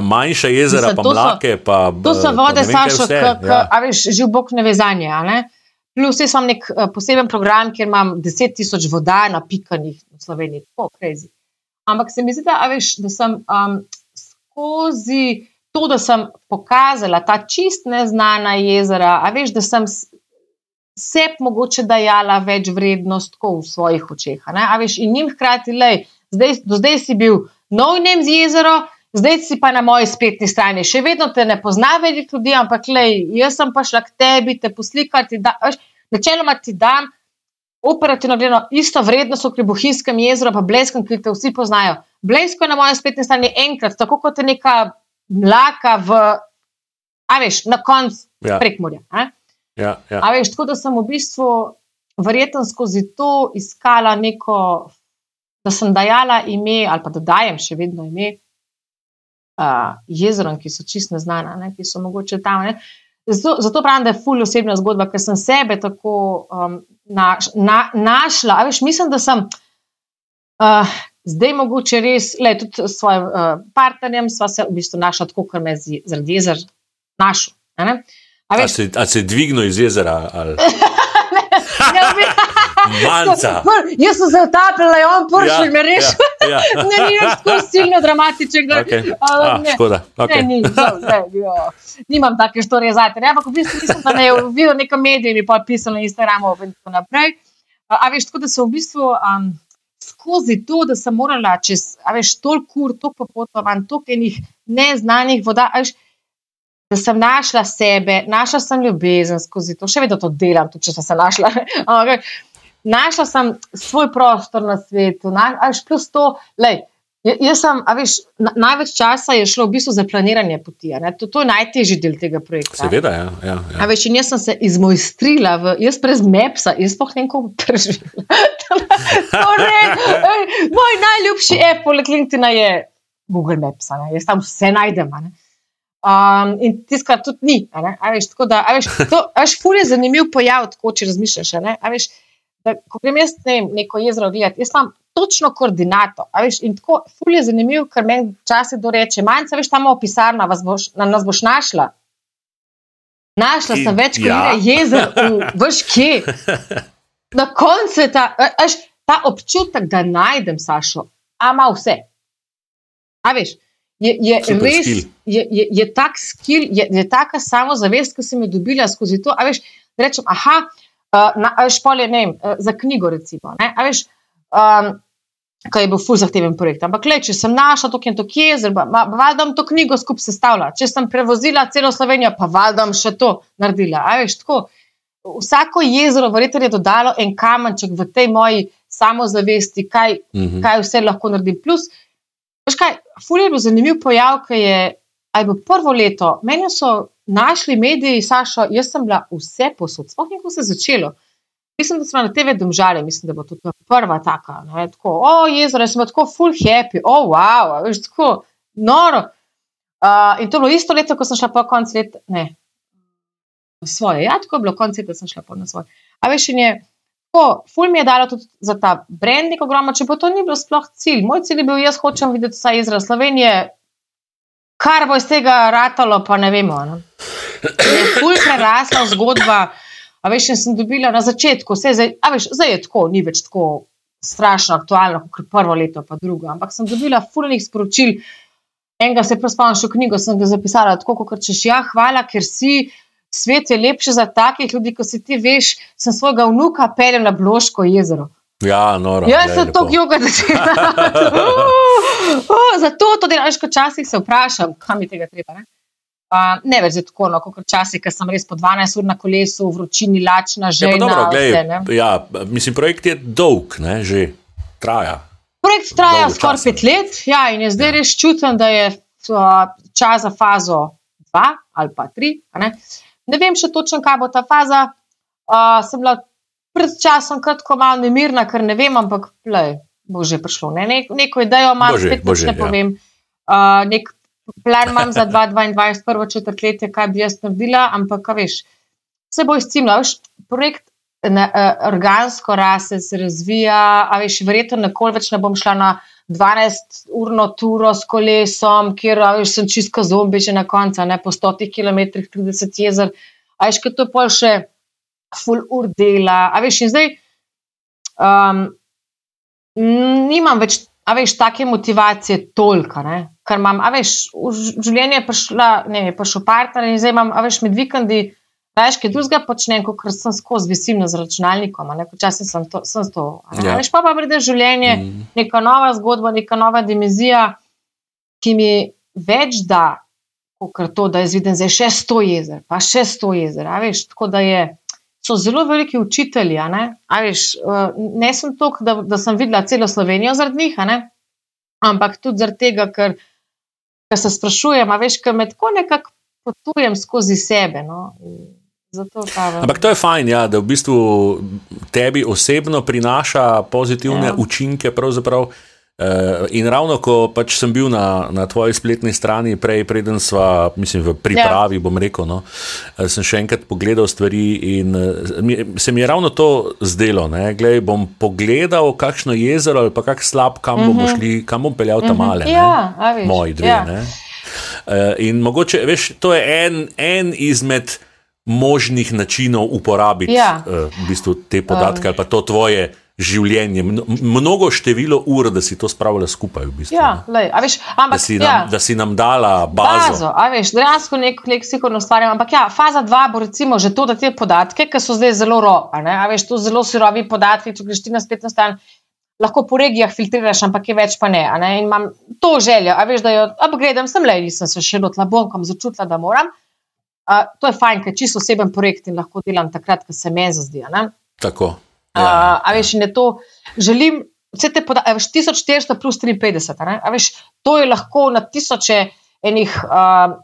manjše jezera, Mislim, pa mlake. Pa, to so vode, sašo, ja. a veš, živ bok nevezanje. Ne? Plus, jaz imam nek uh, poseben program, kjer imam 10 tisoč voda napikanih v Sloveniji, tako crazy. Ampak se mi zdi, da, veš, da sem um, skozi to, da sem pokazala ta čist neznana jezera, a veš, da sem sebi mogoče dajala več vrednost v svojih očeh. Veš, in njim hkrati, lej, zdaj, do zdaj si bil nov nem z jezero, zdaj si pa na moji spletni strani. Še vedno te ne pozna veliko ljudi, ampak lej, jaz sem pa šla k tebi, te poslikati. Da, veš, načeloma ti dam. Operativno gledano, isto vrednost v Bohinjskem jezeru, pa Bleskem, ki te vsi poznajo. Blesko je na mojem spletni strani enkrat, tako kot je neka mlaka v, a veš, na koncu ja. prek morja. Ja, ja. A veš, tako da sem v bistvu verjetno skozi to iskala neko, da sem dajala ime, ali pa da dajem še vedno ime uh, jezerom, ki so čist neznana, ne, ki so mogoče tam. Ne. Zato, zato pravim, da je ful osebna zgodba, ker sem sebe tako um, naš, na, našla. A veš, mislim, da sem. Uh, Zdaj, mogoče res, le tudi s svojim uh, partnerjem, sva se v bistvu našla tako, ker me je zaradi jezer našel. Uh, A se, a se dvignil iz jezera? Manca. Jaz sem se utapljala, je on prvi, ja, me rešil. Ja, ja. ne, ni tako silno dramatičen. Okay. Ah, škoda. Okay. Ne, ni, ne, nimam take štorije za te. Ampak v bistvu nisem tam videl neko medijem, mi pa pisal na Instagramu in tako naprej. A, a veš, tako da so v bistvu um, skozi to, da sem morala čez, a veš, toliko ur, toliko popotovanj, toliko enih neznanih voda. Veš, da sem našla sebe, našla sem ljubezen skozi to, še vedno to delam, tudi če sem se našla. našla sem svoj prostor na svetu, naš plus to. Lej, Jaz sem, a veš, največ časa je šlo v bistvu za planiranje poti. To, to je najtežji del tega projekta. Seveda, ja. ja, ja. A veš, in jaz sem se izmojstrila, v, jaz brez Mapsa, jaz pa ne kako preživela. Moj najljubši app, poleg LinkedIn, je Google Maps, jaz tam vse najdem. Um, in tiskar tudi ni. Veš, tako da, veš, to veš, je zanimiv pojav, tako če razmišljaš. Veš, da, ko grem jaz ne, neko jezero gledati, jaz imam točno koordinato. Veš, in tako ful je zanimivo, ker meni včasih do reče, manjca, veš, tam v pisarna boš, na nas boš našla. Našla sem več kot ja. jezer, veš, kje. Na koncu je ta, veš, ta občutek, da najdem Sašo, a ima vse. A veš, je, je res, je, je, je tak skill, je, je taka samozavest, ki sem jo dobila skozi to. A veš, rečem, aha, uh, špolje, ne vem, uh, za knjigo recimo. Ne, a veš, um, kaj je bil ful zahteven projekt. Ampak, le, če sem našla to, ki je to kje, pa valjda to knjigo skupaj sestavila. Če sem prevozila celo Slovenijo, pa valjda še to naredila. A veš, tako. Vsako jezero, verjetno, je dodalo en kamenček v tej moji samozavesti, kaj, uh mhm. -huh. kaj vse lahko naredim. Plus, veš kaj, fulje je bil zanimiv pojav, ki je, aj bo prvo leto, meni so našli mediji, Saša, jaz sem bila vse posod, sploh ni ko se začelo. Mislim, da smo na TV domžali, mislim, da bo to prva taka. Ne, tako, o, jezero, sem tako full happy, o, oh, wow, veš, tako noro. Uh, in to je bilo isto leto, ko sem šla po koncu leta, ne, svoje. Ja, tako je bilo konec leta, sem šla po na svoje. A veš, in je. Ful mi je dalo tudi za ta branding ogromno, če pa to ni bilo sploh cilj. Moj cilj je bil, jaz hočem videti vsaj Izrael Slovenije, kar bo iz tega ratalo, pa ne vemo. Ne? Je ful prerasla zgodba, a veš, sem dobila na začetku, vse zdaj, veš, zdaj je tako, ni več tako strašno aktualno, kot prvo leto, pa drugo, ampak sem dobila fulnih sporočil. Enega se prav spomnim, knjigo sem ga zapisala tako, kot češ, ja, hvala, ker si svet je lepši za takih ljudi, kot si ti veš. Sem svojega vnuka peljem na Bloško jezero. Ja, noro. Jaz sem to jogo začela. Zato to delaš, ko časih se vprašam, kam mi tega treba. Ne, uh, ne več tako, no, kot časih, ker sem res po 12 ur na kolesu, vročini, lačna, že. Ja, dobro, gledaj. Ja, mislim, projekt je dolg, ne, že traja. Projekt traja skoraj pet let, ja, in je zdaj ja. res čutim, da je uh, čas za fazo dva ali pa tri. Ne vem še točno, kaj bo ta faza. Uh, sem bila pred časom kratko malo nemirna, ker ne vem, ampak plej, bo že prišlo. Ne? Ne, neko idejo imam, spet bože, ne ja. povem. Uh, nek plan imam za 2022, prvo četrtletje, kaj bi jaz naredila, ampak kaj veš, vse bo izcimlo. Projekt ne, uh, organsko rase, se razvija, a veš, verjetno nikoli več ne bom šla na. 12-urno turo s kolesom, kjer veš, sem čisto zombi, že na koncu, ne po 100 km, 30 jezer. A veš, kaj to je pol še full ur dela. A veš, in zdaj um, nimam več, a veš, take motivacije tolka, ne? ker imam, a veš, v življenje je prišla, ne, je prišel partner in zdaj imam, a veš, med vikendi. Rajš, kaj drugega počnem, kot sem skozi visim z računalnikom, včasih sem to. Sem to ja. Rajš pa pa pride življenje, mm. neka nova zgodba, neka nova dimenzija, ki mi več da, kot to, da jaz vidim zdaj še sto jezer, pa še sto jezer. Veš, tako da je, so zelo veliki učitelji. Ne, veš, uh, ne sem to, da, da sem videla celo Slovenijo zaradi njih, ampak tudi zaradi tega, ker, ker se sprašujem, veš, ker me tako nekako potujem skozi sebe. No, Ampak to je fajn, ja, da v bistvu tebi osebno prinaša pozitivne ja. učinke. Uh, in ravno ko pač sem bil na, na tvoji spletni strani, prej, preden smo, mislim, v pripravi, ja. bom rekel, no, uh, sem še enkrat pogledal stvari in mi, se mi je ravno to zdelo. Glej, bom pogledal, kakšno jezero ali pa kak slab, kam bomo mhm. šli, kam bom peljal tam mhm. male. Ja, Moji dve. Ja. Uh, in mogoče, veš, to je en, en izmed možnih načinov uporabiti ja. uh, v bistvu te podatke um. ali pa to tvoje življenje. Mnogo število ur, da si to spravila skupaj. V bistvu, ja, lej, veš, ampak, da, si nam, ja. da si nam dala bazo. bazo veš, dejansko nek leksikon ustvarjam. Ampak ja, faza dva bo recimo že to, da te podatke, ki so zdaj zelo ropa, veš, to zelo sirovi podatki, če greš ti na spletno stran. Lahko po regijah filtriraš, ampak je več pa ne. ne? In imam to željo, veš, da jo upgradem, sem le, nisem se še lotila, bom kam začutila, da moram. Uh, to je fajn, ker čisto oseben projekt in lahko delam takrat, ko se mi zdi. Tako. Ja. Uh, a veš, ne to želim. Vse te podatke, 1400 plus 53, a veš, to je lahko na tisoče enih uh,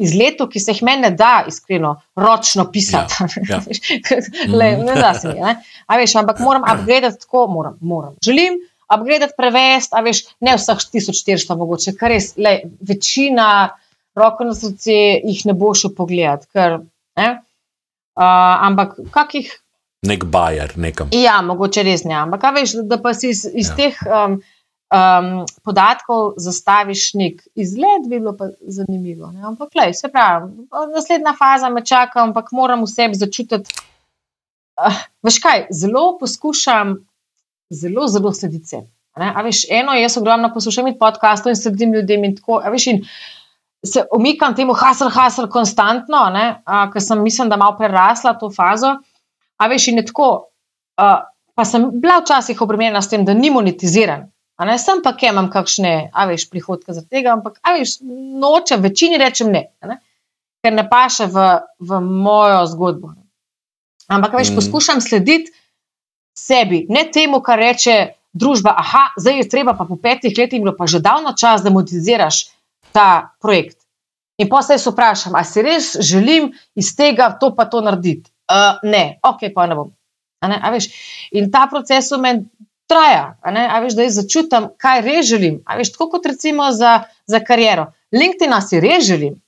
izletov, ki se jih meni da, iskreno, ročno pisati. Ja, ja. Le, ne da se mi. A veš, ampak moram upgradati tako, moram. moram. Želim upgradati, prevesti, a veš, ne vseh 1400, mogoče, kar res, le, večina roko na srce, jih ne bo šel pogledat. Ker, uh, ampak kakih Nek bajer, nekam. Ja, mogoče res ne. Ampak, veš, da pa si iz, iz ja. teh um, um, podatkov zastaviš nek izgled, bi bilo pa zanimivo. Ne? Ampak, lej, se pravi, naslednja faza me čaka, ampak moram vse začutiti. Uh, veš kaj, zelo poskušam, zelo, zelo slediti se. Veš, eno, jaz ogromno poslušam podkastov in sledim ljudem in tako. Veš, in se omikam temu hasel, hasel, konstantno, ker sem mislim, da malo prerasla to fazo. A veš, in tako, uh, pa sem bila včasih obremenjena s tem, da ni monetiziran. Ne, sem pa, ki imam kakšne, a veš, prihodke za tega, ampak, a veš, noče, večini rečem ne, ne ker ne paše v, v mojo zgodbo. Ampak, veš, mm. poskušam slediti sebi, ne temu, kar reče družba. Aha, zdaj je treba pa po petih letih, bilo pa že davno čas, da monetiziraš ta projekt. In pa se jaz vprašam, ali si res želim iz tega to pa to narediti uh, ne, ok, pa ne bom. Ne? Veš, in ta proces v meni traja, veš, da jaz začutim, kaj res želim. Veš, tako kot recimo za, za kariero. LinkedIn si res želim,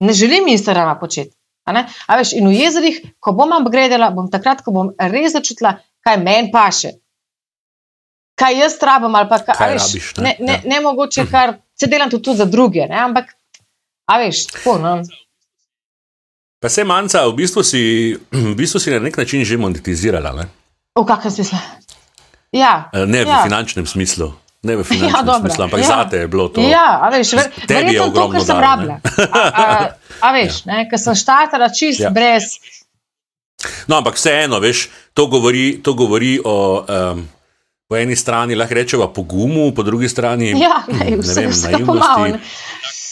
ne želim Instagrama početi. Veš, in v jezerih, ko bom upgradila, bom takrat, ko bom res začutila, kaj meni paše. Kaj jaz rabim, ali pa kaj, kaj veš, rabiš, ne, ne, ne, ja. ne mogoče, kar se delam tudi za druge. Ne? Ampak, a veš, tako. No? Pa se manjka, v, bistvu v bistvu si na nek način že monetizirala. Ne? V kakšnem smislu? Ja. Eh, ne v ja. finančnem smislu. Ne v finančnem ja, smislu, ampak ja. zate je bilo to. Ja, a veš, ver, ogromno to, kar sem rabila. A, a, a veš, ja. ker sem štartala čist ja. brez. No, ampak vseeno, veš, to govori, to govori o. Um, Po eni strani lahko rečemo pogumu, po drugi strani ja, ne, ne vem, naivnosti.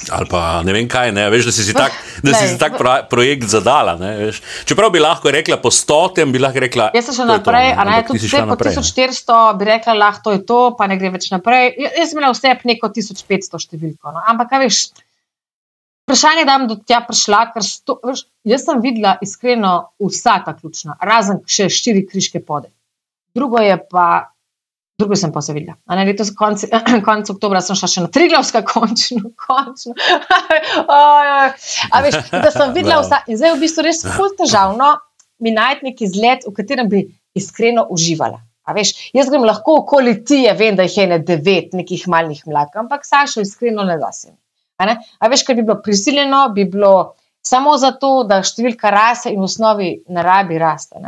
Ali pa ne vem kaj, ne, veš, da si si tak, da si si tak projekt zadala. Ne, Čeprav bi lahko rekla po stotem, bi lahko rekla. Jaz sem še naprej, a ne tudi vse po 1400, bi rekla, lahko je to, pa ne gre več naprej. Jaz sem imela vse neko 1500 številko. No. Ampak, kaj veš, vprašanje, da bom do tja prišla, ker sto, veš, jaz sem videla iskreno vsaka ključna, razen še štiri križke pode. Drugo je pa drugo sem pa se videla. Ne, letos, konc, konc oktobra sem šla še na Triglavska, končno, končno. A veš, da sem videla vsa. In zdaj je v bistvu res zelo težavno mi najti neki izlet, v katerem bi iskreno uživala. A veš, jaz grem lahko okoli tije, vem, da jih je ne devet, nekih malih mlak, ampak Sašo iskreno ne da se mi. A, a veš, kaj bi bilo prisiljeno, bi bilo samo zato, da številka raste in v osnovi ne rabi raste.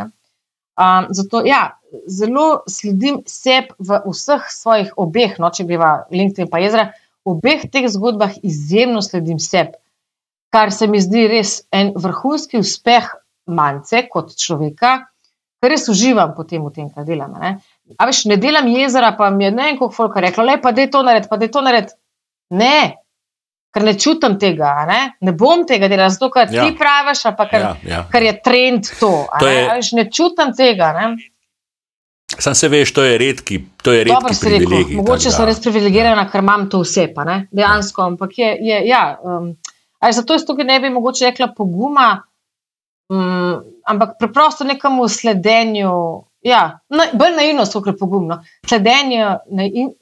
Um, zato, ja, zelo sledim sebi v vseh svojih obeh, no, če greva LinkedIn in Jezra, v obeh teh zgodbah izjemno sledim sebi, kar se mi zdi res en vrhunski uspeh manjce kot človeka, ker res uživam potem v tem, kar delam. Ne. A veš, ne delam jezera, pa mi je ne en koliko folk reklo, le pa da je to nared, pa da je to nared. Ne, ker ne čutim tega, ne, ne bom tega delal, zato ker ja. ti praviš, pa ker, ja, ja. ker je trend to. to je... ne, veš, ne čutim tega. Ne. Sam se veš, to je redki, to je redki privilegij. Mogoče sem res privilegirana, ker imam to vse, pa ne, dejansko. Ampak je, je ja. Um, zato jaz tukaj ne bi mogoče rekla poguma, um, ampak preprosto nekemu sledenju, ja, na, bolj naivnost, kot je pogumno. Sledenju na, in,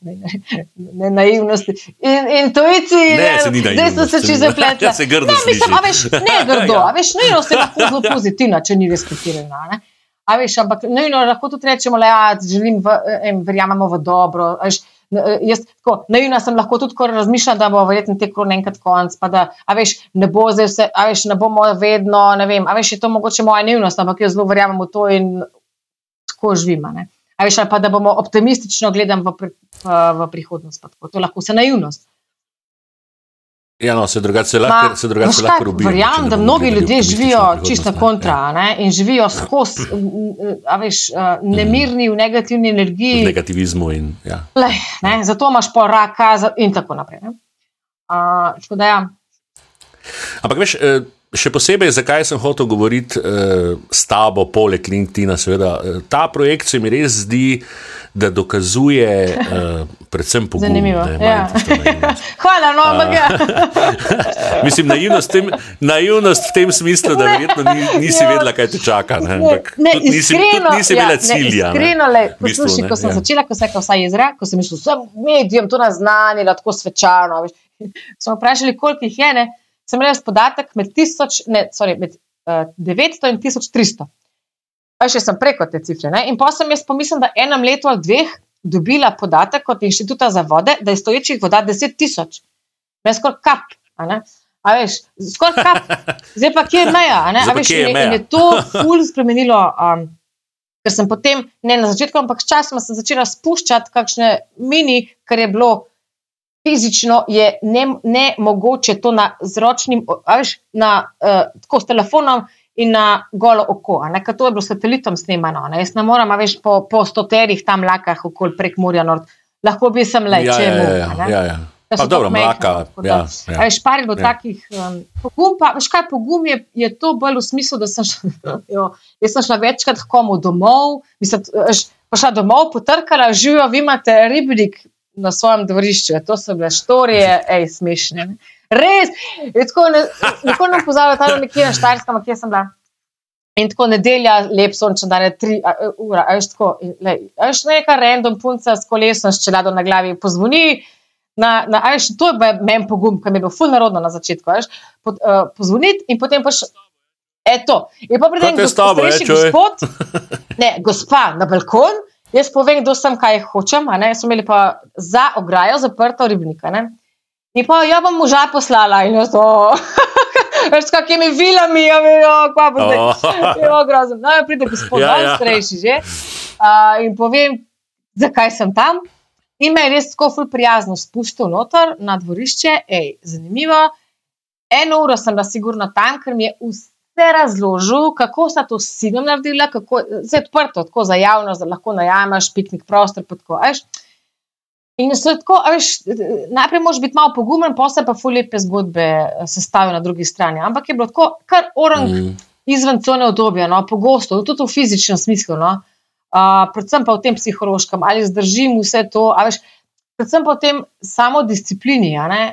Ne, ne, ne naivnosti. In, intuiciji, ne, se ni naivnosti. Zdaj so se čisto zapletli. Ja, se grdo. Ne, mislim, a veš, ne grdo, ja. a veš, naivnost je lahko zelo pozitivna, če ni respektirana. A veš, ampak nujno lahko tudi rečemo, da ja, želim, v, em, verjamemo v dobro. Veš, jaz, tako, naivna sem lahko tudi razmišljala, da bo verjetno te krone enkrat konc, pa da, a veš, ne bo zdaj vse, a veš, ne bomo vedno, ne vem, a veš, je to mogoče moja naivnost, ampak jaz zelo verjamem v to in tako živim. A veš, pa da bomo optimistično gledali v, v, v prihodnost, tako, to lahko vse naivnost. Ja, no, se drugače lahko, se drugače lahko rubi. Verjamem, da mnogi ljudje živijo čisto kontra ja. ne, in živijo skozi, a veš, nemirni v negativni energiji. V negativizmu in, ja. Lej, ne, zato imaš pa raka in tako naprej. Uh, ja. Ampak veš, eh, Še posebej, zakaj sem hotel govoriti uh, s tabo, poleg LinkedIn, seveda, uh, ta projekt se mi res zdi, da dokazuje, uh, predvsem pogum. Zanimivo. Ja. Hvala, no, ampak. Uh, mislim, naivnost, tem, naivnost v tem smislu, da verjetno ni, nisi ja. vedela, kaj te čaka. Ne, ne, ne, nisi, iskreno, nisi imela ja, cilja. Iskreno, le, posluši, ko sem ja. začela, ko sem rekla vsa jezera, ko sem mislila, vsem medijem to naznanila, tako svečano. Smo vprašali, koliko jih je. Ne? Sem imel podatek med, tisoč, ne, sorry, med uh, eh, 900 in 1300. še sem preko te cifre. Ne? In pa sem jaz pomislil, da enem letu ali dveh dobila podatek od inštituta za vode, da je stoječih voda 10 tisoč. Ne skoraj kap. A veš, skoraj kap. Zdaj pa kje je meja? A veš, je meja? In je to ful spremenilo. Um, Ker sem potem, ne na začetku, ampak sčasoma sem začela spuščati kakšne mini, kar je bilo fizično, je ne, ne mogoče to na zročnim, veš, na, uh, tako s telefonom in na golo oko. Ker to je bilo satelitom snemano. Ne? Jaz ne morem, veš, po, po stoterih tam lakah okoli prek Murja Nord. Lahko bi sem le, ja, če ja, ja, ja, ja, ja. Pa dobro, mlaka. Ja, ja. Veš, par je bilo ja. takih. Um, pogum pa, veš kaj, pogum je, je to bolj v smislu, da sem šla, jo, sem šla večkrat komu domov, mislim, pa šla domov, potrkala, živijo, vi imate ribnik na svojem dvorišču. To so bile štorije, ej, smešne. Ne? res. Tako ne pozabim, da je nekje na Štajerskem, kje sem bila. In tako nedelja, lep sončen dan, tri ure, ajš tako, ajš neka random punca s kolesom, s čelado na glavi, pozvoni. Na, na, ajš, to je meni pogum, ki mi je bil ful narodno na začetku. Ajš, po, uh, pozvoniti in potem paš. Eto, in pa pridem do tebe, če gospod. Ne, gospa na balkon, jaz povem, kdo sem, kaj hočem. Smo imeli pa za ograjo zaprto ribnika. Ne? In pa jo bom moža poslala in jo to. Veš, s kakimi vilami, ja, kva bo zdaj. Oh. Jo, grozno. No, ja, pride gospod, ja, ja. starejši že. Uh, in povem, zakaj sem tam. In me je res tako ful prijazno spustil noter na dvorišče. Ej, zanimivo. Eno uro sem bila sigurno tam, ker mi je vse razložil, kako sta to s sinom naredila, kako je odprto, tako za javnost, da lahko najamaš piknik prostor. Tako, In so tako, veš, najprej moraš biti malo pogumen, pa se pa fulepe zgodbe eh, sestavijo na drugi strani. Ampak je bilo tako, kar orang mm. izven cone obdobja, no, pogosto, tudi v fizičnem smislu, no, uh, predvsem pa v tem psihološkem, ali zdržim vse to, veš, predvsem pa v tem samo disciplini, uh,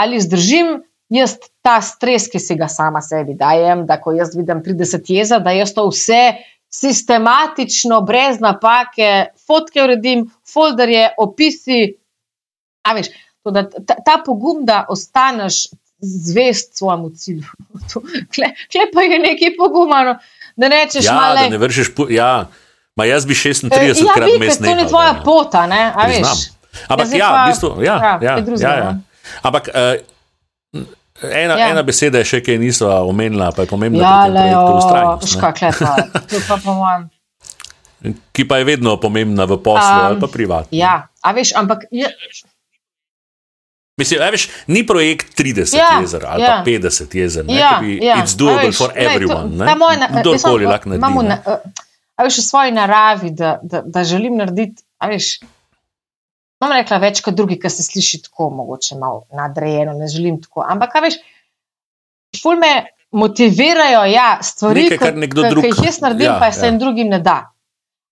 ali zdržim jaz ta stres, ki si ga sama sebi dajem, da ko jaz vidim 30 jeza, da jaz to vse sistematično, brez napake, fotke uredim, folderje, opisi. Veš, da, ta, ta pogum, da ostaneš zvest svojemu cilju. Kle pa je nekaj pogumano, da rečeš, ja, male, da ne vršiš. Ja, ma jaz bi 36 e, ja, krat mesec. To ni tvoja ne, pota, ne? Ampak ja, v bistvu, ja, ja, ja, ja, ja. Ampak. Uh, Ena, ja. ena beseda je še, ki je niso omenila, pa je pomembna. Ja, le, Ki pa je vedno pomembna v poslu um, ali pa privatno. Ja, a veš, ampak. Je... Mislim, veš, ni projekt 30 ja, jezer ali ja. pa 50 jezer. Ja, bi, ja. It's doable veš, for everyone. Kdorkoli lahko naredi. Na, a veš, v svoji naravi, da, da, da želim narediti, a veš. Bom rekla več kot drugi, ki se sliši tako, mogoče malo nadrejeno, ne želim tako. Ampak, veš, ful me motivirajo ja, stvari, ki jih jaz naredim, ja, pa se jim ja. drugim ne da.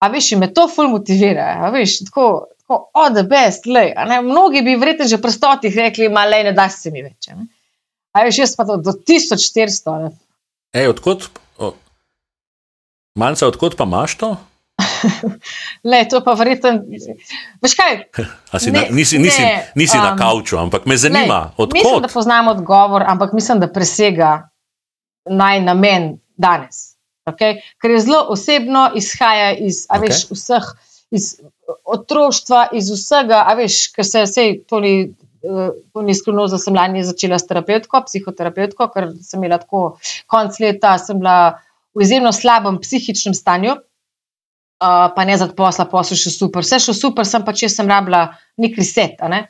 A veš, me to ful motivira. A veš, tako, tako, oh, the best, le. Mnogi bi verjetno že pri stotih rekli, ma le, ne da se mi več. Ne? A veš, jaz pa to do 1400. Ej, odkot, manjca, odkot pa imaš to? Le, to pa verjetno. Veš kaj? Ne, na, nisi nisi, ne, nisi um, na kauču, ampak me zanima. Le, mislim, da poznam odgovor, ampak mislim, da presega naj namen danes. Okay? Ker je zelo osebno, izhaja iz okay. veš, vseh, iz otroštva, iz vsega. Veš, ker se vse to ni. To ni skrivno, da sem lani začela s terapeutko, psihoterapevtko, ker sem imela tako konc leta, sem bila v izjemno slabem psihičnem stanju, uh, pa ne za posla, posel še super. Vse še super, sem pa če sem rabila nek reset. Ne?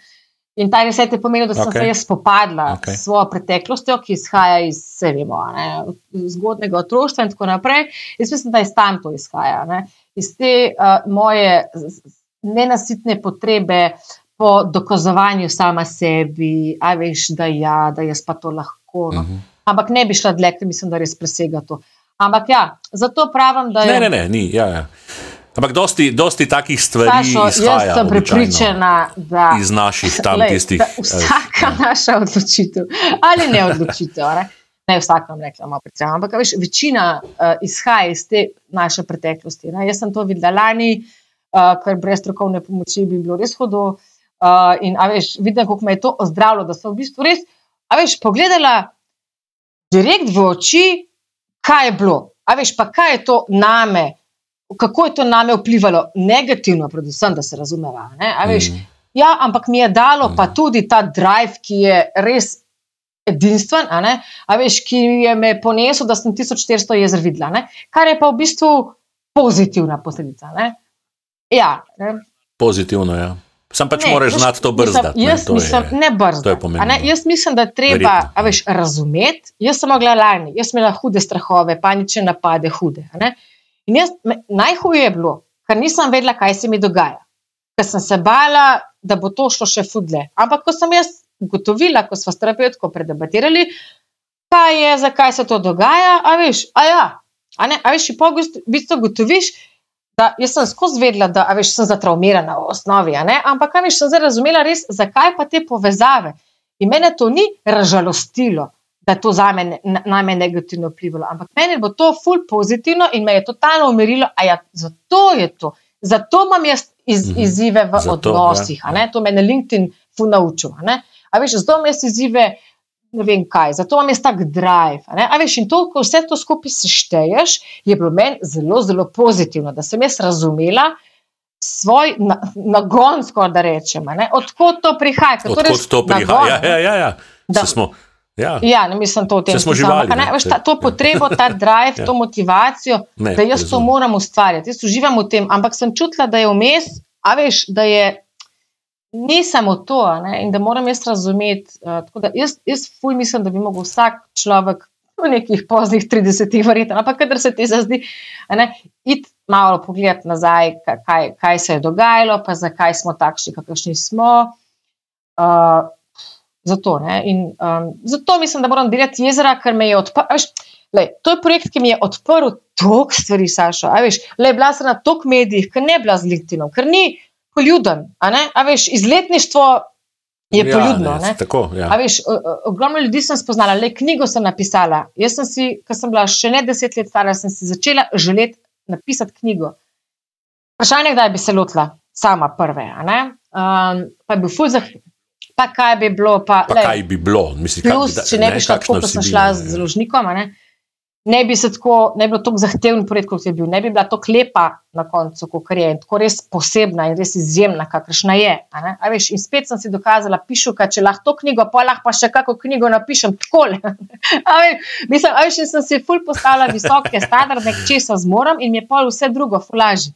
In ta reset je pomenil, da sem okay. se jaz spopadla okay. s svojo preteklostjo, ki izhaja iz vemo, zgodnega otroštva in tako naprej. Jaz mislim, da iz tam to izhaja. Ne? Iz te uh, moje nenasitne potrebe po dokazovanju sama sebi, a veš, da ja, da jaz pa to lahko. No? Uh mhm. -huh. Ampak ne bi šla dlje, ker mislim, da res presega to. Ampak ja, zato pravim, da je. Ne, ne, ne, ni. Ja, ja. Ampak dosti, dosti takih stvari Sašo, izhaja. Jaz sem prepričana, da iz naših tam lej, tistih. Vsaka ja. naša odločitev ali ne odločitev. Ne, ne vsak vam rekla, malo predvsem. Ampak veš, večina uh, izhaja iz te naše preteklosti. Ne. Jaz sem to videla lani, uh, ker brez strokovne pomoči bi bilo res hodo. Uh, in veš, vidim, kako me je to ozdravilo, da sem v bistvu res, a veš, pogledala direkt v oči kaj je bilo. A veš, pa kaj je to name, kako je to name vplivalo negativno, predvsem, da se razumeva. Veš, mm. Ja, ampak mi je dalo mm. pa tudi ta drive, ki je res edinstven, a, a veš, ki je me ponesel, da sem 1400 jezer videla, ne? kar je pa v bistvu pozitivna posledica. Ne? Ja, ne? Pozitivno, ja. Sam pač ne, moraš znati to brzdati. Jaz ne, mislim, je, ne brzdati. Jaz mislim, da treba veš, razumeti. Jaz sem mogla lani, jaz sem imela hude strahove, panične napade, hude. In jaz, me, najhuje je bilo, ker nisem vedela, kaj se mi dogaja. Ker sem se bala, da bo to šlo še fudle. Ampak ko sem jaz ugotovila, ko smo s terapeutko predebatirali, kaj je, zakaj se to dogaja, a veš, a ja, a ne, a veš, in po bistvu ugotoviš, da jaz sem skozi vedela, da veš, sem zatraumirana v osnovi, ampak kaj veš, sem zdaj razumela res, zakaj pa te povezave. In mene to ni razžalostilo, da je to za me najmanj negativno vplivalo, ampak meni bo to ful pozitivno in me je totalno umirilo, a ja, zato je to. Zato imam jaz iz, mhm. izzive v zato, odnosih, ja. to me je LinkedIn ful naučil. A veš, zato imam jaz izzive ne vem kaj, zato imam jaz tak drive. A veš, in to, ko vse to skupaj sešteješ, je bilo meni zelo, zelo pozitivno, da sem jaz razumela. Svoj nagon, skoraj da rečem, odkot to prihaja. Odkot to prihaja? Ja, ja, ja, ja. Da, smo, ja. ja, ne mislim to v tem smislu. To potrebo, ta drive, ja. to motivacijo, ne, da jaz razum. to moram ustvarjati. Jaz uživam v tem, ampak sem čutila, da je vmes, a veš, da je ni samo to, ne? in da moram jaz razumeti. Uh, jaz, jaz fuj mislim, da bi lahko vsak človek v nekih poznih 30-ih, verjetno, ampak kar se ti zdi, id malo pogled nazaj, kaj, kaj se je dogajalo, pa zakaj smo takšni, kakršni smo. Uh, zato, in, um, zato mislim, da moram delati jezera, ker me je odprl. To je projekt, ki mi je odprl toliko stvari, Saša. Le, bila sem na toliko medijih, ker ne bila z LinkedInom, ker ni poljuden. A, a veš, izletništvo je ja, poljudno. Ne, tako, ja. veš, ogromno ljudi sem spoznala, le knjigo sem napisala. Jaz sem si, ko sem bila še ne deset let stara, sem si začela želeti napisati knjigo. Vprašanje, kdaj bi se lotila sama prve. Um, pa je bil fuz za. Pa kaj bi bilo? Pa, pa le, kaj bi bilo? Mislim, plus, kaj, da, če ne, ne bi šla tako, kot sem šla z založnikom ne bi se tako, ne bi bilo tako zahteven projekt, kot je bil, ne bi bila tako lepa na koncu, kot je in tako res posebna in res izjemna, kakršna je. Veš, in spet sem si dokazala, pišu, kaj, če lahko to knjigo, pa lahko pa še kako knjigo napišem tako. Mislim, da sem si ful postavila visoke standarde, če se zmorem in mi je pol vse drugo, fulaži.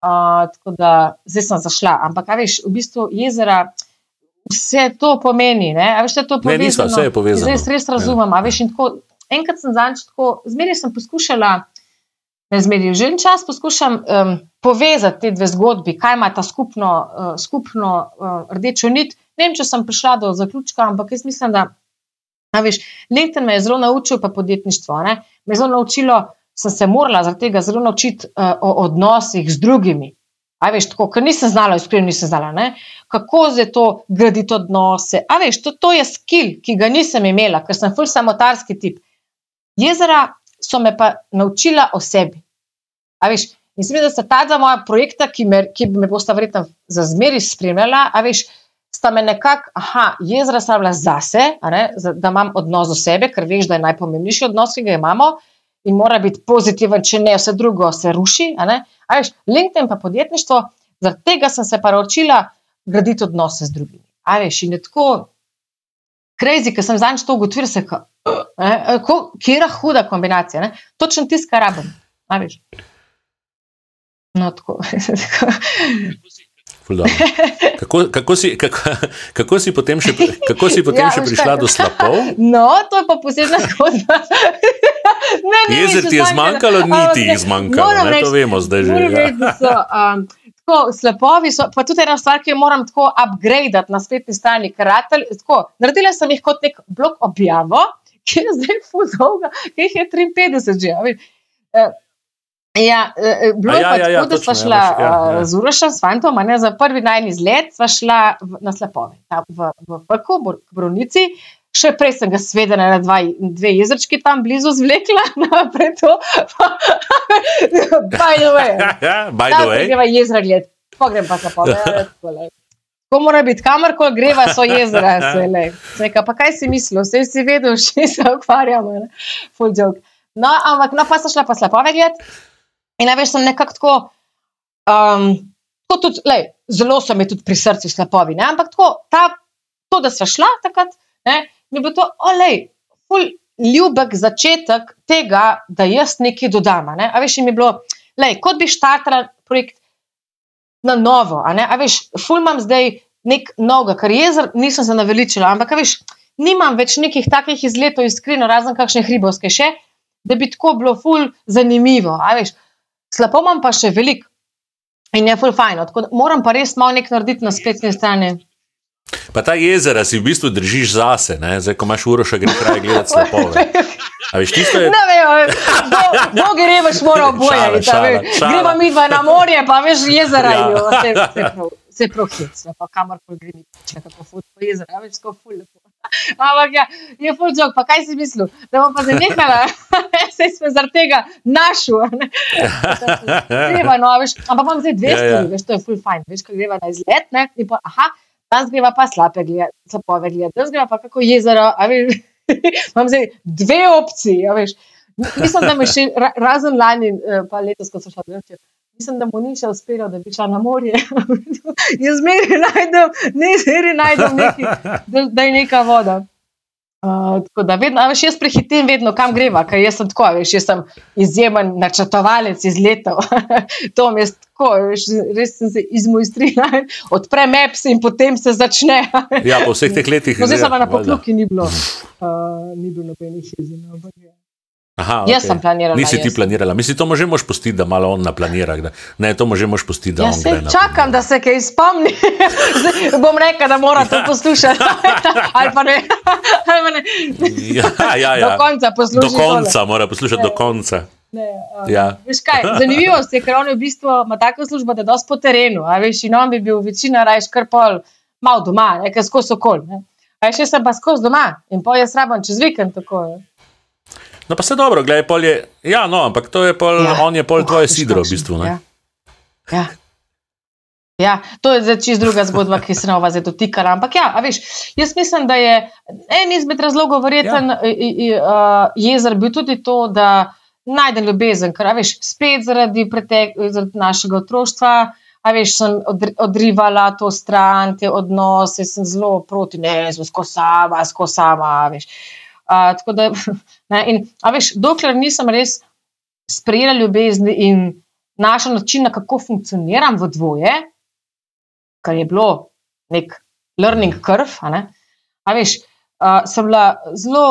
Uh, tako da zdaj sem zašla. Ampak, veš, v bistvu jezera. Vse to pomeni, da je vse to povezano. Ne, nisva, vse je povezano. Zdaj res razumem. Ja. Veš, tako, enkrat sem zanj tako, zmeraj sem poskušala, ne zmeraj, že en čas poskušam um, povezati te dve zgodbi, kaj ima ta skupno, uh, skupno uh, rdečo nit. Ne vem, če sem prišla do zaključka, ampak jaz mislim, da. Veš, Lenten me je zelo naučil, pa podjetništvo. Ne? Me je zelo naučilo, sem se morala zaradi tega zelo naučiti uh, o odnosih z drugimi. A veš, tako, ker nisem znala, iskreno nisem znala, ne? kako je to graditi odnose. A veš, to, to je skill, ki ga nisem imela, ker sem ful samotarski tip. Jezera so me pa naučila o sebi. A veš, mislim, da sta ta dva moja projekta, ki me, ki me bosta verjetno za zmeri spremljala, a veš, sta me nekako, aha, jezera sta bila zase, ne, da imam odnos do sebe, ker veš, da je najpomembnejši odnos, ki ga imamo in mora biti pozitiven, če ne vse drugo se ruši. A, a veš, LinkedIn pa podjetništvo, zaradi tega sem se pa naučila graditi odnose z drugimi. A veš, in je tako. Crazy, ker sem zadnjič to ugotovil, se je, kje je huda kombinacija. Ne? Točno tisto, kar rabim. No, tako. Kako, kako, si, kako, kako si potem še, kako si potem ja, še prišla do slapov? No, to je pa posebna zgodba. Jezer ti je zmanjkalo, ni ti jih zmanjkalo, ne, to vemo zdaj že. Ja. Tako, slapovi so, pa tudi ena stvar, ki jo moram tako upgraditi na spletni strani. Naredila sem jih kot nek blog objavo, ki je zdaj fuzovna, ki jih je 53 že. Uh, ja, uh, bilo je ja, pač ja, ja, tako, da smo ja, šla ja, ja. z Urošem, s fantom, ne, za prvi najni izlet, sva šla v, na slapove, v, v Peku, v Brunici. Še prej sem ga svedela na dva, dve jezerčki tam blizu zvlekla, naprej to. By the way. By the way. Greva jezera gled, pogrem pa se povedati. Ko mora biti, kamorkoli greva, so jezera. Reka, pa kaj si mislil, vse si vedel, še se ukvarjamo. No, ampak no, pa sem šla pa slapove gledati. In največ sem nekako tako. Um, tudi, lej, zelo so mi tudi pri srcu slapovi. Ne? Ampak tako, ta, to, da smo šla takrat, ne, mi bo to, olej, ful ljubek začetek tega, da jaz nekaj dodam. Ne? A veš, mi je bilo, lej, kot bi štartala projekt na novo. A, a veš, ful imam zdaj nek noga, kar jezer, nisem se naveličila, ampak veš, nimam več nekih takih izletov, iskreno, razen kakšne hribovske še, da bi tako bilo ful zanimivo. Slapo imam pa še veliko in je ful fajn. Moram pa res malo nekaj narediti na spletni strani. Pa ta jezera si v bistvu držiš zase, ne? zdaj ko imaš uro, še greš kraj gledati slapove. A veš, tisto je. Ne vem, dolgi revež mora oboje. Gremo mi dva na morje, pa veš jezera. Ja. Vse prohit, pa kamor koli gremo, če kako fut po jezera, veš, ko ful lepo. Ampak ja, je ful jok, pa kaj si mislil, da bom pa zanehala, se smo zaradi tega našel. Greva, no, veš, ampak imam zdaj dve ja, stvari, ja. veš, to je ful fajn, veš, ko greva na izlet, ne, in pa, aha, danes greva pa slape gledati, slapove gledati, danes greva pa kako jezero, a veš, imam zdaj dve opcije, a veš. Mislim, da me še razen lani, eh, pa letos, ko sem šla v Nemčijo mislim, da mu ni še uspelo, da bi šla na morje. Jaz zmeraj najdem, ne zmeraj najdem, neki, da, da je neka voda. Uh, tako da, vedno, veš, jaz prehitim vedno, kam greva, ker jaz sem tako, veš, jaz sem izjemen načrtovalec iz letov. to mi je tako, veš, res sem se izmojstrila, odprem apps in potem se začne. ja, po vseh teh letih. No, zdaj sem na pokluki, ni bilo, uh, ni bilo nobenih izjemen. Aha, Jaz okay. sem planirala. Nisi ti planirala, misliš, to može moš pustiti, da malo on naplanira. Da. Ne, to može moš pustiti, da ja, on gre. Čakam, da se kaj spomni. bom rekel, da mora to poslušati. Ali pa ne. ne. ja, ja, ja. Do konca poslušati. Do konca tole. mora poslušati, ne. do konca. Ne, um, ja. kaj, zanimivost je, ker on v bistvu ima tako službo, da je dosti po terenu. Veš, in on bi bil večina rajš kar pol, malo doma, nekaj skozi okol. Ne. A še sem pa skozi doma in pol jaz rabim čez vikend tako. Ne. No, pa se dobro, gledaj, pol je. Ja, no, ampak to je pol, ja. on je pol uh, tvoje sidro, v bistvu. Ja. Ja. ja, to je zdaj čisto druga zgodba, ki se nova zdaj dotikala. Ampak ja, veš, jaz mislim, da je en izmed razlogov verjeten ja. jezer bil tudi to, da najdem ljubezen, ker veš, spet zaradi, pretek, zaradi našega otroštva. A veš, sem odrivala to stran, te odnose, sem zelo proti, ne, sama, skozi sama, veš. Uh, tako da, ne, in, a veš, dokler nisem res sprejela ljubezni in našla način, kako funkcioniram v dvoje, kar je bilo nek learning curve, a, ne, a veš, uh, sem bila zelo,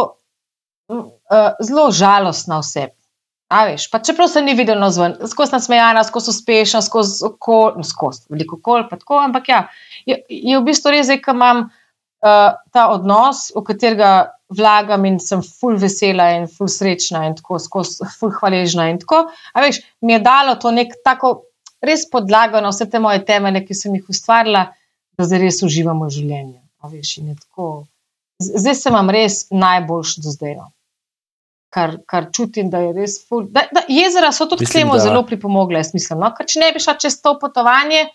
uh, zelo žalostna oseba. A veš, pa čeprav se ni videlo zven, skozi nasmejana, skozi uspešna, skozi okol, no, skozi veliko kol, pa tako, ampak ja, je, je v bistvu res, da imam uh, ta odnos, v katerega vlagam in sem ful vesela in ful srečna in tako skozi ful hvaležna. In tako, a veš, mi je dalo to nek tako res podlago na vse te moje temelje, ki sem jih ustvarila, da zdaj res uživamo v življenju. Veš, zdaj sem vam res najboljš do zdaj. No. Kar, kar čutim, da je res ful. Da, da, jezera so tudi k temu da... zelo pripomogle, jaz mislim. No? Ker če ne bi šla čez to potovanje,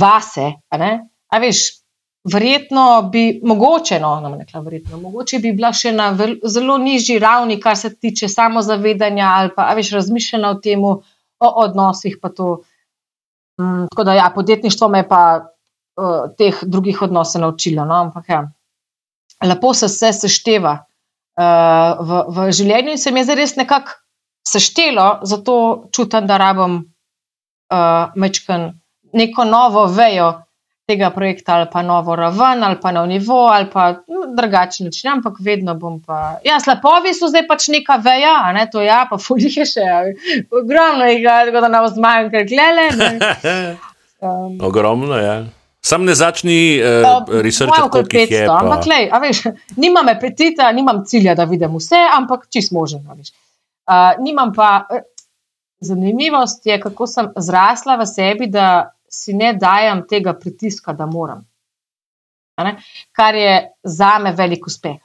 vase, a, a veš, verjetno bi, mogoče, no, rekla, verjetno, mogoče bi bila še na vel, zelo nižji ravni, kar se tiče samozavedanja ali pa več razmišljanja o tem, o odnosih. Mm, tako da, ja, podjetništvo me pa uh, teh drugih odnosov naučilo. No, ampak, ja, lepo se vse sešteva uh, v, v življenju in se mi je zdaj res nekako seštelo, zato čutim, da rabim uh, mečken neko novo vejo tega projekta ali pa novo raven ali pa nov nivo ali pa no, drugačen način, ampak vedno bom pa. Ja, slapovi so zdaj pač neka veja, a ne to ja, pa fulje še, ogromno jih je, tako da nam zmajam, ker glede. Um, ogromno, ja. Sam ne začni uh, risati kot je. Ampak, lej, veš, nimam apetita, nimam cilja, da vidim vse, ampak čist možen. Uh, nimam pa, uh, zanimivost je, kako sem zrasla v sebi, da si ne dajem tega pritiska, da moram. Kar je za me velik uspeh.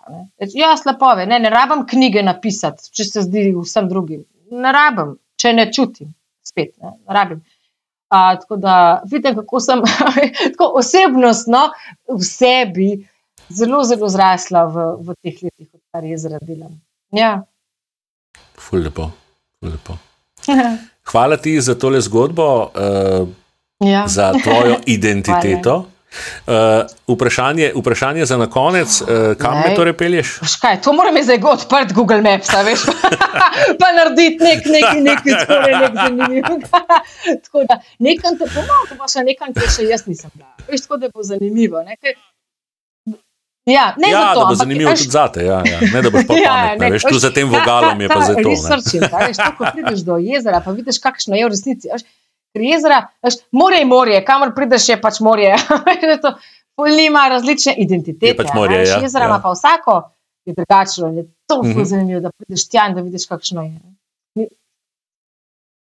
Ja, slabove, ne, ne rabim knjige napisati, če se zdi vsem drugim. Ne rabim, če ne čutim, spet ne, ne rabim. A, tako da vidim, kako sem tako osebnostno v sebi zelo, zelo zrasla v, v teh letih, kar je zradila. Ja. ful lepo. Ful lepo. Hvala ti za tole zgodbo, uh, ja. za tvojo identiteto. Uh, vprašanje, vprašanje za na konec, uh, kam me torej pelješ? Škaj, to moram zdaj odpreti Google Maps, veš, pa narediti nek, nek, nek, nek, nek zanimiv. tako da nekam te pomagam, pa še nekam, kjer še jaz nisem. Veš, tako da bo zanimivo. Nekaj, Ja, ne ja, to, da bo zanimivo tudi za te. Ja, ja. Ne, da boš pa ja, pametna, veš, tu za tem vogalom je pa za to. Srčim, veš, to, ko prideš do jezera, pa vidiš, kakšno je v resnici. Veš, jezera, veš, morje je morje, kamor prideš je pač morje. Nima različne identitete. Je pač morje, ja, jezera ima ja. pa vsako, je drugačno. Je to mm -hmm. zanimivo, da prideš tja in da vidiš, kakšno je.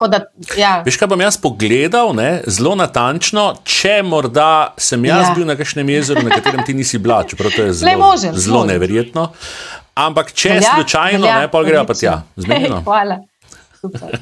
Da, ja. Veš, kaj bom jaz pogledal, ne, zelo natančno, če morda sem jaz ja. bil na kakšnem jezeru, na katerem ti nisi bila, čeprav to je zelo, možem, zelo neverjetno. Ampak če je slučajno, ne, pa greva pa tja. Zmenjeno. Hvala. Super.